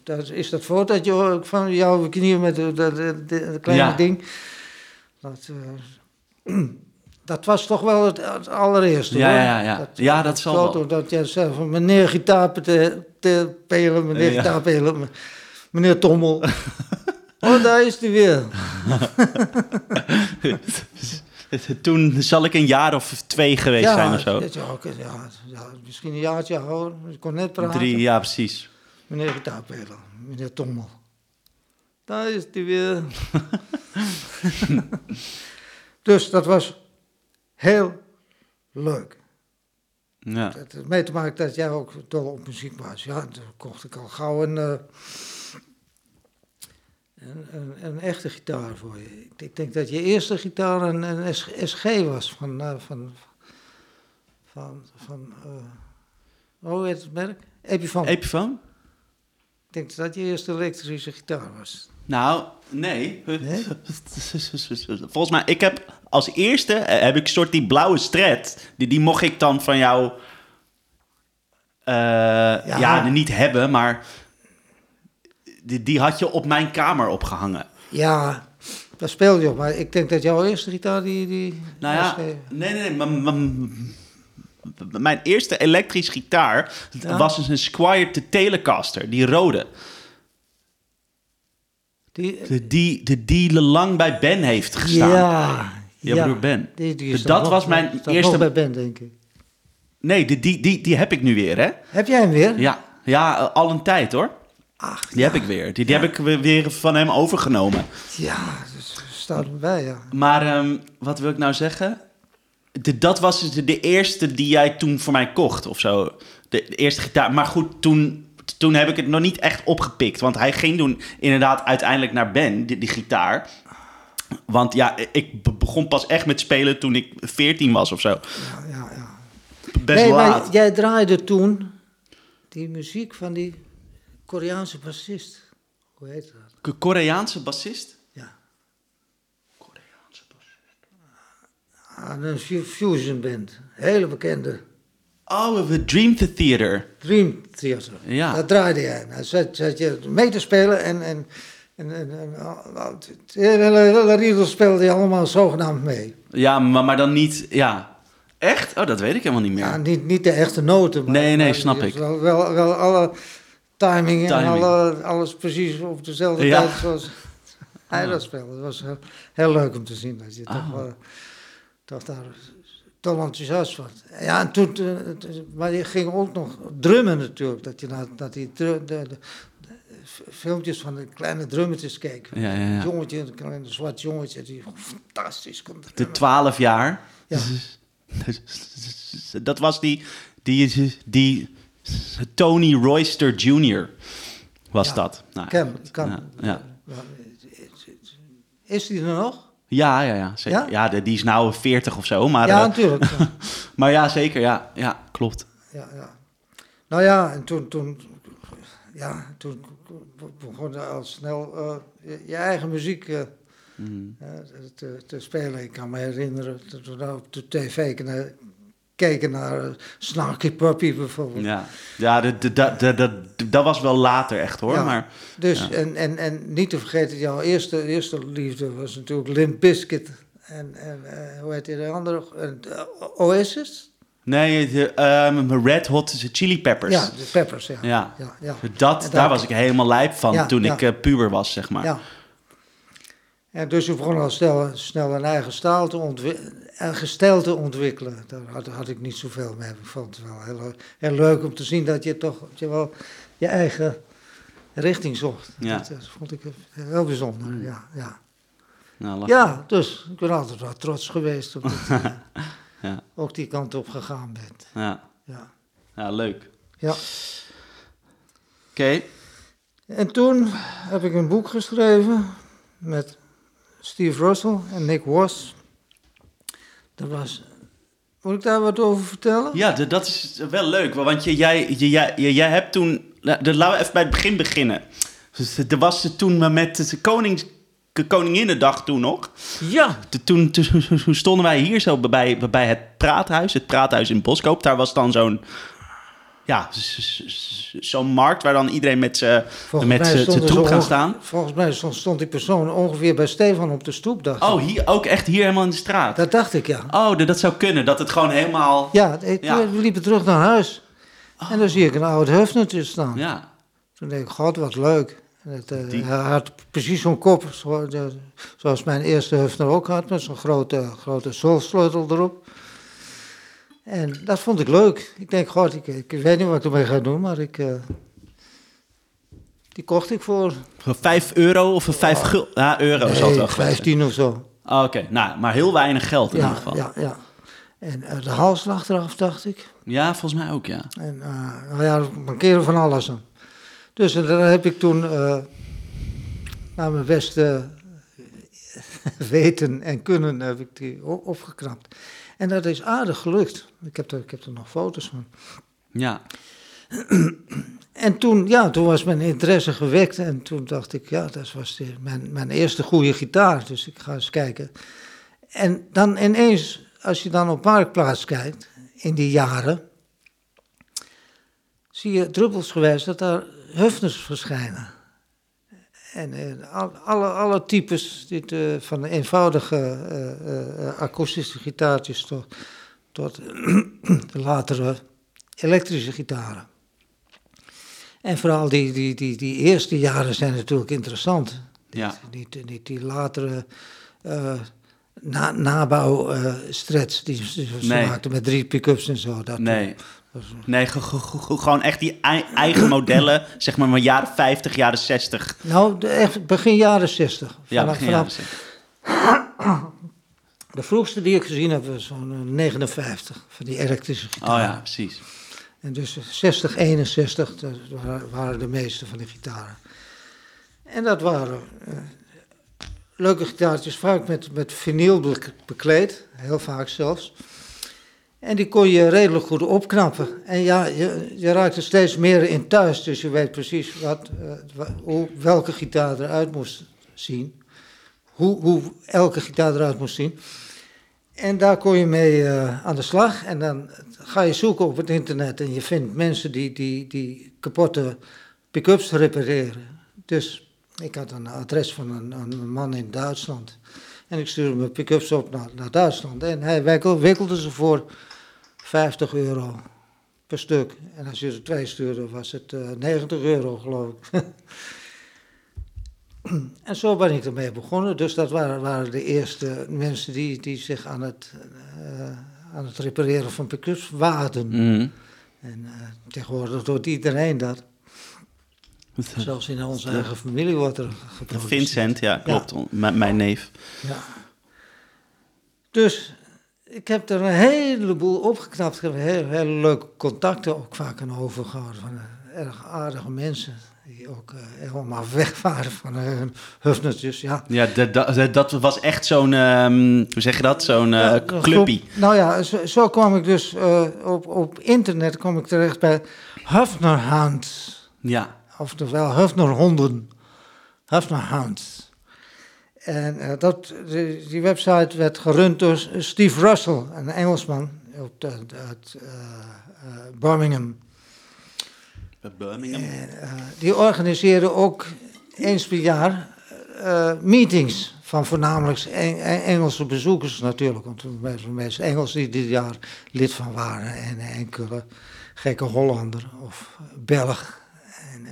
dat is dat fotootje ook van jouw knieën met dat dat- dat- dat kleine Ja. ding. Dat, eh, *clears throat* dat was toch wel het, het allereerste. Ja, hoor. ja, ja. Ja, dat zal foto wel. dat jij zei van meneer gitaar te, te spelen, meneer Ja. gitaar meneer Tommel. *laughs* oh, daar is hij weer. *laughs* *laughs* *laughs* Toen zal ik een jaar of twee geweest zijn of zo. Ja, ja, ja, misschien een jaartje ouder. Ik kon net praten. Drie, ja, precies. Meneer gitaarpeler, meneer Tommel. Daar is hij weer. *laughs* dus dat was heel leuk. Ja. Het mee te maken dat jij ook dol op muziek was. Ja, toen kocht ik al gauw een, eh, een, een, een echte gitaar voor je. Ik, denk dat je eerste gitaar een, een SG was van, eh, van, van, van eh, hoe heet het merk? Epiphone. Epiphone? ik denk dat je eerste elektrische gitaar was. Nou, nee. Nee? *laughs* Volgens mij, ik heb als eerste eh, heb ik soort die blauwe stret. Die, die mocht ik dan van jou eh, ja. niet hebben, maar die, die had je op mijn kamer opgehangen. Ja, daar speel je op. Maar ik denk dat jouw eerste gitaar die... die Nou ja, nee, nee, nee. Mijn eerste elektrisch gitaar Ja. was dus een Squier de Telecaster, die rode. die, De, die, de die lang bij Ben heeft gestaan. Ja, Ja, broer Ben. Die, die Dus dat nog- was mijn eerste- bij Ben, denk ik. Nee, die, die, die, die heb ik nu weer, hè? Heb jij hem weer? Ja, ja al een tijd hoor. Ach, Die heb ik weer. Die, die heb ik we- weer van hem overgenomen. ja, dus staat erbij, ja. Maar ehm, wat wil ik nou zeggen? De, dat was dus de, de eerste die jij toen voor mij kocht of zo. De, de eerste gitaar. Maar goed, toen, toen heb ik het nog niet echt opgepikt. Want hij ging toen inderdaad uiteindelijk naar Ben, die, die gitaar. Want ja, ik be- begon pas echt met spelen toen ik 14 was of zo. ja, ja, ja. Best nee, maar laat. jij draaide toen die muziek van die Koreaanse bassist. Hoe heet dat? K- Koreaanse bassist? Ja. Koreaanse bassist. Aan een fu- fusion band. Hele bekende. Oh, we Dream the Theater. Dream Theater. Ja. Dat draaide jij. Nou, zat, zat je mee te spelen en... en en, en, en het hele, hele riedel speelde je allemaal zogenaamd mee. Ja, maar, maar dan niet... Ja. Echt? Oh, dat weet ik helemaal niet meer. Ja, niet, niet de echte noten. Maar, Nee, nee, snap ik. Wel, wel alle timing, en Timing. alle, alles precies op dezelfde Ja. tijd zoals *laughs* hij dat speelde. Het was heel, heel leuk om te zien dat je toch, Ah. wel, toch daar toch enthousiast was. Ja, en toen, het- maar je ging ook nog drummen natuurlijk. Dat je naar, naar die de, de, de filmpjes van de kleine drummetjes keek. Ja, ja, ja. Een jongetje, een klein zwart jongetje, die fantastisch kon De drummen. 12 jaar. Ja. *laughs* Dat was die, die, die Tony Royster Jr. was Ja. dat. Nou, Ken- kan- ja, ja. Is die er nog? ja, ja, ja, zeker. Ja? De- die is nou 40 of zo. Maar, ja, eh, natuurlijk. *laughs* Maar ja, zeker. Ja, ja klopt. ja, ja. Nou ja, en toen, toen, ja, toen begon al snel eh, je, je eigen muziek eh, Mhm. te, te spelen. Ik kan me herinneren dat we nou op de tv naar, keken naar Snarky Puppy bijvoorbeeld. Ja, ja de, de, de, de, de- dat was wel later echt hoor. Ja. Maar Dus, Ja. en, en, en niet te vergeten, jouw eerste, eerste liefde was natuurlijk Limp Bizkit. En, en eh, hoe heet die de andere? Eh, Oasis? nee, de, ehm, Red Hot Chili Peppers. Ja, de Peppers, ja. Ja. ja, ja. Dat, daar daar- was ik helemaal lijp van toen ik eh, puber was, zeg maar. Ja. En dus je begon al snel, snel een eigen staal te ontwikkelen. Eigen stijl te ontwikkelen. Daar had, had ik niet zoveel mee. Ik vond het wel heel, heel leuk om te zien dat je toch dat je wel je eigen richting zocht. Ja. Dat, dat vond ik heel bijzonder. Ja, ja. Nou, ja, dus ik ben altijd wel trots geweest op dat *laughs* ja. ook die kant op gegaan bent. Ja. Ja, ja leuk. Ja. Oké. En toen heb ik een boek geschreven met Steve Russell en Nick Was. Dat was. Moet ik daar wat over vertellen? Ja, dat is wel leuk. Want jij, jij, jij hebt toen. Nou, laten we even bij het begin beginnen. Dus er was toen met de konings, Koninginnedag toen nog. Ja. Toen, toen, stonden wij hier zo bij, bij het praathuis. Het praathuis in Boskoop. Daar was dan zo'n ja, zo'n markt waar dan iedereen met zijn troep gaat staan. Volgens mij stond die persoon ongeveer bij Stefan op de stoep. Dacht oh, hier, ook echt hier helemaal in de straat? Dat dacht ik, ja. Oh, dat zou kunnen, dat het gewoon helemaal... Ja, we liepen terug naar huis. En dan zie ik een oud Hefnertje staan. Ja. Toen denk ik, god, wat leuk. Het, uh, hij had precies zo'n kop, zoals mijn eerste Hefner ook had, met zo'n grote, grote solsleutel erop. En dat vond ik leuk. Ik denk, god, ik, ik weet niet wat ik ermee ga doen, maar ik, uh, die kocht ik voor... Voor 5 euro of voor 5 oh. gul? Ja, euro nee, zal het wel 15 of zo. Oh, Oké, nou, maar heel weinig geld in ja, ieder geval. Ja, ja. En uh, de hals lag eraf, dacht ik. Ja, volgens mij ook, ja. En uh, nou ja, mankeren van alles. Dus daar heb ik toen naar mijn beste *laughs* weten en kunnen heb ik die opgeknapt. En dat is aardig gelukt. Ik heb er, ik heb er nog foto's van. Ja. En toen, ja, toen was mijn interesse gewekt en toen dacht ik, ja, dat was de, mijn, mijn eerste goede gitaar. Dus ik ga eens kijken. En dan ineens, als je dan op Marktplaats kijkt, in die jaren, zie je druppelsgewijs dat daar Hufners verschijnen. En uh, alle, alle types, dit, uh, van eenvoudige uh, akoestische gitaartjes tot, tot *clears throat* de latere elektrische gitaren. En vooral die, die, die, die eerste jaren zijn natuurlijk interessant. Ja. Niet, niet die latere na, nabouwstrets die, die ze nee. maakten met drie pick-ups en zo. Dat, nee. Nee, gewoon echt die eigen modellen, *clears throat* zeg maar, maar jaren 50, jaren 60. Nou, echt begin jaren 60. Ja, begin jaren 60. *clears throat* De vroegste die ik gezien heb was zo'n 59, eh, van die elektrische gitaar. Oh ja, precies. En dus 60, 61, dat waren de meeste van die gitaren. En dat waren uh, leuke gitaartjes, vaak met, met vinyl bekleed, heel vaak zelfs. En die kon je redelijk goed opknappen. En ja, je, je raakte steeds meer in thuis, dus je weet precies wat, uh, hoe, welke gitaar eruit moest zien. Hoe, hoe elke gitaar eruit moest zien. En daar kon je mee uh, aan de slag. En dan ga je zoeken op het internet en je vindt mensen die, die, die kapotte pick-ups repareren. Dus ik had een adres van een, een man in Duitsland. En ik stuurde mijn pick-ups op naar, naar Duitsland. En hij wikkelde ze voor 50 euro per stuk. En als je er twee stuurde, was het uh, eh, 90 euro, geloof ik. *laughs* en zo ben ik ermee begonnen. Dus dat waren, waren de eerste mensen die, die zich aan het, uh, aan het repareren van pick-ups waden. Mm. En uh, tegenwoordig doet iedereen dat. Zelfs in onze eigen familie wordt er geproduceerd. Vincent, ja, klopt. Ja. Mijn neef. Ja. Dus ik heb er een heleboel opgeknapt. Ik heb hele, hele leuke contacten ook vaak aan overgehouden. Van uh, erg aardige mensen. Die ook uh, helemaal weg waren van hun hufnetjes. Ja, ja dat, dat, was echt zo'n, um, hoe zeg je dat? Zo'n uh. Nou ja, zo, zo, kwam ik dus op, op internet kwam ik terecht bij Hufnerhounds. Ja. Oftewel Hufnerhonden. Hufnerhounds. En uh, dat, die, die, website werd gerund door Steve Russell, een Engelsman uit, uit uh, Birmingham. Birmingham? En, die organiseerde ook eens per jaar meetings van voornamelijk Engelse bezoekers natuurlijk. Want de meeste Engelsen die dit jaar lid van waren en enkele gekke Hollander of Belg. En,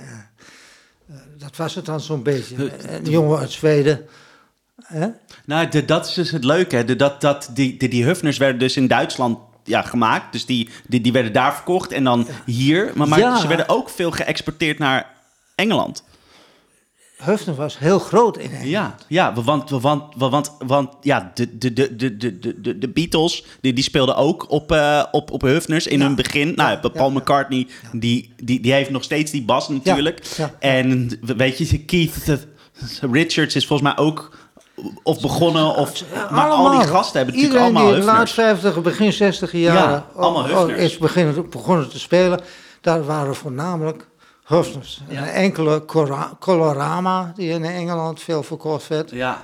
dat was het dan zo'n beetje. Een jongen uit Zweden. Nou, de, dat is dus het leuke. Hè? De, dat, dat, die, die, die Hufners werden dus in Duitsland ja, gemaakt. Dus die, die, die werden daar verkocht en dan hier. Maar, maar ze werden ook veel geëxporteerd naar Engeland. Höfner was heel groot in Engeland. Ja, ja want, want, want, want ja, de, de, de, de, de, de, Beatles die, die speelden ook op, uh, op, op Höfners in hun begin. Nou, ja, Paul McCartney, Die, die, die heeft nog steeds die bas natuurlijk. En weet je, Keith Richards is volgens mij ook of begonnen, of, maar al die gasten hebben natuurlijk allemaal die in de laat 50, begin 60 jaren allemaal oh, is beginnen, begonnen te spelen. Daar waren voornamelijk Hufners. Ja. enkele Colorama, die in Engeland veel verkocht werd. Ja.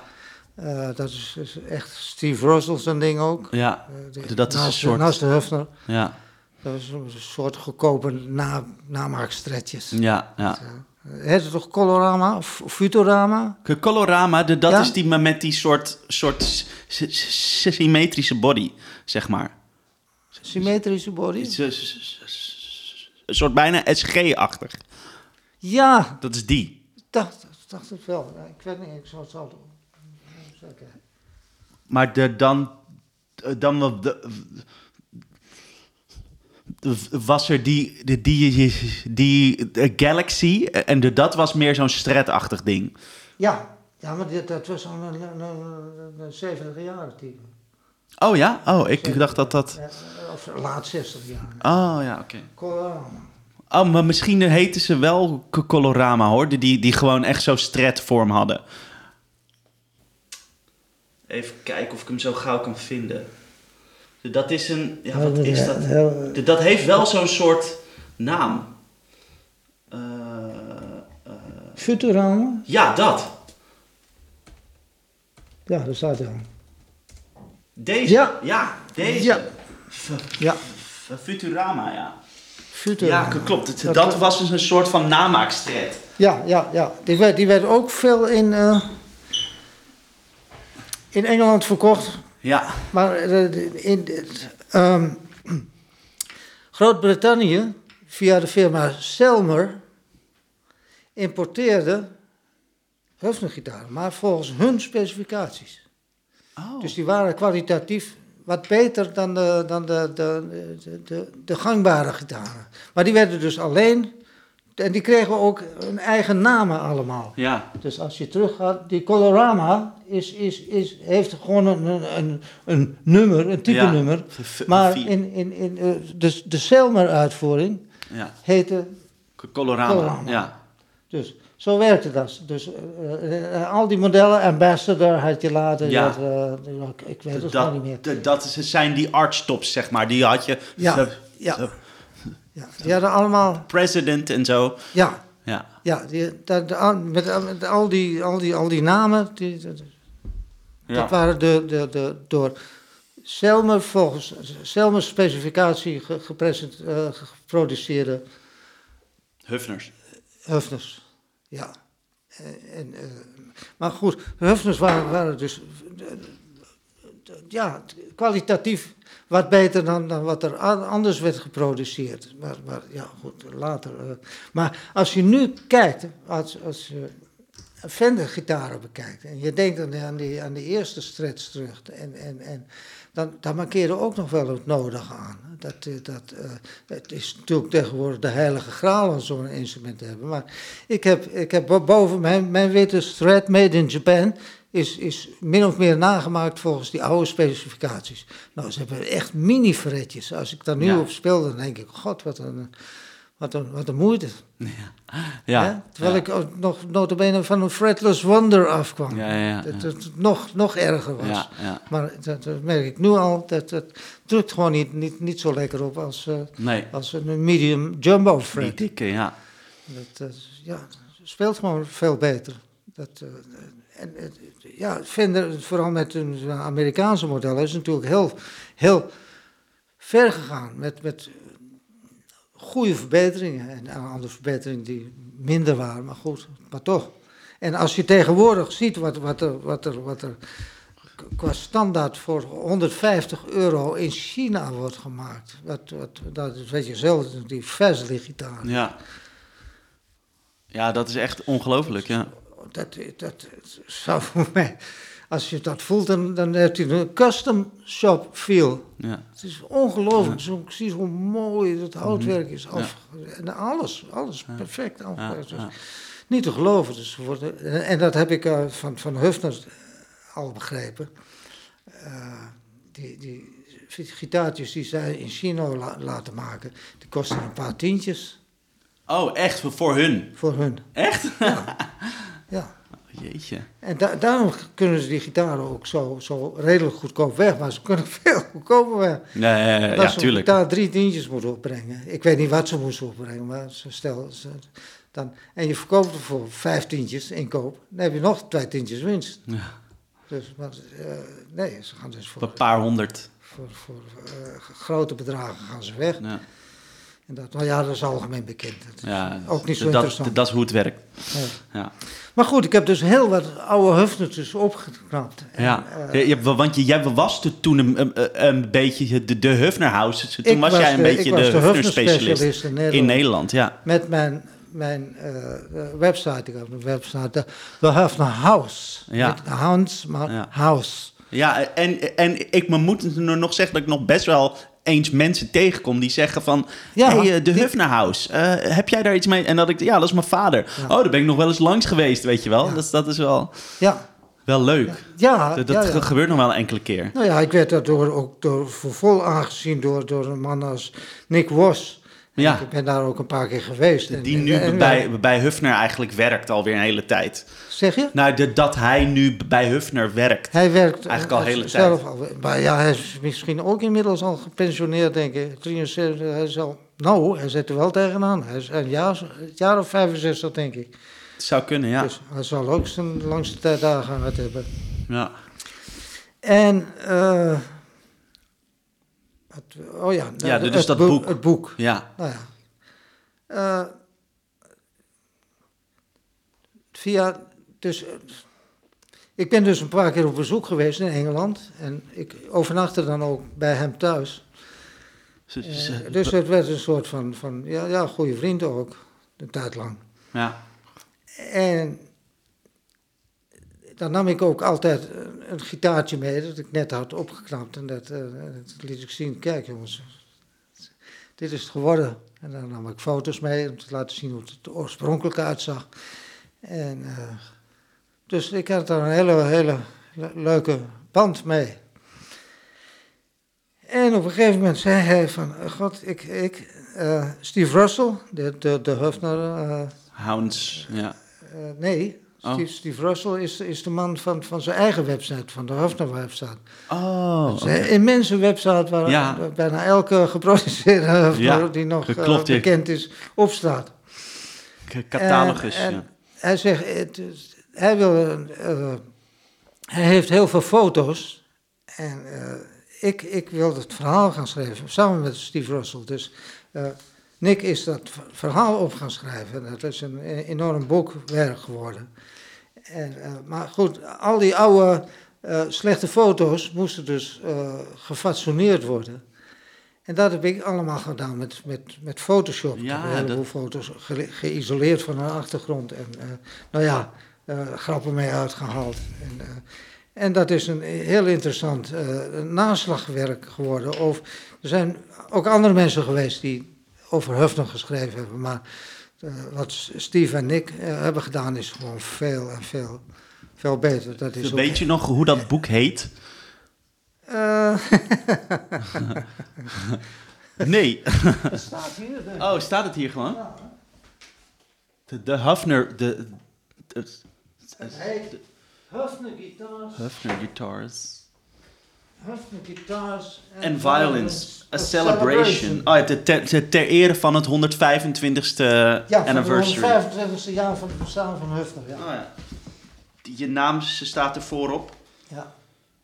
Uh, dat is, echt Steve Russell's een ding ook. Ja, uh, dat is een soort... Naast de Hufner. Ja. Dat is een soort goedkope na, namaakstretjes. Ja, ja. Dat, uh, heet het toch Colorama of Futurama? Colorama, de, dat is die met die soort, soort symmetrische body, zeg maar. Symmetrische body? Een soort bijna SG-achtig. Ja. Dat is die. Ik dacht, dacht het wel. Ik weet niet, ik zal het zo doen. Maar de, dan, dan de, was er die, die, die, die, die Galaxy en de, dat was meer zo'n stretachtig ding. Ja, ja maar dit, dat was al een, een, een 70 jaar type. Oh ja? Oh, ik dacht dat dat... Of laat 60 jaar. Oh ja, oké. Oh, maar misschien heten ze wel Colorama hoor. Die, die gewoon echt zo stretvorm hadden. Even kijken of ik hem zo gauw kan vinden. Dat is een. Ja, wat is dat? Dat heeft wel zo'n soort naam. Uh, uh, Futurama? Ja, dat. Ja, daar staat hij al. Deze? Ja. Ja, deze. Ja. ja. Futurama, ja. Ja, klopt. Dat, dat, was dus een soort van namaakstred. Ja, ja, ja. Die werd, die werd ook veel in, uh, in Engeland verkocht. Ja. Maar uh, in um, Groot-Brittannië, via de firma Selmer, importeerde Höfner-gitaren, maar volgens hun specificaties. Oh. Dus die waren kwalitatief wat beter dan de, dan de, de, de, de, gangbare gitaren. Maar die werden dus alleen. En die kregen ook hun eigen namen allemaal. Ja. Dus als je teruggaat, die Colorama is, is, is, heeft gewoon een, een, een nummer, een type nummer. Maar in, in, in uh, de, de Selmer-uitvoering ja. heette Colorama. Colorama. Ja. Dus zo werkte dat. Dus uh, uh, al die modellen, Ambassador had je later. Ja. Uh, ik weet het dat, niet meer. Dat zijn die archtops, zeg maar. Die had je. Ja, zo, ja. Zo. Ja. Die hadden allemaal. President en zo. Ja. Ja. Ja, die, dat, met, met, al, die, al, die, al die namen. Die, dat, ja. dat waren de, de, de, door Selmer, volgens Selmer's specificatie geproduceerde. Hufners. Hufners. Ja. En, uh, maar goed, Hufners waren, waren dus ja, kwalitatief wat beter dan, dan wat er anders werd geproduceerd. Maar, maar ja, goed, later. Uh, maar als je nu kijkt, als, als je Fender-gitaren bekijkt en je denkt aan, aan, die, aan eerste stretch terug en, en, en dan, dan markeerde ook nog wel het nodige aan. Dat, eh, dat, uh, het is natuurlijk tegenwoordig de heilige graal om zo'n instrument te hebben. Maar ik heb, ik heb boven mijn, mijn witte thread made in Japan is, is min of meer nagemaakt volgens die oude specificaties. Nou, ze hebben echt mini-fretjes. Als ik daar nu op speel, dan denk ik, god, wat een wat een, wat een moeite. Ja. ja Terwijl ik ook nog notabene van een fretless wonder afkwam. Dat het nog, nog erger was. Maar dat, dat, merk ik nu al. Dat, dat drukt gewoon niet, niet, niet zo lekker op als, uh, nee. als een medium jumbo fret. Die dikke, ja. Dat, ja, speelt gewoon veel beter. Dat, uh, en, ja, Fender, vooral met een Amerikaanse model, is natuurlijk heel, heel ver gegaan. Met, met goede verbeteringen. En andere verbeteringen die minder waren, maar goed, maar toch. En als je tegenwoordig ziet wat, wat, er, wat, er, wat er qua standaard voor 150 euro in China wordt gemaakt. Wat, wat, dat weet je zelf, die Vesli-gitaar. Ja. ja, dat is echt ongelooflijk, ja. Dat, dat zou voor *laughs* mij als je dat voelt, dan, dan heeft hij een custom shop feel. Ja. Het is ongelooflijk. Zo, zie hoe mooi het houtwerk is. Af, en alles, alles perfect. niet te geloven. Dus worden, en dat heb ik uh, van, van Hufner al begrepen. Uh, die, die gitaartjes die zij in China la, laten maken, die kosten een paar tientjes. Oh, echt? Voor hun? Voor hun. Echt? Ja. *laughs* ja. Jeetje. En da daarom kunnen ze die gitaren ook zo, zo redelijk goedkoop weg, maar ze kunnen *laughs* veel goedkoper weg. Nee, ja, ja, tuurlijk. daar drie tientjes moeten opbrengen. Ik weet niet wat ze moesten opbrengen, maar ze stel, ze, dan, en je verkoopt het voor vijf tientjes inkoop, dan heb je nog twee tientjes winst. Ja. Dus, maar, uh, nee, ze gaan dus voor... Een paar honderd. Voor, voor uh, grote bedragen gaan ze weg. Ja. En dat, nou ja, dat is algemeen bekend. Dat ja, ook niet zo dat, interessant. Dat is hoe het werkt. Ja. ja. Maar goed, ik heb dus heel wat oude hufnertjes opgeknapt. Ja, uh, ja want je, jij was toen een, een, een beetje de, de Hufnerhouse. Toen was, jij een de, beetje de, de Hufner-specialist in, in Nederland. ja. Met mijn mijn uh, website, ik heb een website, The Hufner House. Ja. Niet Hans, maar. House. Ja, en, en ik moet nog zeggen dat ik nog best wel eens mensen tegenkom die zeggen van... Ja, hey, uh, de Hufner House, uh, heb jij daar iets mee? En dat ik, ja, dat is mijn vader. Ja. Oh, daar ben ik nog wel eens langs geweest, weet je wel. Ja. Dus dat is wel... Ja. Wel leuk. Ja, dat, dat gebeurt nog wel een enkele keer. Nou ja, ik werd daardoor ook door, voor vol aangezien door, door een man als Nick Was. Ja. Ik ben daar ook een paar keer geweest. Die nu bij, bij Hufner eigenlijk werkt alweer een hele tijd. Zeg je? Nou, de, dat hij nu bij Hufner werkt. Hij werkt eigenlijk al hele tijd. Al, maar ja, hij is misschien ook inmiddels al gepensioneerd, denk ik. 73, hij is al, nou, hij zit er wel tegenaan. Hij is een jaar, jaar of 65, denk ik. Het zou kunnen, ja. Dus hij zal ook zijn langste tijd daar gehad hebben. Ja. En... Uh, oh ja, ja dus het dat boek, Het boek. Ja. Nou ja. Uh, via, dus, ik ben dus een paar keer op bezoek geweest in Engeland. En ik overnachtte dan ook bij hem thuis. Uh, dus het werd een soort van, van ja, ja, goede vriend ook, een tijd lang. Ja. En dan nam ik ook altijd een gitaartje mee dat ik net had opgeknapt. En dat, uh, dat liet ik zien, kijk jongens, dit is het geworden. En dan nam ik foto's mee om te laten zien hoe het er oorspronkelijk uitzag. En, uh, dus ik had daar een hele, hele leuke band mee. En op een gegeven moment zei hij van, god, ik, ik uh, Steve Russell, de, de, de Hufner... Hounds, ja. nee, Oh. Steve, Steve, Russell is, is de man van, van zijn eigen website, van de Hofner website. Oh. Een immense website waar ja. bijna elke *laughs* geproduceerde ja, die nog uh, bekend is, op staat. Catalogus, en, en ja. Hij zegt, het, hij, wil, uh, hij heeft heel veel foto's en uh, ik, ik wil het verhaal gaan schrijven, samen met Steve Russell. Dus Nick is dat verhaal op gaan schrijven. Dat is een enorm boekwerk geworden. En, uh, maar goed, al die oude uh, slechte foto's moesten dus uh, gefatsoeneerd worden. En dat heb ik allemaal gedaan met, met, met Photoshop. Ja, ik heb een heleboel dat... foto's ge geïsoleerd van een achtergrond. En nou ja, grappen mee uitgehaald. En, en dat is een heel interessant naslagwerk geworden. Of, er zijn ook andere mensen geweest die over Hufner geschreven hebben. Maar uh, wat Steve en Nick uh, hebben gedaan is gewoon veel en veel, veel beter. Dat is Weet je nog hoe dat boek heet? Uh, *laughs* nee. Het staat hier. Denk oh, staat het hier gewoon? Ja. De, de Hufner... De, de, het heet Hufner Guitars. Hufner Guitars. And, Violins. A, celebration. Oh, ter, ter, ter, ere van het 125ste ja, anniversary. Ja, het 125ste jaar van het bestaan van Hufner. Ja. Oh, ja. Je naam staat er voorop. Ja.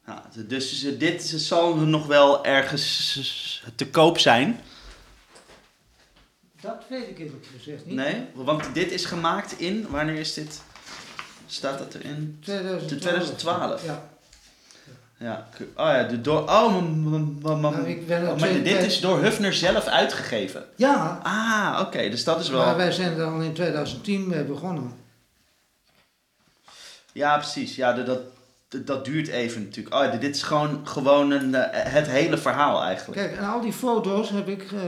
ja dus dit zal nog wel ergens te koop zijn. Dat weet ik eerlijk gezegd niet. Nee, want dit is gemaakt in, wanneer is dit? Staat dat erin? 2012. 2012. Ja. Ja, oh ja, de door. Oh, nou, maar dit is door Hufner zelf uitgegeven. Ja. Ah, oké, dus dat is wel. Maar wij zijn er al in 2010 mee begonnen. Ja, precies. Ja, dat, dat, dat duurt even natuurlijk. Oh, dit is gewoon, gewoon een, eh, het hele verhaal eigenlijk. Kijk, en al die foto's heb ik uh.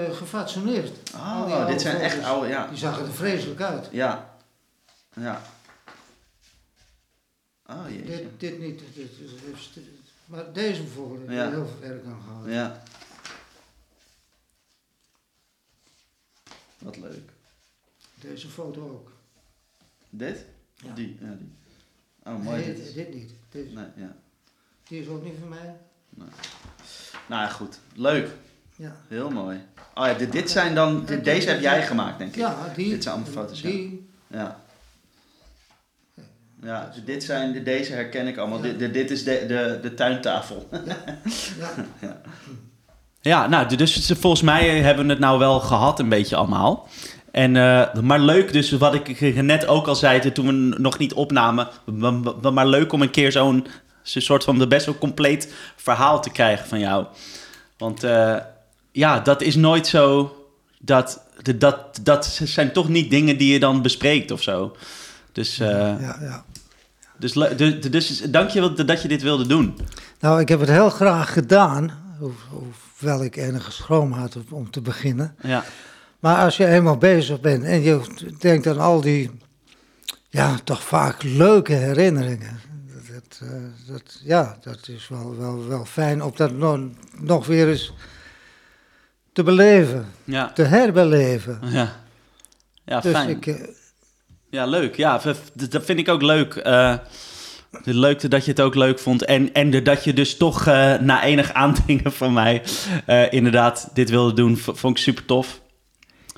Oh, dit zijn echt oude, ja. Die zagen er vreselijk uit. Ja. Ja. Oh jeetje. Dit, dit niet. Dit, dit, maar deze bijvoorbeeld, ja. heel veel werk aan gehad. Ja. Wat leuk. Deze foto ook. Dit? Ja. Die? Ja, die. Oh, mooi. Nee, dit, dit niet. Deze. Nee, ja. Die is ook niet van mij. Nee. Nou ja, goed. Leuk. Ja. Heel mooi. Oh ja, dit, dit zijn dan, deze heb jij gemaakt, denk ik. Ja, die. Dit zijn allemaal foto's. Die. Ja. Ja, dit zijn, deze herken ik allemaal. Dit, dit is de, de, de tuintafel. Ja. *laughs* ja. ja. nou, dus volgens mij hebben we het nou wel gehad een beetje allemaal. En, uh, maar leuk, dus wat ik net ook al zei toen we nog niet opnamen. Maar leuk om een keer zo'n soort van best wel compleet verhaal te krijgen van jou. Want uh, ja, dat is nooit zo. Dat, dat, dat zijn toch niet dingen die je dan bespreekt of zo. Dus, uh, ja, ja. Dus, dus, dus dank je dat je dit wilde doen. Nou, ik heb het heel graag gedaan. Hoewel ik enige schroom had om te beginnen. Ja. Maar als je eenmaal bezig bent en je denkt aan al die, ja, toch vaak leuke herinneringen. Dat, uh, dat ja, dat is wel, wel, wel fijn om dat nog, nog weer eens te beleven. Ja. Te herbeleven. Ja, ja dus fijn. Ik, uh, ja, leuk. Ja, dat vind ik ook leuk. Uh, leuk dat je het ook leuk vond. En, en dat je dus toch na enig aandringen van mij inderdaad dit wilde doen, vond ik super tof.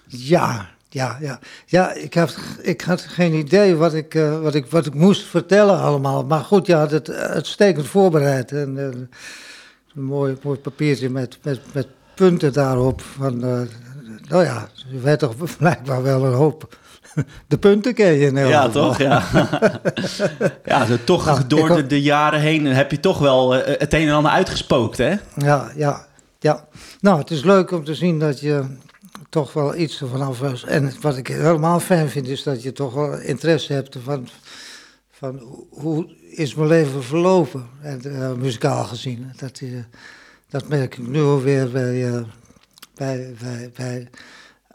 Ja, ja, ja. Ja, ik had, ik had geen idee wat ik, wat, ik, wat ik moest vertellen allemaal. Maar goed, je had het uitstekend voorbereid. En een mooi, mooi papiertje met, met, met punten daarop. Van, uh, nou ja, je weet toch blijkbaar wel een hoop. De punten ken je in Ja, toch? Ja, *laughs* ja toch nou, door de, de, jaren heen heb je toch wel het een en ander uitgespookt, hè? Ja, ja, ja. Nou, het is leuk om te zien dat je toch wel iets ervan af was. En wat ik helemaal fijn vind, is dat je toch wel interesse hebt van, van hoe is mijn leven verlopen, en, uh, muzikaal gezien. Dat, uh, dat merk ik nu alweer bij, uh, bij, bij, bij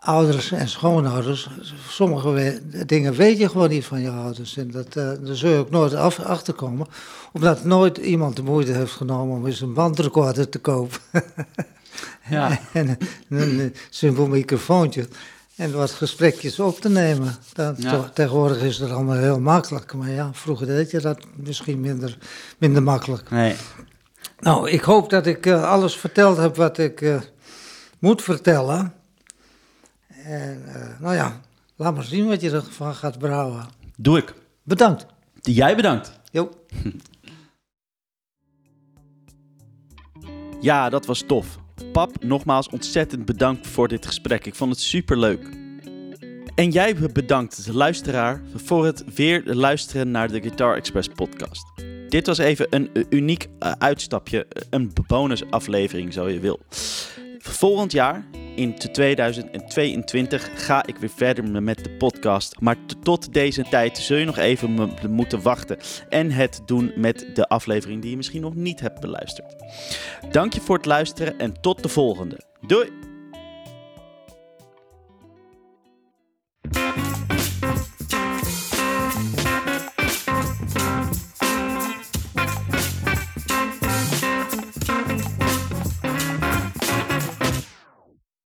ouders en schoonouders. Sommige dingen weet je gewoon niet van je ouders. En dat, daar zul je ook nooit af, achterkomen. Omdat nooit iemand de moeite heeft genomen om eens een bandrecorder te kopen. *laughs* Ja. en een, simpel microfoontje. En wat gesprekjes op te nemen. Dan, Tegenwoordig is het allemaal heel makkelijk. Maar ja, vroeger deed je dat misschien minder, minder makkelijk. Nee. Nou, ik hoop dat ik uh, alles verteld heb wat ik uh, moet vertellen. En uh, nou ja, laat maar zien wat je ervan gaat brouwen. Doe ik. Bedankt. Jij bedankt. Jo. *laughs* ja, dat was tof. Pap, nogmaals ontzettend bedankt voor dit gesprek. Ik vond het super leuk. En jij bedankt, de luisteraar, voor het weer luisteren naar de Guitar Express podcast. Dit was even een uniek eh, uitstapje, een bonusaflevering zo je wil. Volgend jaar, in 2022, ga ik weer verder met de podcast. Maar tot deze tijd zul je nog even moeten wachten en het doen met de aflevering die je misschien nog niet hebt beluisterd. Dank je voor het luisteren en tot de volgende. Doei!